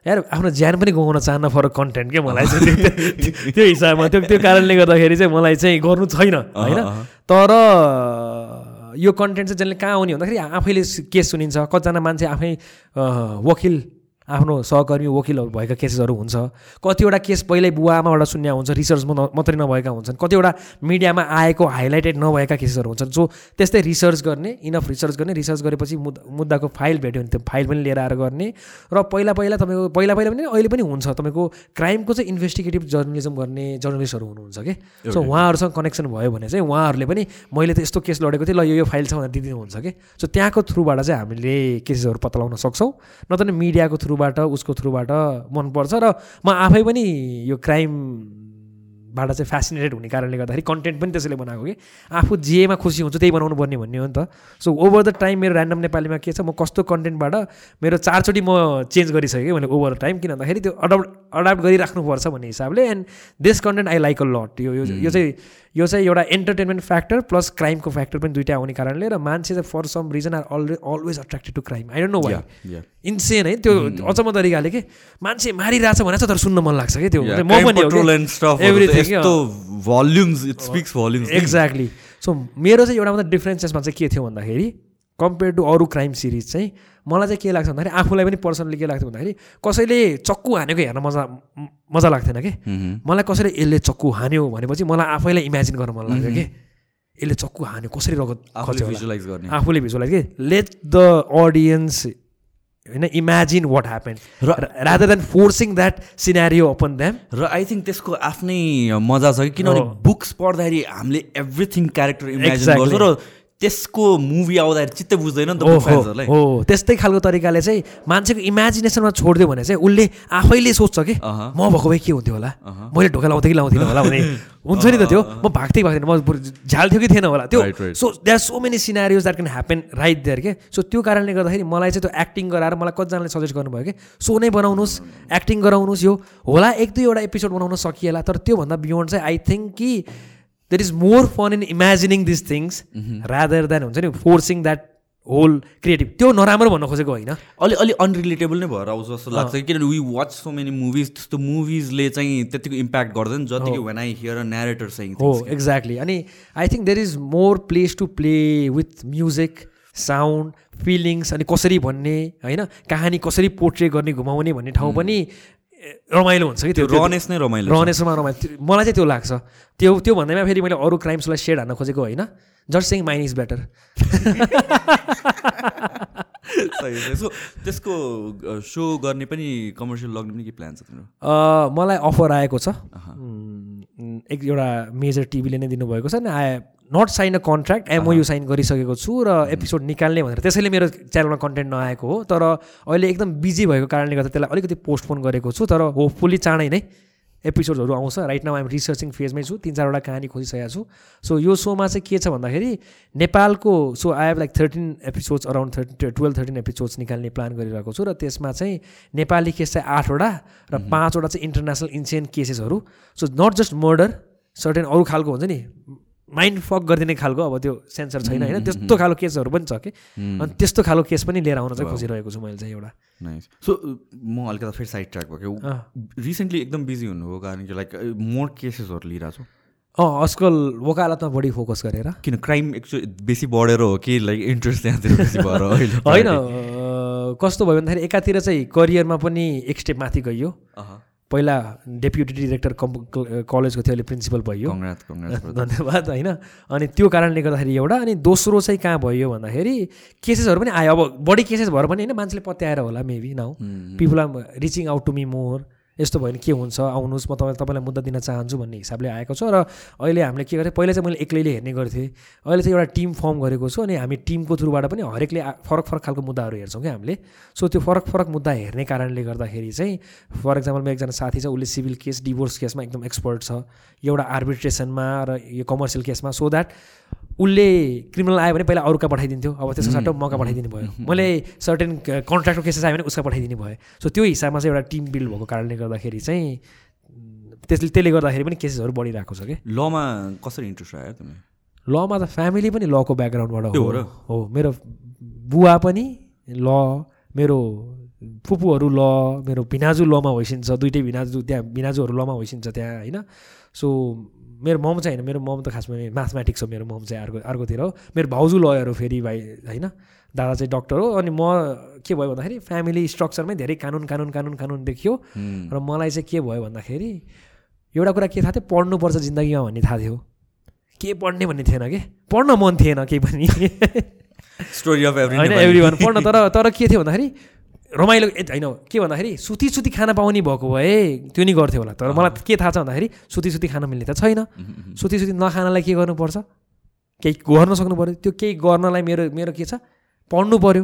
यार आफ्नो ज्यान पनि गुमाउन चाहन्न फर कन्टेन्ट के मलाई चाहिँ? त्यो- हिसाबमा त्यो त्यो कारणले गर्दाखेरि चाहिँ मलाई चाहिँ गर्नु छैन होइन? तर यो कन्टेन्ट चाहिँ जसले कहाँ आउने भन्दाखेरि आफैले केस सुनिन्छ। कतिजना मान्छे आफै वकिल आफ्नो सहकर्मी वकिलहरू भएका केसेसहरू हुन्छ। कतिवटा केस पहिल्यै बुवा आमाबाट सुन्या हुन्छ रिसर्च मात्रै नभएका हुन्छन्। कतिवटा मिडियामा आएको हाइलाइटेड नभएका केसेसहरू हुन्छन्। जो त्यस्तै रिसर्च गर्ने इनफ रिसर्च गर्ने रिसर्च गरेपछि मुद्दा मुद्दाको फाइल भेट्यो भने त्यो फाइल पनि लिएर आएर गर्ने। र पहिला पहिला तपाईँको पहिला पहिला पनि अहिले पनि हुन्छ। तपाईँको क्राइमको चाहिँ इन्भेस्टिगेटिभ जर्नलिजम गर्ने जर्नलिस्टहरू हुनुहुन्छ कि? सो उहाँहरूसँग कनेक्सन भयो भने चाहिँ उहाँहरूले पनि मैले त यस्तो केस लडेको थिएँ ल यो यो फाइल छ भनेर दिदिनुहुन्छ कि? सो त्यहाँको थ्रुबाट चाहिँ हामीले केसेसहरू पत्ता लगाउन सक्छौँ। नत्र नि मिडियाको थ्रुबाट उसको थ्रुबाट मनपर्छ र म आफै पनि यो क्राइमबाट चाहिँ फेसिनेटेड हुने कारणले गर्दाखेरि कन्टेन्ट पनि त्यसैले बनाएको कि। आफू जेमा खुसी हुन्छ त्यही बनाउनु पर्ने भन्ने हो नि त। सो ओभर द टाइम मेरो ऱ्यान्डम नेपालीमा के छ म कस्तो कन्टेन्टबाट मेरो चारचोटि म चेन्ज गरिसकेँ मैले ओभर टाइम किन भन्दाखेरि त्यो अडाप्ट अडाप्ट गरिराख्नुपर्छ भन्ने हिसाबले and this content I like a lot यो यो यो चाहिँ यो चाहिँ एउटा एन्टरटेनमेन्ट फ्याक्टर प्लस क्राइमको फ्याक्टर पनि दुइटा आउने कारणले र मान्छे चाहिँ for some reason are always always attracted to crime I don't know why insane है? त्यो अचम्म तरिकाले के मान्छे मारिरहेछ भनेर चाहिँ तर सुन्न मन लाग्छ कि त्यो? म पनि एक्ज्याक्टली सो मेरो चाहिँ एउटा मात्रै डिफ्रेन्स यसमा चाहिँ के थियो भन्दाखेरि कम्पेयर टु अरू क्राइम सिरिज चाहिँ मलाई चाहिँ के लाग्छ भन्दाखेरि आफूलाई पनि पर्सनली के लाग्थ्यो भन्दाखेरि कसैले चक्कु हानेको हेर्न मजा मजा लाग्थेन कि? मलाई कसैले यसले चक्कु हान्यो भनेपछि मलाई आफैलाई इमेजिन गर्न मन लाग्यो कि? यसले चक्कु हान्यो कसरी रगत गर्ने। आफूले भिजुलाइज के? लेट द अडियन्स होइन imagine what happen rather than forcing that scenario upon them र आई थिङ्क त्यसको आफ्नै मजा छ कि किनभने। बुक्स पढ्दाखेरि हामीले एभ्रिथिङ क्यारेक्टर इमेजिन. गर्छौँ र त्यसको मुभी आउँदाखेरि चित्तै बुझ्दैन नि त। हो त्यस्तै खालको तरिकाले चाहिँ मान्छेको इमेजिनेसनमा छोडिदियो भने चाहिँ उसले आफैले सोच्छ कि। म भएको भए के हुन्थ्यो होला? मैले ढोका लाउँथेँ कि लाउँथिनँ होला भने? *laughs* हुन्छ नि त त्यो म भाग्थेँ भाग्थेन म बरु झ्याल थियो कि थिएन होला? त्यो. So there so many scenarios that can happen right there के सो त्यो कारणले गर्दाखेरि मलाई चाहिँ त्यो एक्टिङ गराएर मलाई कतिजनाले सजेस्ट गर्नुभयो कि सो नै बनाउनुहोस् एक्टिङ गराउनुहोस् यो होला एक दुईवटा एपिसोड बनाउन सकिएला तर त्योभन्दा बियोन्ड चाहिँ आई थिङ्क कि there is more fun in imagining this things rather than हुन्छ नि फोर्सिङ द्याट होल क्रिएटिभ त्यो नराम्रो भन्न खोजेको होइन। अलि अलि अनरिलेटेबल नै भएर आउँछ जस्तो लाग्छ किनभने we watch so many movies त्यस्तो मुभिजले चाहिँ त्यतिको इम्प्याक्ट गर्दैन जतिको when I hear a narrator चाहिँ हो एक्ज्याक्टली अनि I think there is more place to play with music sound feelings अनि कसरी भन्ने होइन? कहानी कसरी पोर्ट्रे गर्ने घुमाउने भन्ने ठाउँ पनि ए, रमाइलो हुन्छ कि त्यो रनेस नै रमाइलो। रनेसमा रमाइलो। मलाई चाहिँ त्यो लाग्छ। त्यो त्यो भन्दैमा फेरि मैले अरू क्राइम्सलाई सेड हान्न खोजेको होइन। Just saying mine is better. *laughs* So त्यसको सो गर्ने पनि कमर्सियल लग्ने पनि के प्लान छ तिम्रो? मलाई अफर आएको छ। एक एउटा मेजर टिभीले नै दिनुभएको छ। अनि I not sign a contract MOU sign गरिसकेको छु र एपिसोड निकाल्ने भनेर। त्यसैले मेरो च्यानलमा कन्टेन्ट नआएको हो तर अहिले एकदम बिजी भएको कारणले गर्दा त्यसलाई अलिकति पोस्टपोन गरेको छु तर होपफुल्ली चाँडै नै एपिसोडहरू आउँछ। राइट नाउ आइम रिसर्चिङ फेजमै छु तिन चारवटा कहानी खोजिसकेको छु। सो यो सोमा चाहिँ के छ भन्दाखेरि नेपालको so I have like thirteen episodes around thirty twelve thirteen episodes निकाल्ने प्लान गरिरहेको छु र त्यसमा चाहिँ नेपाली केस चाहिँ आठवटा र पाँचवटा चाहिँ international incident केसेसहरू so not just murder certain अरू खालको हुन्छ नि माइन्ड फक गरिदिने खालको अब त्यो सेन्सर छैन होइन? त्यस्तो खालको केसहरू पनि छ कि? अनि त्यस्तो खालको केस पनि लिएर आउन चाहिँ खोजिरहेको छु मैले चाहिँ एउटा। नाइस सो म अलिकति फेरि साइड ट्र्याक भएको। रिसेन्टली एकदम बिजी हुनुभयो कारण कि लाइक मोर केसेसहरू लिइरहेको छु। अँ आजकल वकालतमा बढी फोकस गरेर। किन क्राइम एक्चुली बेसी बढेर हो कि? लाइक इन्ट्रेस्ट त्यहाँतिर *laughs* होइन कस्तो भयो भन्दाखेरि एकातिर चाहिँ करियरमा पनि एक स्टेप माथि गइयो। पहिला डेप्युटी डिरेक्टर कम् कलेजको थियो अहिले प्रिन्सिपल भयो। *laughs* धन्यवाद होइन। अनि त्यो कारणले गर्दाखेरि एउटा अनि दोस्रो चाहिँ कहाँ भयो भन्दाखेरि केसेसहरू पनि आयो। अब बढी केसेस भएर पनि होइन मान्छेले पत्याएर होला maybe now. People are reaching out to me more यस्तो भयो भने के हुन्छ आउनुहोस् म तपाईँ तपाईँलाई मुद्दा दिन चाहन्छु भन्ने हिसाबले आएको छ। र अहिले हामीले के गरेँ पहिला चाहिँ मैले एक्लैले हेर्ने गर्थेँ। अहिले चाहिँ एउटा टिम फर्म गरेको छु अनि हामी टिमको थ्रुबाट पनि हरेकले फरक फरक खालको मुद्दाहरू हेर्छौँ क्या हामीले। सो त्यो फरक फरक मुद्दा हेर्ने कारणले गर्दाखेरि चाहिँ फर इक्जाम्पल मेरो एकजना साथी छ उसले सिभिल केस डिभोर्स केसमा एकदम एक्सपर्ट छ। एउटा आर्बिट्रेसनमा र यो कमर्सियल केसमा। सो द्याट उसले क्रिमिनल आयो भने पहिला अरूका पठाइदिन्थ्यो। अब त्यसको सट्टो मका पठाइदिने भयो? मैले सर्टेन कन्ट्राक्टको केसेस आयो भने उसका पठाइदिने भयो। सो त्यो हिसाबमा चाहिँ एउटा टिम बिल्ड भएको कारणले गर्दाखेरि चाहिँ त्यसले त्यसले गर्दाखेरि पनि केसेसहरू बढिरहेको छ कि? लमा कसरी इन्ट्रेस्ट आयो तिमी लमा त फ्यामिली पनि लको ब्याकग्राउन्डबाट हो। र? हो मेरो बुवा पनि ल मेरो फुपूहरू ल मेरो भिनाजु लमा होइसिन्छ दुइटै भिनाजु त्यहाँ भिनाजुहरू लमा होइसिन्छ त्यहाँ होइन? सो मेरो मम चाहिँ होइन मेरो मम त खासमा म्याथमेटिक्स हो मेरो मम चाहिँ अर्को अर्कोतिर हो। मेरो भाउजू लयर हो फेरि भाइ होइन? दादा चाहिँ डक्टर हो अनि म के भयो भन्दाखेरि फ्यामिली स्ट्रक्चरमै धेरै कानुन कानुन कानुन कानुन देखियो. र मलाई चाहिँ के भयो भन्दाखेरि एउटा कुरा के थाहा थियो पढ्नुपर्छ जिन्दगीमा भन्ने थाहा थियो। के पढ्ने भन्ने थिएन कि? पढ्न मन थिएन केही पनि। स्टोरी अफ एभ्री होइन एभ्री वान पढ्न तर तर के थियो भन्दाखेरि रमाइलो ए होइन के भन्दाखेरि सुती सुती खाना पाउने भएको भए त्यो नि गर्थ्यो होला। तर मलाई के थाहा छ भन्दाखेरि सुती सुती खान मिल्ने त छैन। *laughs* सुती सुती नखानलाई के गर्नुपर्छ? केही गर्न सक्नु पऱ्यो त्यो केही गर्नलाई मेरो मेरो के छ? पढ्नु पऱ्यो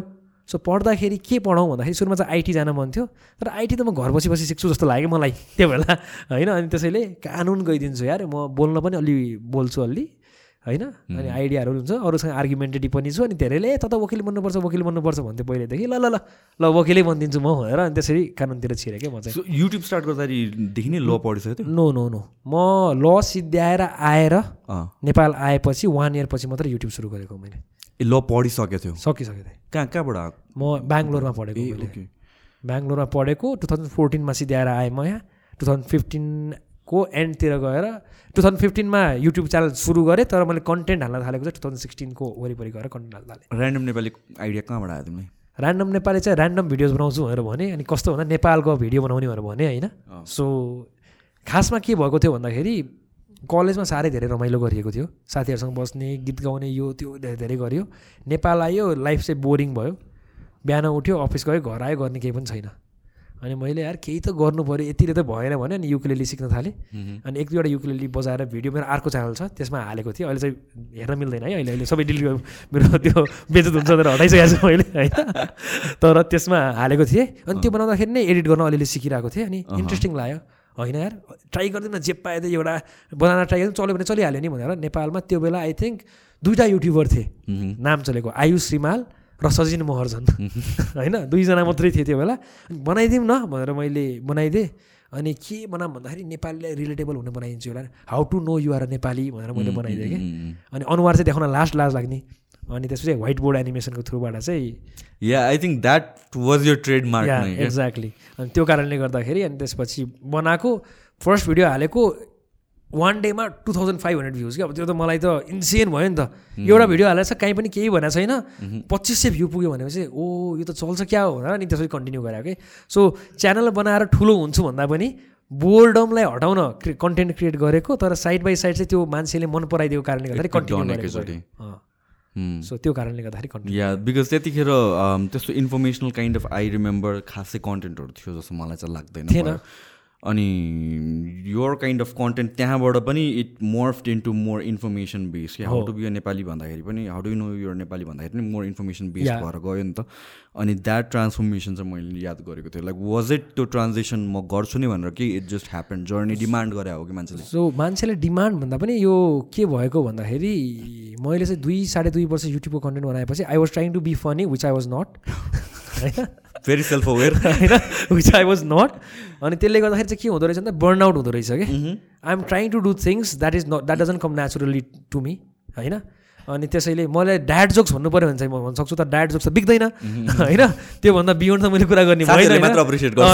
सो पढ्दाखेरि के पढौँ भन्दाखेरि सुरुमा चाहिँ आइटी जान मन थियो। तर आइटी त म घर बसी बसी सिक्छु जस्तो लाग्यो मलाई त्यो बेला। *laughs* होइन अनि त्यसैले कानुन गइदिन्छु यार। म बोल्न पनि अलि बोल्छु अलि। होइन? अनि आइडियाहरू हुन्छ अरूसँग आर्गुमेन्टेटिभ पनि छु अनि धेरैले ए त त वकिल बन्नुपर्छ वकिल बन्नुपर्छ भन्थ्यो पहिलेदेखि ल ल ल ल वकिलै बनिदिन्छु म भनेर अनि त्यसरी कानुनतिर छिरेँ क्या म चाहिँ। सो युट्युब स्टार्ट गर्दाखेरिदेखि नै ल पढिसक्यो थियो नो नो नो। म ल सिद्ध्याएर आएर नेपाल आएपछि वान इयर पछि मात्रै युट्युब सुरु गरेको मैले। ए ल पढिसकेको थियो? सकिसकेको थिएँ। कहाँ कहाँबाट? म बेङ्गलोरमा पढेको बेङ्गलोरमा पढेको टु थाउजन्ड फोर्टिनमा सिद्ध्याएर आएँ म यहाँ। टु थाउजन्ड फिफ्टिनको एन्डतिर गएर टु थाउजन्ड फिफ्टिनमा युट्युब च्यानल सुरु गरेँ तर मैले कन्टेन्ट हाल्न थालेको चाहिँ टु थाउजन्ड सिक्सटिनको वरिपरि गएर कन्टेन्ट हाल्न थालेँ। ऱ्यान्डम नेपाली आइडिया कहाँबाट आयो तिमीलाई ऱ्यान्डम नेपाली चाहिँ ऱ्यान्डम भिडियोज बनाउँछु भनेर भने अनि कस्तो भन्दा नेपालको भिडियो बनाउने भनेर भने होइन। सो खासमा के भएको थियो भन्दाखेरि कलेजमा साह्रै धेरै रमाइलो गरिएको थियो। साथीहरूसँग बस्ने गीत गाउने यो त्यो धेरै धेरै गरियो। नेपाल आयो लाइफ चाहिँ बोरिङ भयो। बिहान उठ्यो अफिस गयो घर आयो गर्ने केही पनि छैन। अनि मैले यार केही त गर्नु पऱ्यो यतिले त भएन भने अनि युकुलेली सिक्न थालेँ। अनि एक दुईवटा युकुलेली बजाएर भिडियो मेरो अर्को च्यानल छ त्यसमा हालेको थिएँ। अहिले चाहिँ हेर्न मिल्दैन है अहिले अहिले सबै डिलिट मेरो त्यो बेचत हुन्छ भनेर हटाइसकेको छु मैले होइन? तर त्यसमा हालेको थिएँ। अनि त्यो बनाउँदाखेरि नै एडिट गर्न अलिअलि सिकिरहेको थिएँ अनि। इन्ट्रेस्टिङ लाग्यो। होइन यार ट्राई गर्दैन जे पाए त एउटा बनाएर ट्राई गर्दैन चल्यो भने चलिहाल्यो नि भनेर। नेपालमा त्यो बेला आई थिङ्क दुईवटा युट्युबर थिए। नाम चलेको आयुष श्रीमाल र सजिन महर्जन *laughs* होइन? दुईजना मात्रै थिए त्यो बेला। बनाइदिउँ न भनेर मैले बनाइदिएँ। अनि के बनाऊँ भन्दाखेरि नेपालीलाई रिलेटेबल हुने बनाइदिन्छु एउटा how to know your Nepali भनेर मैले बनाइदिएँ कि। अनि अनुहार चाहिँ देखाउन लास्ट लाज लाग्ने। अनि त्यसपछि व्हाइट बोर्ड एनिमेसनको थ्रुबाट चाहिँ yeah I think that was your trademark नै क्या। एक्ज्याक्टली अनि त्यो कारणले गर्दाखेरि अनि त्यसपछि बनाएको फर्स्ट भिडियो हालेको वान डेमा two thousand five hundred views क्या? अब त्यो त मलाई त इन्सियन भयो नि त। एउटा भिडियो हालेर छ कहीँ पनि केही भनेको छैन। पच्चिस सय भ्यू पुग्यो भनेपछि ओ यो त चल्छ क्या हो? भनेर अनि त्यसपछि कन्टिन्यू गराएको कि सो च्यानल बनाएर ठुलो हुन्छु भन्दा पनि बोर्डमलाई हटाउन कन्टेन्ट क्रिएट गरेको तर साइड बाई साइड चाहिँ त्यो मान्छेले मन पराइदिएको कारणले गर्दाखेरि कन्टिन्यू. सो त्यो कारणले गर्दाखेरि कन्टिन्यू या बिकज त्यतिखेर त्यस्तो informational kind of I remember खासै कन्टेन्टहरू थियो जस्तो मलाई चाहिँ लाग्दैन थिएन। अनि योर काइन्ड अफ कन्टेन्ट त्यहाँबाट पनि it morphed into more information base क्या हाउ। टु बी नेपाली भन्दाखेरि पनि how do know your Nepali भन्दाखेरि पनि मोर इन्फर्मेसन बेस. भएर गयो नि त। अनि द्याट ट्रान्सफर्मेसन चाहिँ मैले याद गरेको थिएँ। लाइक वाज इट त्यो ट्रान्जेक्सन म गर्छु नि भनेर कि it just happen journey demand गरे हो कि मान्छेले? सो मान्छेले डिमान्ड भन्दा पनि यो के भएको भन्दाखेरि मैले चाहिँ दुई साढे दुई वर्ष युट्युबको कन्टेन्ट बनाएपछि I was trying to be funny which I was not *laughs* *laughs* होइन भेरी सेल्फ अवेर होइन? विच आई वाज नट अनि त्यसले गर्दाखेरि चाहिँ के हुँदो रहेछ भन्दा बर्न आउट हुँदो रहेछ कि? I am trying to do things that is not that doesn't come naturally to me होइन? अनि त्यसैले मलाई ड्याड जोक्स भन्नु पऱ्यो भने चाहिँ म भन्न सक्छु तर ड्याड जोक्स त बिग्दैन। होइन त्योभन्दा बियोन्ड त मैले कुरा गर्ने भएन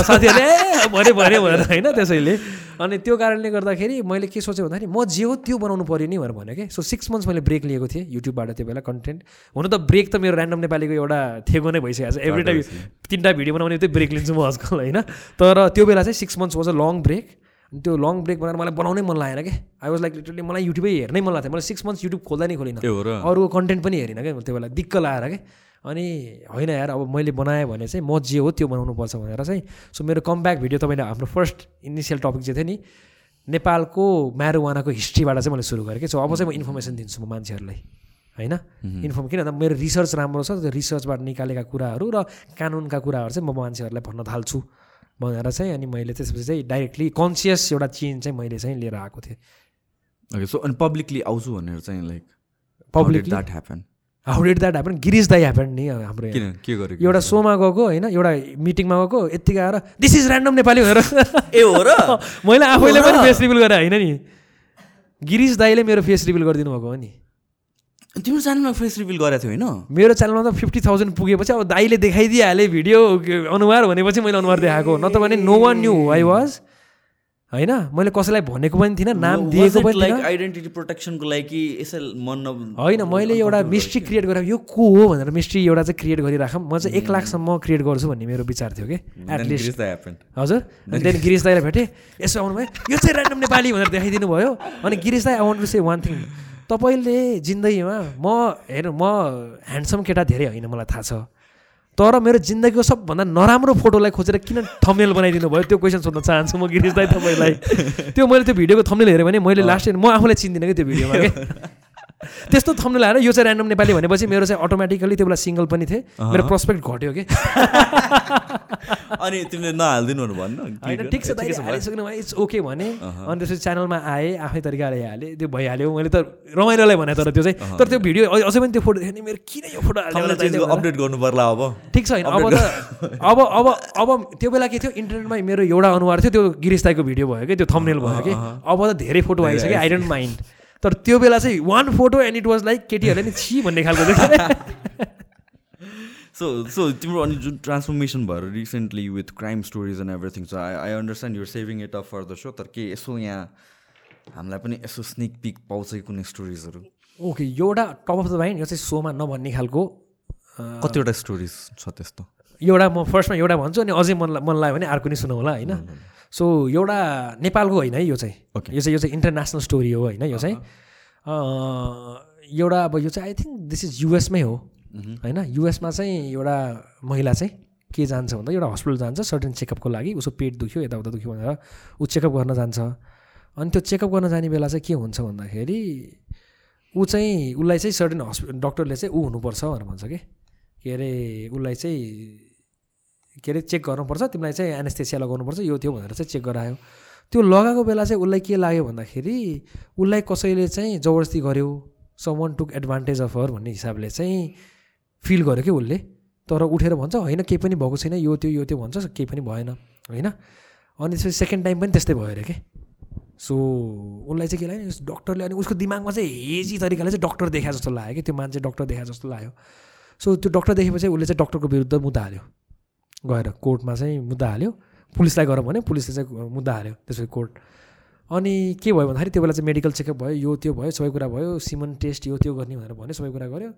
साथीहरूले ए भने भने भनेर होइन? त्यसैले। अनि त्यो कारणले गर्दाखेरि मैले के सोचेँ भन्दाखेरि म जे हो त्यो बनाउनु पऱ्यो नि भनेर भने कि? सो सिक्स मन्थ्स मैले ब्रेक लिएको थिएँ युट्युबबाट त्यो बेला कन्टेन्ट हुन त ब्रेक त मेरो ऱ्यान्डम नेपालीको एउटा थेगो नै भइसकेको छ। एभ्री टाइम तिनवटा भिडियो बनाउने त्यही ब्रेक लिन्छु म आजकल होइन? तर त्यो बेला चाहिँ six months was a long break अनि त्यो लङ ब्रेक बनाएर मलाई बनाउनै मन लागेन कि? आई वाज लाइक लिटरली मलाई युट्युबै हेर्नै मन लाग्थ्यो। मलाई सिक्स मन्थ्स युट्युब खोल्दा नै खोलिनँ। अरूको कन्टेन्ट पनि हेरिनँ क्या त्यो बेला दिक्क लगाएर क्या अनि होइन यार अब मैले बनाएँ भने चाहिँ म जे हो त्यो बनाउनुपर्छ भनेर चाहिँ। सो मेरो कमब्याक भिडियो तपाईँले हाम्रो फर्स्ट इनिसियल टपिक चाहिँ थियो नि नेपालको म्यारोवानाको हिस्ट्रीबाट चाहिँ मैले सुरु गरेँ कि? सो अब चाहिँ म इन्फर्मेसन दिन्छु म मान्छेहरूलाई होइन? इन्फर्म किन भन्दा मेरो रिसर्च राम्रो छ त्यो रिसर्चबाट निकालेका कुराहरू र कानुनका कुराहरू चाहिँ म मान्छेहरूलाई भन्न थाल्छु। भनेर चाहिँ अनि मैले त्यसपछि चाहिँ डाइरेक्टली कन्सियस एउटा चेन्ज चाहिँ मैले चाहिँ लिएर आएको थिएँ। ओके सो अनि पब्लिकली आउँछु भनेर चाहिँ like Publicly? That happen how did that happen Giriz दाई ह्यापन नि हाम्रो के गरेको? एउटा सोमा गएको होइन एउटा मिटिङमा गएको यत्तिकै आएर दिस इज ऱ्यान्डम नेपाली भनेर। *laughs* ए हो र? *laughs* मैले आफैले पनि फेस रिभिल गरेँ होइन नि। गिरिज दाईले मेरो फेस रिभिल गरिदिनु भएको हो नि। तिम्रो च्यानलमा फेस रिभिल गरेको थियो होइन? मेरो च्यानलमा त फिफ्टी थाउजन्ड पुगेपछि अब दाईले देखाइदिइहालेँ भिडियो अनुहार भनेपछि मैले अनुहार देखाएको। नत्र भने no one knew I was होइन? मैले कसैलाई भनेको पनि थिइनँ नाम दिएको पनि लाइक आइडेन्टिटी प्रोटेक्सनको लागि यसै मन होइन मैले एउटा मिस्ट्री क्रिएट गरेर यो को हो भनेर मिस्ट्री एउटा चाहिँ क्रिएट गरिराखौँ। म चाहिँ एक लाखसम्म क्रिएट गर्छु भन्ने मेरो विचार थियो कि एटलिस्ट ह्यापन हजुर। अनि त्यहाँदेखि गिरिश दाईलाई भेटेँ। यसो आउनुभयो यो चाहिँ ऱ्यान्डम नेपाली भनेर देखाइदिनु भयो अनि गिरिश दाई I want to say one thing तपाईँले जिन्दगीमा म हेर्नु म ह्यान्डसम केटा धेरै होइन मलाई थाहा छ। तर मेरो जिन्दगीको सबभन्दा नराम्रो फोटोलाई खोजेर किन थम्नेल बनाइदिनु भयो त्यो क्वेसन सोध्न चाहन्छु म गिरिश दाई तपाईँलाई। त्यो मैले त्यो भिडियोको थम्नेल हेरेँ भने मैले लास्ट म आफूलाई चिन्दिनँ कि त्यो भिडियोमा *laughs* त्यस्तो थम्नेल आएर यो चाहिँ ऱ्यान्डम नेपाली भनेपछि मेरो चाहिँ अटोमेटिकली त्यो बेला सिङ्गल पनि थिएँ। मेरो प्रोस्पेक्ट घट्यो कि? *laughs* अनि तिमीले नहालिदिनु भन्नु। होइन ठिक छ हालिसक्नु इट्स ओके भने। अनि त्यसपछि च्यानलमा आएँ आफ्नै तरिकाले हालेँ त्यो भइहाल्यो। मैले त रमाइलोलाई भने तर त्यो चाहिँ। तर त्यो भिडियो अझ- पनि त्यो फोटो देख्यो नि मेरो किन यो फोटो अपडेट गर्नु पर्ला अब। ठिक छ होइन। अब त *laughs* अब अब अब त्यो बेला के थियो? इन्टरनेटमा मेरो एउटा अनुहार थियो। त्यो गिरिश दाईको भिडियो भयो कि? त्यो थम्नेल भयो कि? अब त धेरै फोटो आइसक्यो। आई डोन्ट माइन्ड तर त्यो बेला चाहिँ one photo and it was like केटीहरूले नि छि भन्ने खालको सो सो *laughs* तिम्रो अनि जुन ट्रान्सफर्मेसन भएर recently with crime stories and everything छ I I understand your saving it up for the so तर के यसो यहाँ हामीलाई पनि यसो स्निक पिक पाउँछ कि कुनै स्टोरिजहरू ओके एउटा टप अफ द माइन्ड यो चाहिँ सोमा नभन्ने खालको कतिवटा स्टोरिज छ त्यस्तो? एउटा म फर्स्टमा एउटा भन्छु अनि अझै मन मन लाग्यो भने अर्को नि सुनौँ होला होइन सो एउटा नेपालको होइन है यो चाहिँ। Okay. यो चाहिँ यो चाहिँ इन्टरनेसनल स्टोरी हो होइन यो चाहिँ। एउटा अब यो चाहिँ आई थिङ्क दिस इज युएसमै हो। होइन युएसमा चाहिँ एउटा महिला चाहिँ के जान्छ भन्दा एउटा हस्पिटल जान्छ सर्टेन चेकअपको लागि उसको पेट दुख्यो यताउता दुख्यो भनेर ऊ चेकअप गर्न जान्छ। अनि त्यो चेकअप गर्न जाने बेला चाहिँ के हुन्छ भन्दाखेरि ऊ चाहिँ उसलाई चाहिँ सर्टेन हस्पिटल डक्टरले चाहिँ ऊ हुनुपर्छ भनेर भन्छ कि। के अरे उसलाई चाहिँ के अरे चेक गर्नुपर्छ तिमीलाई चाहिँ एनेस्थेसिया लगाउनुपर्छ यो त्यो भनेर चाहिँ चेक गरायो। त्यो लगाएको बेला चाहिँ उसलाई के लाग्यो भन्दाखेरि उसलाई कसैले चाहिँ जबरजस्ती गर्यो one took advantage of her भन्ने हिसाबले चाहिँ फिल गर्यो कि उसले? तर उठेर भन्छ होइन केही पनि भएको छैन यो त्यो यो त्यो भन्छ केही पनि भएन होइन? अनि त्यसपछि सेकेन्ड टाइम पनि त्यस्तै भयो अरे कि? सो उसलाई चाहिँ के लाग्यो डक्टरले अनि उसको दिमागमा चाहिँ हेजी तरिकाले चाहिँ डक्टर देखा जस्तो लाग्यो कि त्यो मान्छे डक्टर देखा जस्तो लाग्यो। सो त्यो डक्टर देखेपछि उसले चाहिँ डक्टरको विरुद्ध मुद्दा हाल्यो गएर कोर्टमा चाहिँ मुद्दा हाल्यो। पुलिसलाई गर भने पुलिसले चाहिँ मुद्दा हाल्यो त्यसपछि कोर्ट। अनि के भयो भन्दाखेरि त्यो बेला चाहिँ मेडिकल चेकअप भयो यो त्यो भयो सबै कुरा भयो सिमन टेस्ट यो त्यो गर्ने भनेर भन्यो सबै कुरा गऱ्यो।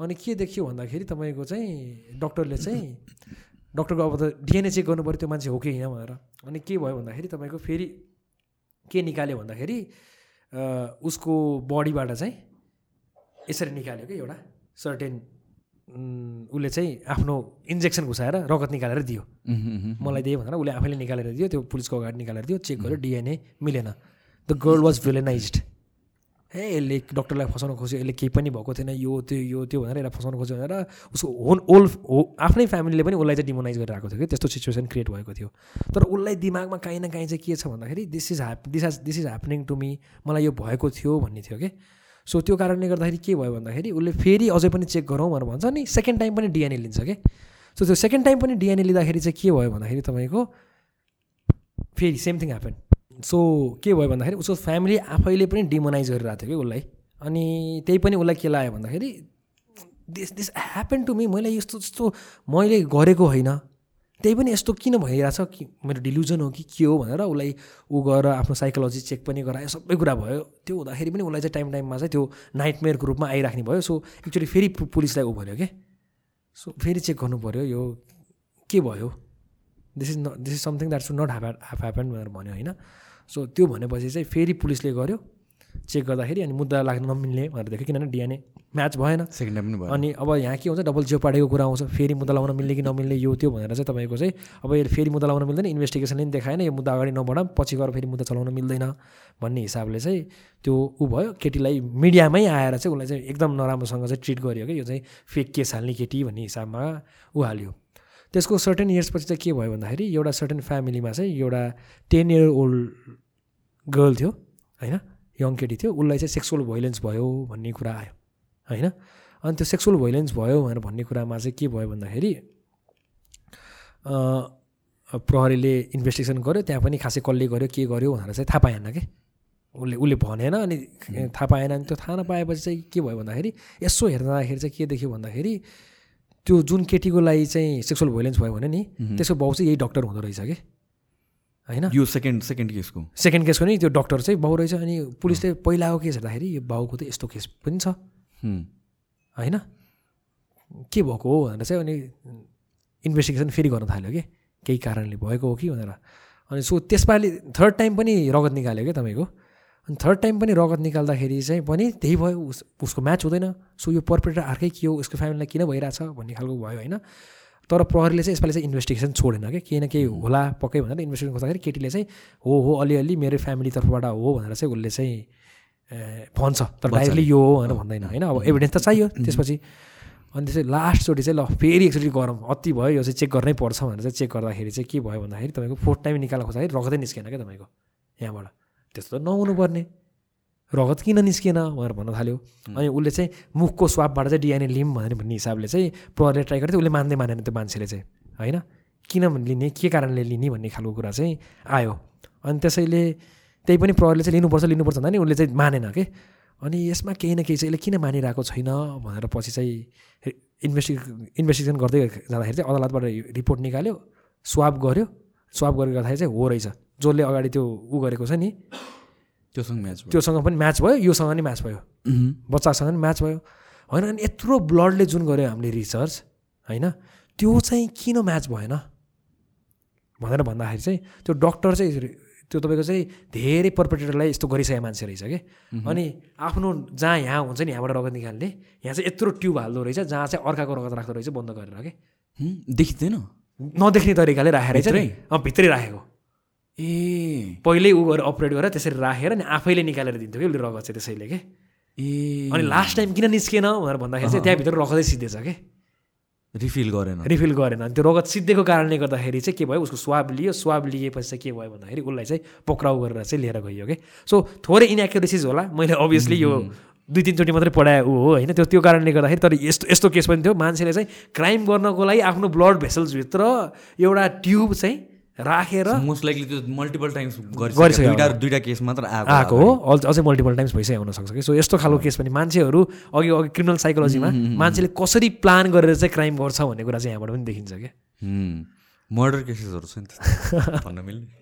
अनि के देखियो भन्दाखेरि तपाईँको चाहिँ डक्टरले चाहिँ डक्टरको अब त डिएनए चेक गर्नु पऱ्यो त्यो मान्छे हो कि होइन भनेर। अनि के भयो भन्दाखेरि तपाईँको फेरि के निकाल्यो भन्दाखेरि उसको बडीबाट चाहिँ यसरी निकाल्यो कि एउटा सर्टेन उसले चाहिँ आफ्नो इन्जेक्सन घुसाएर रगत निकालेर दियो। मलाई दियो भनेर उसले आफैले निकालेर दियो त्यो पुलिसको अगाडि निकालेर दियो चेक गर्यो डिएनए मिलेन। द गर्ल वाज भिलेनाइज हे यसले डक्टरलाई फसाउन खोज्यो यसले केही पनि भएको थिएन यो त्यो यो त्यो भनेर यसलाई फसाउन खोज्यो भनेर उसको होन ओल हो आफ्नै फ्यामिलीले पनि उसलाई चाहिँ डिमोनाइज गरेर आएको थियो कि त्यस्तो सिचुएसन क्रिएट भएको थियो। तर उसलाई दिमागमा काहीँ न काहीँ चाहिँ के छ भन्दाखेरि this is hap this this is happening to me मलाई यो भएको थियो भन्ने थियो कि। सो त्यो कारणले गर्दाखेरि के भयो भन्दाखेरि उसले फेरि अझै पनि चेक गरौँ भनेर भन्छ अनि सेकेन्ड टाइम पनि डिएनए लिन्छ कि? सो त्यो सेकेन्ड टाइम पनि डिएनए लिँदाखेरि चाहिँ के भयो भन्दाखेरि तपाईँको फेरि सेम थिङ ह्यापन सो के भयो भन्दाखेरि उसको फ्यामिली आफैले पनि डिमोनाइज गरिरहेको थियो कि उसलाई। अनि त्यही पनि उसलाई के लाग्यो भन्दाखेरि this this happen to me मैले यस्तो यस्तो मैले गरेको होइन। त्यही पनि यस्तो किन भइरहेछ कि मेरो डिल्युजन हो कि के हो भनेर उसलाई ऊ गएर आफ्नो साइकोलोजी चेक पनि गरायो सबै कुरा भयो। त्यो हुँदाखेरि पनि उसलाई चाहिँ टाइम टाइममा चाहिँ त्यो नाइटमेयरको रूपमा आइराख्ने भयो। सो एक्चुली फेरि पुलिसलाई ऊ भन्यो कि? सो फेरि चेक गर्नु पऱ्यो यो के भयो? दिस इज न this is something that should not hap hap happen भनेर भन्यो होइन। सो त्यो भनेपछि चाहिँ फेरि पुलिसले गर्यो। चेक गर्दाखेरि अनि मुद्दा लाग्न नमिल्ने भनेर देख्यो। किनभने डिएनए म्याच भएन। सेकेन्ड टाइम पनि भयो अनि अब यहाँ के हुन्छ डबल जियो पार्टीको कुरा आउँछ फेरि मुद्दा लगाउन मिल्ने कि नमिल्ने यो त्यो भनेर चाहिँ तपाईँको चाहिँ अब यो फेरि मुद्दा लगाउन मिल्दैन इन्भेस्टिगेसनले पनि देखाएन यो मुद्दा अगाडि नबढाऊँ पछि गएर फेरि मुद्दा चलाउन मिल्दैन भन्ने हिसाबले चाहिँ त्यो ऊ भयो। केटीलाई मिडियामै आएर चाहिँ उसलाई चाहिँ एकदम नराम्रोसँग चाहिँ ट्रिट गरियो कि यो चाहिँ फेक केस हाल्ने केटी भन्ने हिसाबमा ऊ हाल्यो। त्यसको सर्टेन इयर्सपछि चाहिँ के भयो भन्दाखेरि एउटा सर्टेन फ्यामिलीमा चाहिँ एउटा टेन इयर ओल्ड गर्ल थियो होइन? यङ केटी थियो उसलाई चाहिँ सेक्सुअल भोइलेन्स भयो भन्ने कुरा आयो। होइन? अनि त्यो सेक्सुअल भोइलेन्स भयो भनेर भन्ने कुरामा चाहिँ के भयो भन्दाखेरि प्रहरीले इन्भेस्टिगेसन गर्यो त्यहाँ पनि खासै कसले गर्यो के गर्यो भनेर चाहिँ थाहा पाएन कि? उसले उसले भनेन अनि थाहा पाएन अनि त्यो थाहा नपाएपछि चाहिँ के भयो भन्दाखेरि यसो हेर्दाखेरि चाहिँ के देख्यो भन्दाखेरि त्यो जुन केटीको लागि चाहिँ सेक्सुअल भोइलेन्स भयो भने नि त्यसको बाउ चाहिँ यही डक्टर हुँदो रहेछ कि? होइन? यो सेकेन्ड सेकेन्ड केसको सेकेन्ड केसको नि त्यो डक्टर चाहिँ बाउ रहेछ अनि पुलिसले पहिलाको केस हेर्दाखेरि यो बाउको त यस्तो केस पनि छ। होइन? के भएको हो भनेर चाहिँ अनि इन्भेस्टिगेसन फेरि गर्न थाल्यो कि? केही कारणले भएको हो कि भनेर। अनि सो त्यसपालि थर्ड टाइम पनि रगत निकाल्यो क्या तपाईँको। अनि थर्ड टाइम पनि रगत निकाल्दाखेरि चाहिँ पनि त्यही भयो उस उसको म्याच हुँदैन। सो यो पर्परेटर अर्कै के हो उसको फ्यामिलीलाई किन भइरहेछ भन्ने खालको भयो होइन? तर प्रहरीले चाहिँ यसपालि चाहिँ इन्भेस्टिगेसन छोडेन क्या। केही न केही होला पक्कै भनेर इन्भेस्टिगेसन गर्दाखेरि केटीले चाहिँ हो हो अलिअलि मेरो फ्यामिली तर्फबाट हो भनेर चाहिँ उसले चाहिँ भन्छ तर डाइरेक्टली यो हो भनेर भन्दैन होइन? अब एभिडेन्स त चाहियो त्यसपछि। अनि त्यसै लास्टचोटि चाहिँ ल फेरि एकचोटि गरौँ। अति भयो यो चाहिँ चेक गर्नै पर्छ भनेर चाहिँ चेक गर्दाखेरि चाहिँ के भयो भन्दाखेरि तपाईँको फोर्थ टाइम निकाल्न खोज्दाखेरि रगतै निस्केन क्या तपाईँको यहाँबाट। त्यस्तो त नहुनुपर्ने। रगत किन निस्किएन भनेर भन्न थाल्यो। अनि उसले चाहिँ मुखको स्वापबाट चाहिँ डिएनए लिम भनेर भन्ने हिसाबले चाहिँ प्रहरले ट्राई गर्थ्यो उसले मान्दै मानेन त्यो मान्छेले चाहिँ होइन? किन लिने के कारणले लिने भन्ने खालको कुरा चाहिँ आयो। अनि त्यसैले त्यही पनि प्रहरले चाहिँ लिनुपर्छ लिनुपर्छ भन्दा नि उसले चाहिँ मानेन कि? अनि यसमा केही न केही चाहिँ यसले किन मानिरहेको छैन भनेर पछि चाहिँ इन्भेस्टिग इन्भेस्टिगेसन गर्दै जाँदाखेरि चाहिँ अदालतबाट रिपोर्ट निकाल्यो स्वाब गऱ्यो स्वाब गरेर गर्दाखेरि चाहिँ हो रहेछ। जसले अगाडि त्यो ऊ गरेको छ नि त्योसँग म्याच त्योसँग पनि म्याच भयो योसँग पनि म्याच भयो। बच्चासँग पनि म्याच भयो। होइन अनि यत्रो ब्लडले जुन गऱ्यो हामीले रिसर्च होइन त्यो चाहिँ किन म्याच भएन? भनेर भन्दाखेरि चाहिँ त्यो डक्टर चाहिँ त्यो तपाईँको चाहिँ धेरै पर्पेटेटरलाई यस्तो गरिसकेको मान्छे रहेछ कि? अनि आफ्नो जहाँ यहाँ हुन्छ नि यहाँबाट रगत निकाल्ने यहाँ चाहिँ यत्रो ट्युब हाल्दो रहेछ जहाँ चाहिँ अर्काको रगत राख्दो रहेछ बन्द गरेर कि? देखिँदैन? नदेख्ने तरिकाले राखेर चाहिँ भित्रै? राखेको। ए। पहिल्यै ऊ गरेर अपरेट गरेर त्यसरी राखेर अनि आफैले निकालेर दिन्थ्यो कि उसले रगत चाहिँ त्यसैले के? ए। अनि लास्ट टाइम किन निस्केन भनेर भन्दाखेरि चाहिँ त्यहाँभित्र रगतै सिद्धेछ कि? रिफिल गरेन। रिफिल गरेन। अनि त्यो रगत सिद्धेको कारणले गर्दाखेरि चाहिँ के भयो? उसको स्वाब लियो। स्वाब लिएपछि चाहिँ के भयो भन्दाखेरि उसलाई चाहिँ पक्राउ गरेर चाहिँ लिएर गइयो कि? सो थोरै इनएक्युरेसिज होला। मैले अभियसली यो दुई तिनचोटि मात्रै पढाए ऊ हो होइन? त्यो त्यो कारणले गर्दाखेरि तर यस्तो यस्तो केस पनि थियो। मान्छेले चाहिँ क्राइम गर्नको लागि आफ्नो ब्लड भेसल्सभित्र एउटा ट्युब चाहिँ राखेर मोस्ट लाइकली त्यो मल्टिपल टाइम्स गरिसक्यो। दुइटा केस मात्र आएको आएको हो। अझ मल्टिपल टाइम्स भइसकेको हुनसक्छ कि सो यस्तो खालको केस पनि मान्छेहरू अघि अघि क्रिमिनल साइकोलोजीमा मान्छेले कसरी प्लान गरेर चाहिँ क्राइम गर्छ भन्ने कुरा चाहिँ यहाँबाट पनि देखिन्छ क्या मर्डर केसेसहरू छ नि *laughs* भन्न मिल्ने।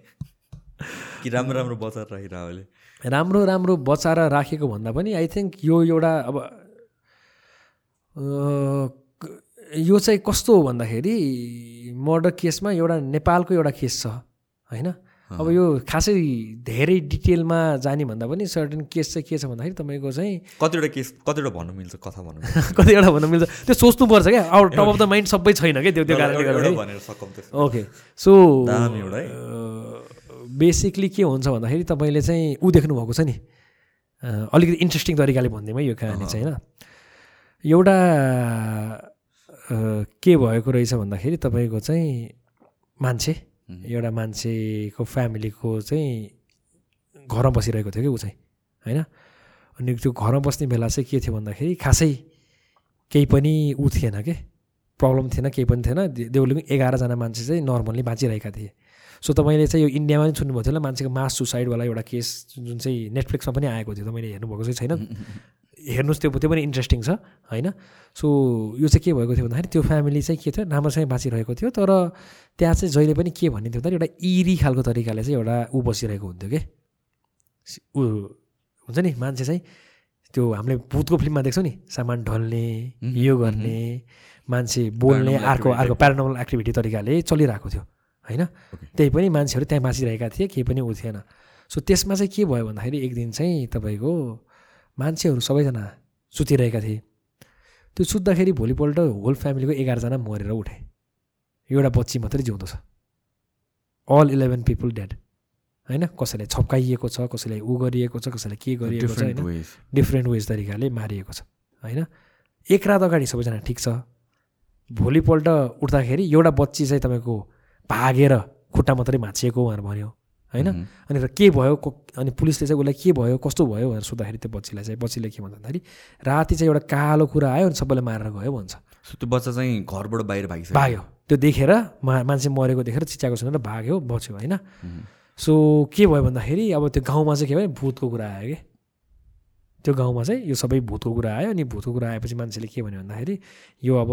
कि राम्रो राम्रो बचाएर राखिरह राम्रो राम्रो बचाएर राखेको भन्दा पनि आई थिङ्क यो एउटा अब यो चाहिँ कस्तो हो भन्दाखेरि मर्डर केसमा एउटा नेपालको एउटा केस छ होइन? अब यो खासै धेरै डिटेलमा जाने भन्दा पनि सर्टन केस चाहिँ के छ भन्दाखेरि तपाईँको चाहिँ कतिवटा केस कतिवटा भन्नु मिल्छ कथा भन्नु *laughs* कतिवटा भन्नु मिल्छ। त्यो सोच्नुपर्छ क्या। Out top of the mind सबै छैन क्या त्यो त्यो कारणले गर्दा ओके सो बेसिकली के हुन्छ भन्दाखेरि तपाईँले चाहिँ ऊ देख्नुभएको छ नि। अलिकति इन्ट्रेस्टिङ तरिकाले भनिदिउँ है यो कहानी चाहिँ होइन? एउटा के भएको रहेछ भन्दाखेरि तपाईँको चाहिँ मान्छे एउटा मान्छेको फ्यामिलीको चाहिँ घरमा बसिरहेको थियो कि ऊ चाहिँ होइन? अनि त्यो घरमा बस्ने बेला चाहिँ के थियो भन्दाखेरि खासै केही पनि ऊ थिएन कि? प्रब्लम थिएन केही पनि थिएन। देउले एघारजना मान्छे चाहिँ नर्मल्ली बाँचिरहेका थिए। सो तपाईँले चाहिँ यो इन्डियामा पनि सुन्नुभएको थियो होला मान्छेको मास सुसाइडवाला एउटा केस जुन चाहिँ नेटफ्लिक्समा पनि आएको थियो तपाईँले हेर्नुभएको चाहिँ छैन? *laughs* हेर्नुहोस् त्यो त्यो पनि इन्ट्रेस्टिङ छ होइन? सो यो चाहिँ के भएको थियो भन्दाखेरि त्यो फ्यामिली चाहिँ के थियो? राम्रोसँग बाँचिरहेको थियो तर त्यहाँ चाहिँ जहिले पनि के भन्ने थियो भन्दाखेरि एउटा इरी खालको तरिकाले चाहिँ एउटा ऊ बसिरहेको हुन्थ्यो कि? ऊ हुन्छ नि मान्छे चाहिँ त्यो हामीले भूतको फिल्ममा देख्छौँ नि सामान ढल्ने यो गर्ने मान्छे बोल्ने अर्को अर्को प्यारानोमल एक्टिभिटी तरिकाले चलिरहेको थियो होइन? त्यही पनि मान्छेहरू त्यहाँ बाँचिरहेका थिए केही पनि ऊ थिएन। सो त्यसमा चाहिँ के भयो भन्दाखेरि एक दिन चाहिँ तपाईँको मान्छेहरू सबैजना सुतिरहेका थिए। त्यो सुत्दाखेरि भोलिपल्ट होल फ्यामिलीको एघारजना मरेर उठे। एउटा बच्ची मात्रै जिउँदो छ। अल इलेभेन पिपुल डेड होइन? कसैलाई छप्काइएको छ कसैलाई ऊ गरिएको छ कसैलाई के गरिएको छ होइन? वेज डिफ्रेन्ट वेज तरिकाले मारिएको छ। होइन? एक रात अगाडि सबैजना ठिक छ। भोलिपल्ट उठ्दाखेरि एउटा बच्ची चाहिँ तपाईँको भागेर खुट्टा मात्रै भाँचिएको भनेर भन्यो। होइन? अनि र के भयो? अनि पुलिसले चाहिँ उसलाई के भयो? कस्तो भयो? भनेर सोद्धाखेरि त्यो बच्चीलाई चाहिँ बच्चीले के भन्छ भन्दाखेरि राति चाहिँ एउटा कालो कुरा आयो अनि सबैले मारेर गयो भन्छ। त्यो बच्चा चाहिँ घरबाट बाहिर भागिसक्यो। भाग्यो। त्यो देखेर मा मान्छे मरेको देखेर चिच्याएको सुनेर भाग्यो बच्यो होइन? सो के भयो भन्दाखेरि अब त्यो गाउँमा चाहिँ के भयो? भूतको कुरा आयो कि? त्यो गाउँमा चाहिँ यो सबै भूतको कुरा आयो अनि भूतको कुरा आएपछि मान्छेले के भन्यो भन्दाखेरि यो अब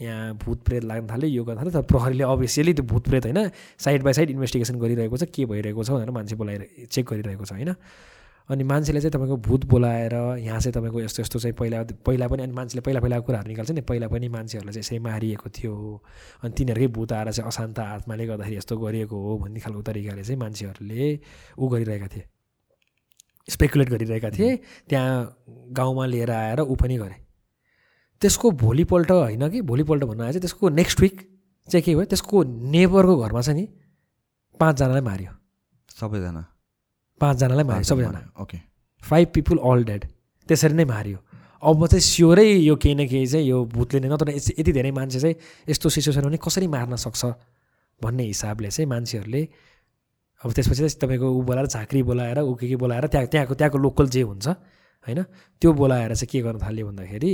यहाँ भूत प्रेत लाग्न थाल्यो यो गर्न थाल्यो। तर प्रहरीले अभियसली त्यो भूत प्रेत होइन साइड बाई साइड इन्भेस्टिगेसन गरिरहेको छ के भइरहेको छ भनेर मान्छे बोलाएर चेक गरिरहेको छ होइन। अनि मान्छेले चाहिँ तपाईँको भूत बोलाएर यहाँ चाहिँ तपाईँको यस्तो यस्तो चाहिँ पहिला पहिला पनि अनि मान्छेले पहिला पहिलाको कुराहरू निकाल्छ नि। पहिला पनि मान्छेहरूलाई चाहिँ यसरी मारिएको थियो। अनि तिनीहरूकै भूत आएर चाहिँ अशान्त आत्माले गर्दाखेरि यस्तो गरिएको हो भन्ने खालको तरिकाले चाहिँ मान्छेहरूले ऊ गरिरहेका थिए। स्पेकुलेट गरिरहेका थिए। त्यहाँ गाउँमा लिएर आएर ऊ पनि गरे। त्यसको भोलिपल्ट होइन कि? भोलिपल्ट भन्नु आए चाहिँ त्यसको नेक्स्ट विक चाहिँ के भयो? त्यसको नेबरको घरमा चाहिँ नि पाँचजनालाई मार्यो। सबैजना? पाँचजनालाई मार्यो सबैजना। Okay five people all dead त्यसरी नै मार्यो। अब चाहिँ स्योरै यो केही न केही चाहिँ यो भूतले नै नत्र यति धेरै मान्छे चाहिँ यस्तो सिचुएसनमा पनि कसरी मार्न सक्छ भन्ने हिसाबले चाहिँ मान्छेहरूले अब त्यसपछि चाहिँ तपाईँको ऊ बोलाएर झाँक्री बोलाएर ऊ के के बोलाएर त्यहाँ त्यहाँको त्यहाँको लोकल जे हुन्छ होइन त्यो बोलाएर चाहिँ के गर्न थाल्यो भन्दाखेरि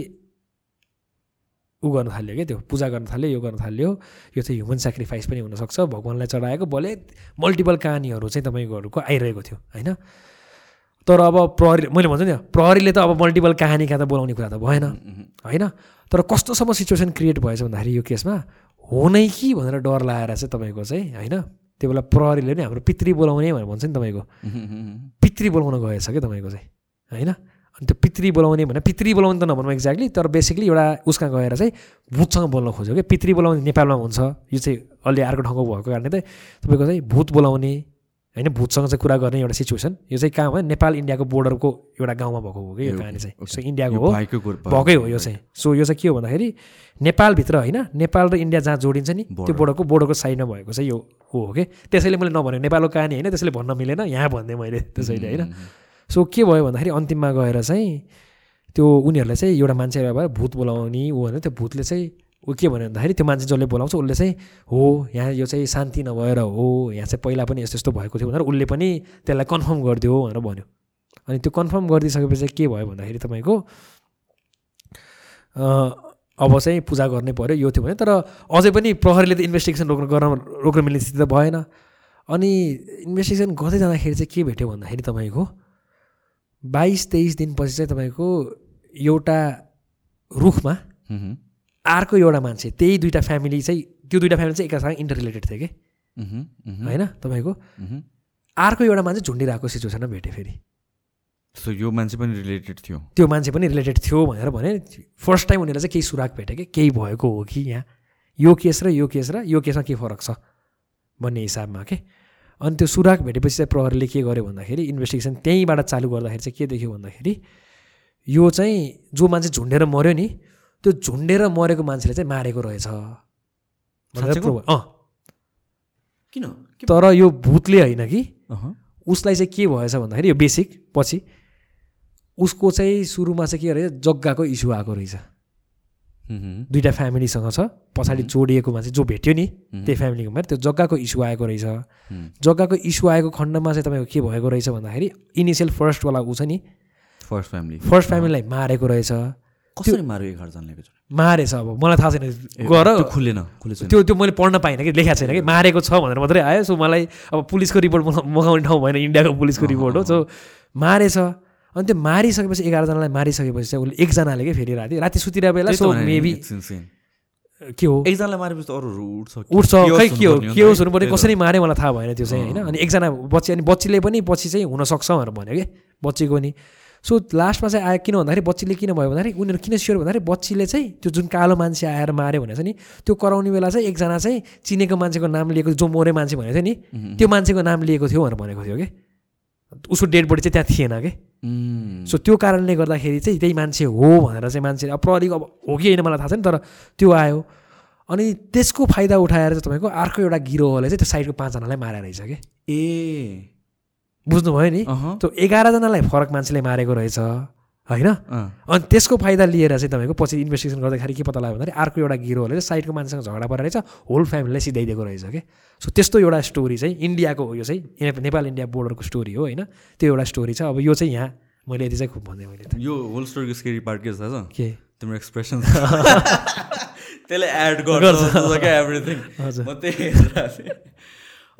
ऊ गर्न थाल्यो क्या त्यो पूजा गर्न थाल्यो यो गर्न थाल्यो। यो चाहिँ ह्युमन सेक्रिफाइस पनि हुनसक्छ। भगवान्लाई चढाएको भले मल्टिपल कहानीहरू चाहिँ तपाईँहरूको आइरहेको थियो होइन? तर अब प्रहरी मैले भन्छु नि प्रहरीले त अब मल्टिपल कहानी कहाँ त बोलाउने कुरा त भएन होइन? तर कस्तोसम्म सिचुएसन क्रिएट भएछ भन्दाखेरि यो केसमा? हो नै कि भनेर डर लगाएर चाहिँ तपाईँको चाहिँ होइन? त्यो बेला प्रहरीले नि हाम्रो पितृ बोलाउने भनेर भन्छ नि तपाईँको। पितृ बोलाउन गएछ क्या तपाईँको चाहिँ होइन? त्यो पितृ बोलाउने भने पितृ बोलाउने त नभनौँ एक्ज्याक्टली तर बेसिकली एउटा उसमा गएर चाहिँ भूतसँग बोल्न खोज्यो क्या। पितृ बोलाउने नेपालमा हुन्छ। यो चाहिँ अलि अर्को ठाउँको भएको कारणले चाहिँ तपाईँको चाहिँ भूत बोलाउने होइन भूतसँग चाहिँ कुरा गर्ने एउटा सिचुएसन यो चाहिँ कहाँ भयो? नेपाल इन्डियाको बोर्डरको एउटा गाउँमा भएको हो कि यो कहानी चाहिँ। सो इन्डियाको हो। भएकै हो यो चाहिँ। सो यो चाहिँ के हो भन्दाखेरि नेपालभित्र होइन नेपाल र इन्डिया जहाँ जोडिन्छ नि त्यो बोर्डरको बोर्डरको साइडमा भएको चाहिँ यो हो कि? त्यसैले मैले नभनेको नेपालको कहानी होइन त्यसैले भन्न मिलेन। यहाँ भनिदिएँ मैले त्यसैले होइन। सो के भयो भन्दाखेरि अन्तिममा गएर चाहिँ त्यो उनीहरूलाई चाहिँ एउटा मान्छे भयो भूत बोलाउने ऊ होइन त्यो भूतले चाहिँ ऊ के भन्यो भन्दाखेरि त्यो मान्छे जसले बोलाउँछ उसले चाहिँ हो यहाँ यो चाहिँ शान्ति नभएर हो यहाँ चाहिँ पहिला पनि यस्तो यस्तो भएको थियो भनेर उसले पनि त्यसलाई कन्फर्म गरिदियो भनेर भन्यो। अनि त्यो कन्फर्म गरिदिइसकेपछि के भयो भन्दाखेरि तपाईँको अब चाहिँ पूजा गर्नै पऱ्यो यो थियो भने तर अझै पनि प्रहरीले त इन्भेस्टिगेसन रोक्न गर्न रोक्न मिल्ने स्थिति त भएन। अनि इन्भेस्टिगेसन गर्दै जाँदाखेरि चाहिँ के भेट्यो भन्दाखेरि तपाईँको बाइस तेइस दिनपछि चाहिँ तपाईँको एउटा रुखमा अर्को एउटा मान्छे त्यही दुइटा फ्यामिली चाहिँ त्यो दुइटा फ्यामिली चाहिँ एकअर्कासँग इन्टर रिलेटेड थियो कि? होइन तपाईँको? अर्को एउटा मान्छे झुन्डिरहेको सिचुएसनमा भेटेँ फेरि। सो यो मान्छे पनि रिलेटेड थियो? त्यो मान्छे पनि रिलेटेड थियो भनेर भने फर्स्ट टाइम उनीहरूलाई चाहिँ केही सुराग भेट्यो कि? केही भएको हो कि यहाँ? यो केस र यो केस र यो केसमा के फरक छ? भन्ने हिसाबमा के? अनि त्यो सुराग भेटेपछि चाहिँ प्रहरीले के गर्यो भन्दाखेरि इन्भेस्टिगेसन त्यहीँबाट चालु गर्दाखेरि चाहिँ के देख्यो भन्दाखेरि यो चाहिँ जो मान्छे झुन्डेर मऱ्यो नि त्यो झुन्डेर मरेको मान्छेले चाहिँ मारेको रहेछ अँ किन तर यो भूतले होइन कि। उसलाई चाहिँ के भएछ भन्दाखेरि यो बेसिक पछि उसको चाहिँ सुरुमा चाहिँ के रहेछ जग्गाको इस्यु आएको रहेछ। दुइटा फ्यामिलीसँग छ। पछाडि जोडिएको मान्छे जो भेट्यो नि त्यही फ्यामिलीको मात्र त्यो जग्गाको इस्यु आएको रहेछ। जग्गाको इस्यु आएको खण्डमा चाहिँ तपाईँको के भएको रहेछ भन्दाखेरि इनिसियल फर्स्टवाला ऊ छ नि फर्स्ट फ्यामिली। फर्स्ट फ्यामिलीलाई मारेको रहेछ। कसरी मार्यो एघारजनाले? मारेछ अब मलाई थाहा छैन। गर त्यो खुलेन त्यो त्यो मैले पढ्न पाइनँ कि लेखाएको छैन कि मारेको छ भनेर मात्रै आयो। सो मलाई अब पुलिसको रिपोर्ट मगा- मगाउने ठाउँ भएन इन्डियाको पुलिसको रिपोर्ट हो। सो मारेछ। अनि त्यो मारिसकेपछि एघारजनालाई मारिसकेपछि चाहिँ उसले एकजनाले क्या फेरि राति राति सुतिरहेको बेला सो मेबी. के हो? एकजनालाई मारेपछि त अरूहरू उठ्छ उठ्छ खै के हो? के नि हो त, हुनु पर्ने। कसरी माऱ्यो मलाई थाहा भएन त्यो चाहिँ होइन? अनि एकजना बच्ची अनि बच्चीले पनि पछि चाहिँ हुनसक्छ भनेर भन्यो कि? बच्चीको नि। सो लास्टमा चाहिँ आयो किन भन्दाखेरि बच्चीले किन भयो भन्दाखेरि उनीहरू किन स्योर भन्दाखेरि बच्चीले चाहिँ त्यो जुन कालो मान्छे आएर माऱ्यो छ नि त्यो कराउने बेला चाहिँ एकजना चाहिँ चिनेको मान्छेको नाम लिएको जो मोरे मान्छे भनेको थियो नि त्यो मान्छेको नाम लिएको थियो भनेर भनेको थियो कि? उसको डेड बडी चाहिँ त्यहाँ थिएन कि? सो त्यो कारणले गर्दाखेरि चाहिँ त्यही मान्छे हो भनेर चाहिँ मान्छेले अब प्रहरीको अब हो कि होइन मलाई थाहा छैन तर त्यो आयो। अनि त्यसको फाइदा उठाएर चाहिँ तपाईँको अर्को एउटा गिरोहले चाहिँ त्यो साइडको पाँचजनालाई मारेर रहेछ कि? ए। बुझ्नुभयो नि? त्यो एघारजनालाई फरक मान्छेले मारेको रहेछ। होइन? अनि त्यसको फाइदा लिएर चाहिँ तपाईँको पछि इन्भेस्टिगेसन गर्दाखेरि के पत्ता लाग्यो भन्दाखेरि अर्को एउटा गिरोहले चाहिँ साइडको मान्छेसँग झगडा परेर रहेछ होल फ्यामिलीलाई सिधाइदिएको रहेछ कि सो त्यस्तो एउटा स्टोरी चाहिँ इन्डियाको यो चाहिँ नेपाल इन्डिया बोर्डरको स्टोरी हो होइन? त्यो एउटा स्टोरी छ। अब यो चाहिँ यहाँ मैले यति चाहिँ खुब भन्दै मैले त यो होल स्टोरीको स्केरी पार्ट के छ थाहा छ के? तिम्रो एक्सप्रेसन *laughs* त्यसले एड गर्छ *laughs* क्या एभ्रिथिङ म त्यही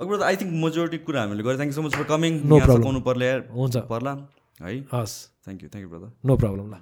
आई थिङ्क मेजोरिटी कुरा हामीले गरेँ thank you so much for coming पर्ला हुन्छ। पर्ला। है हस् thank you thank you brother no problem ल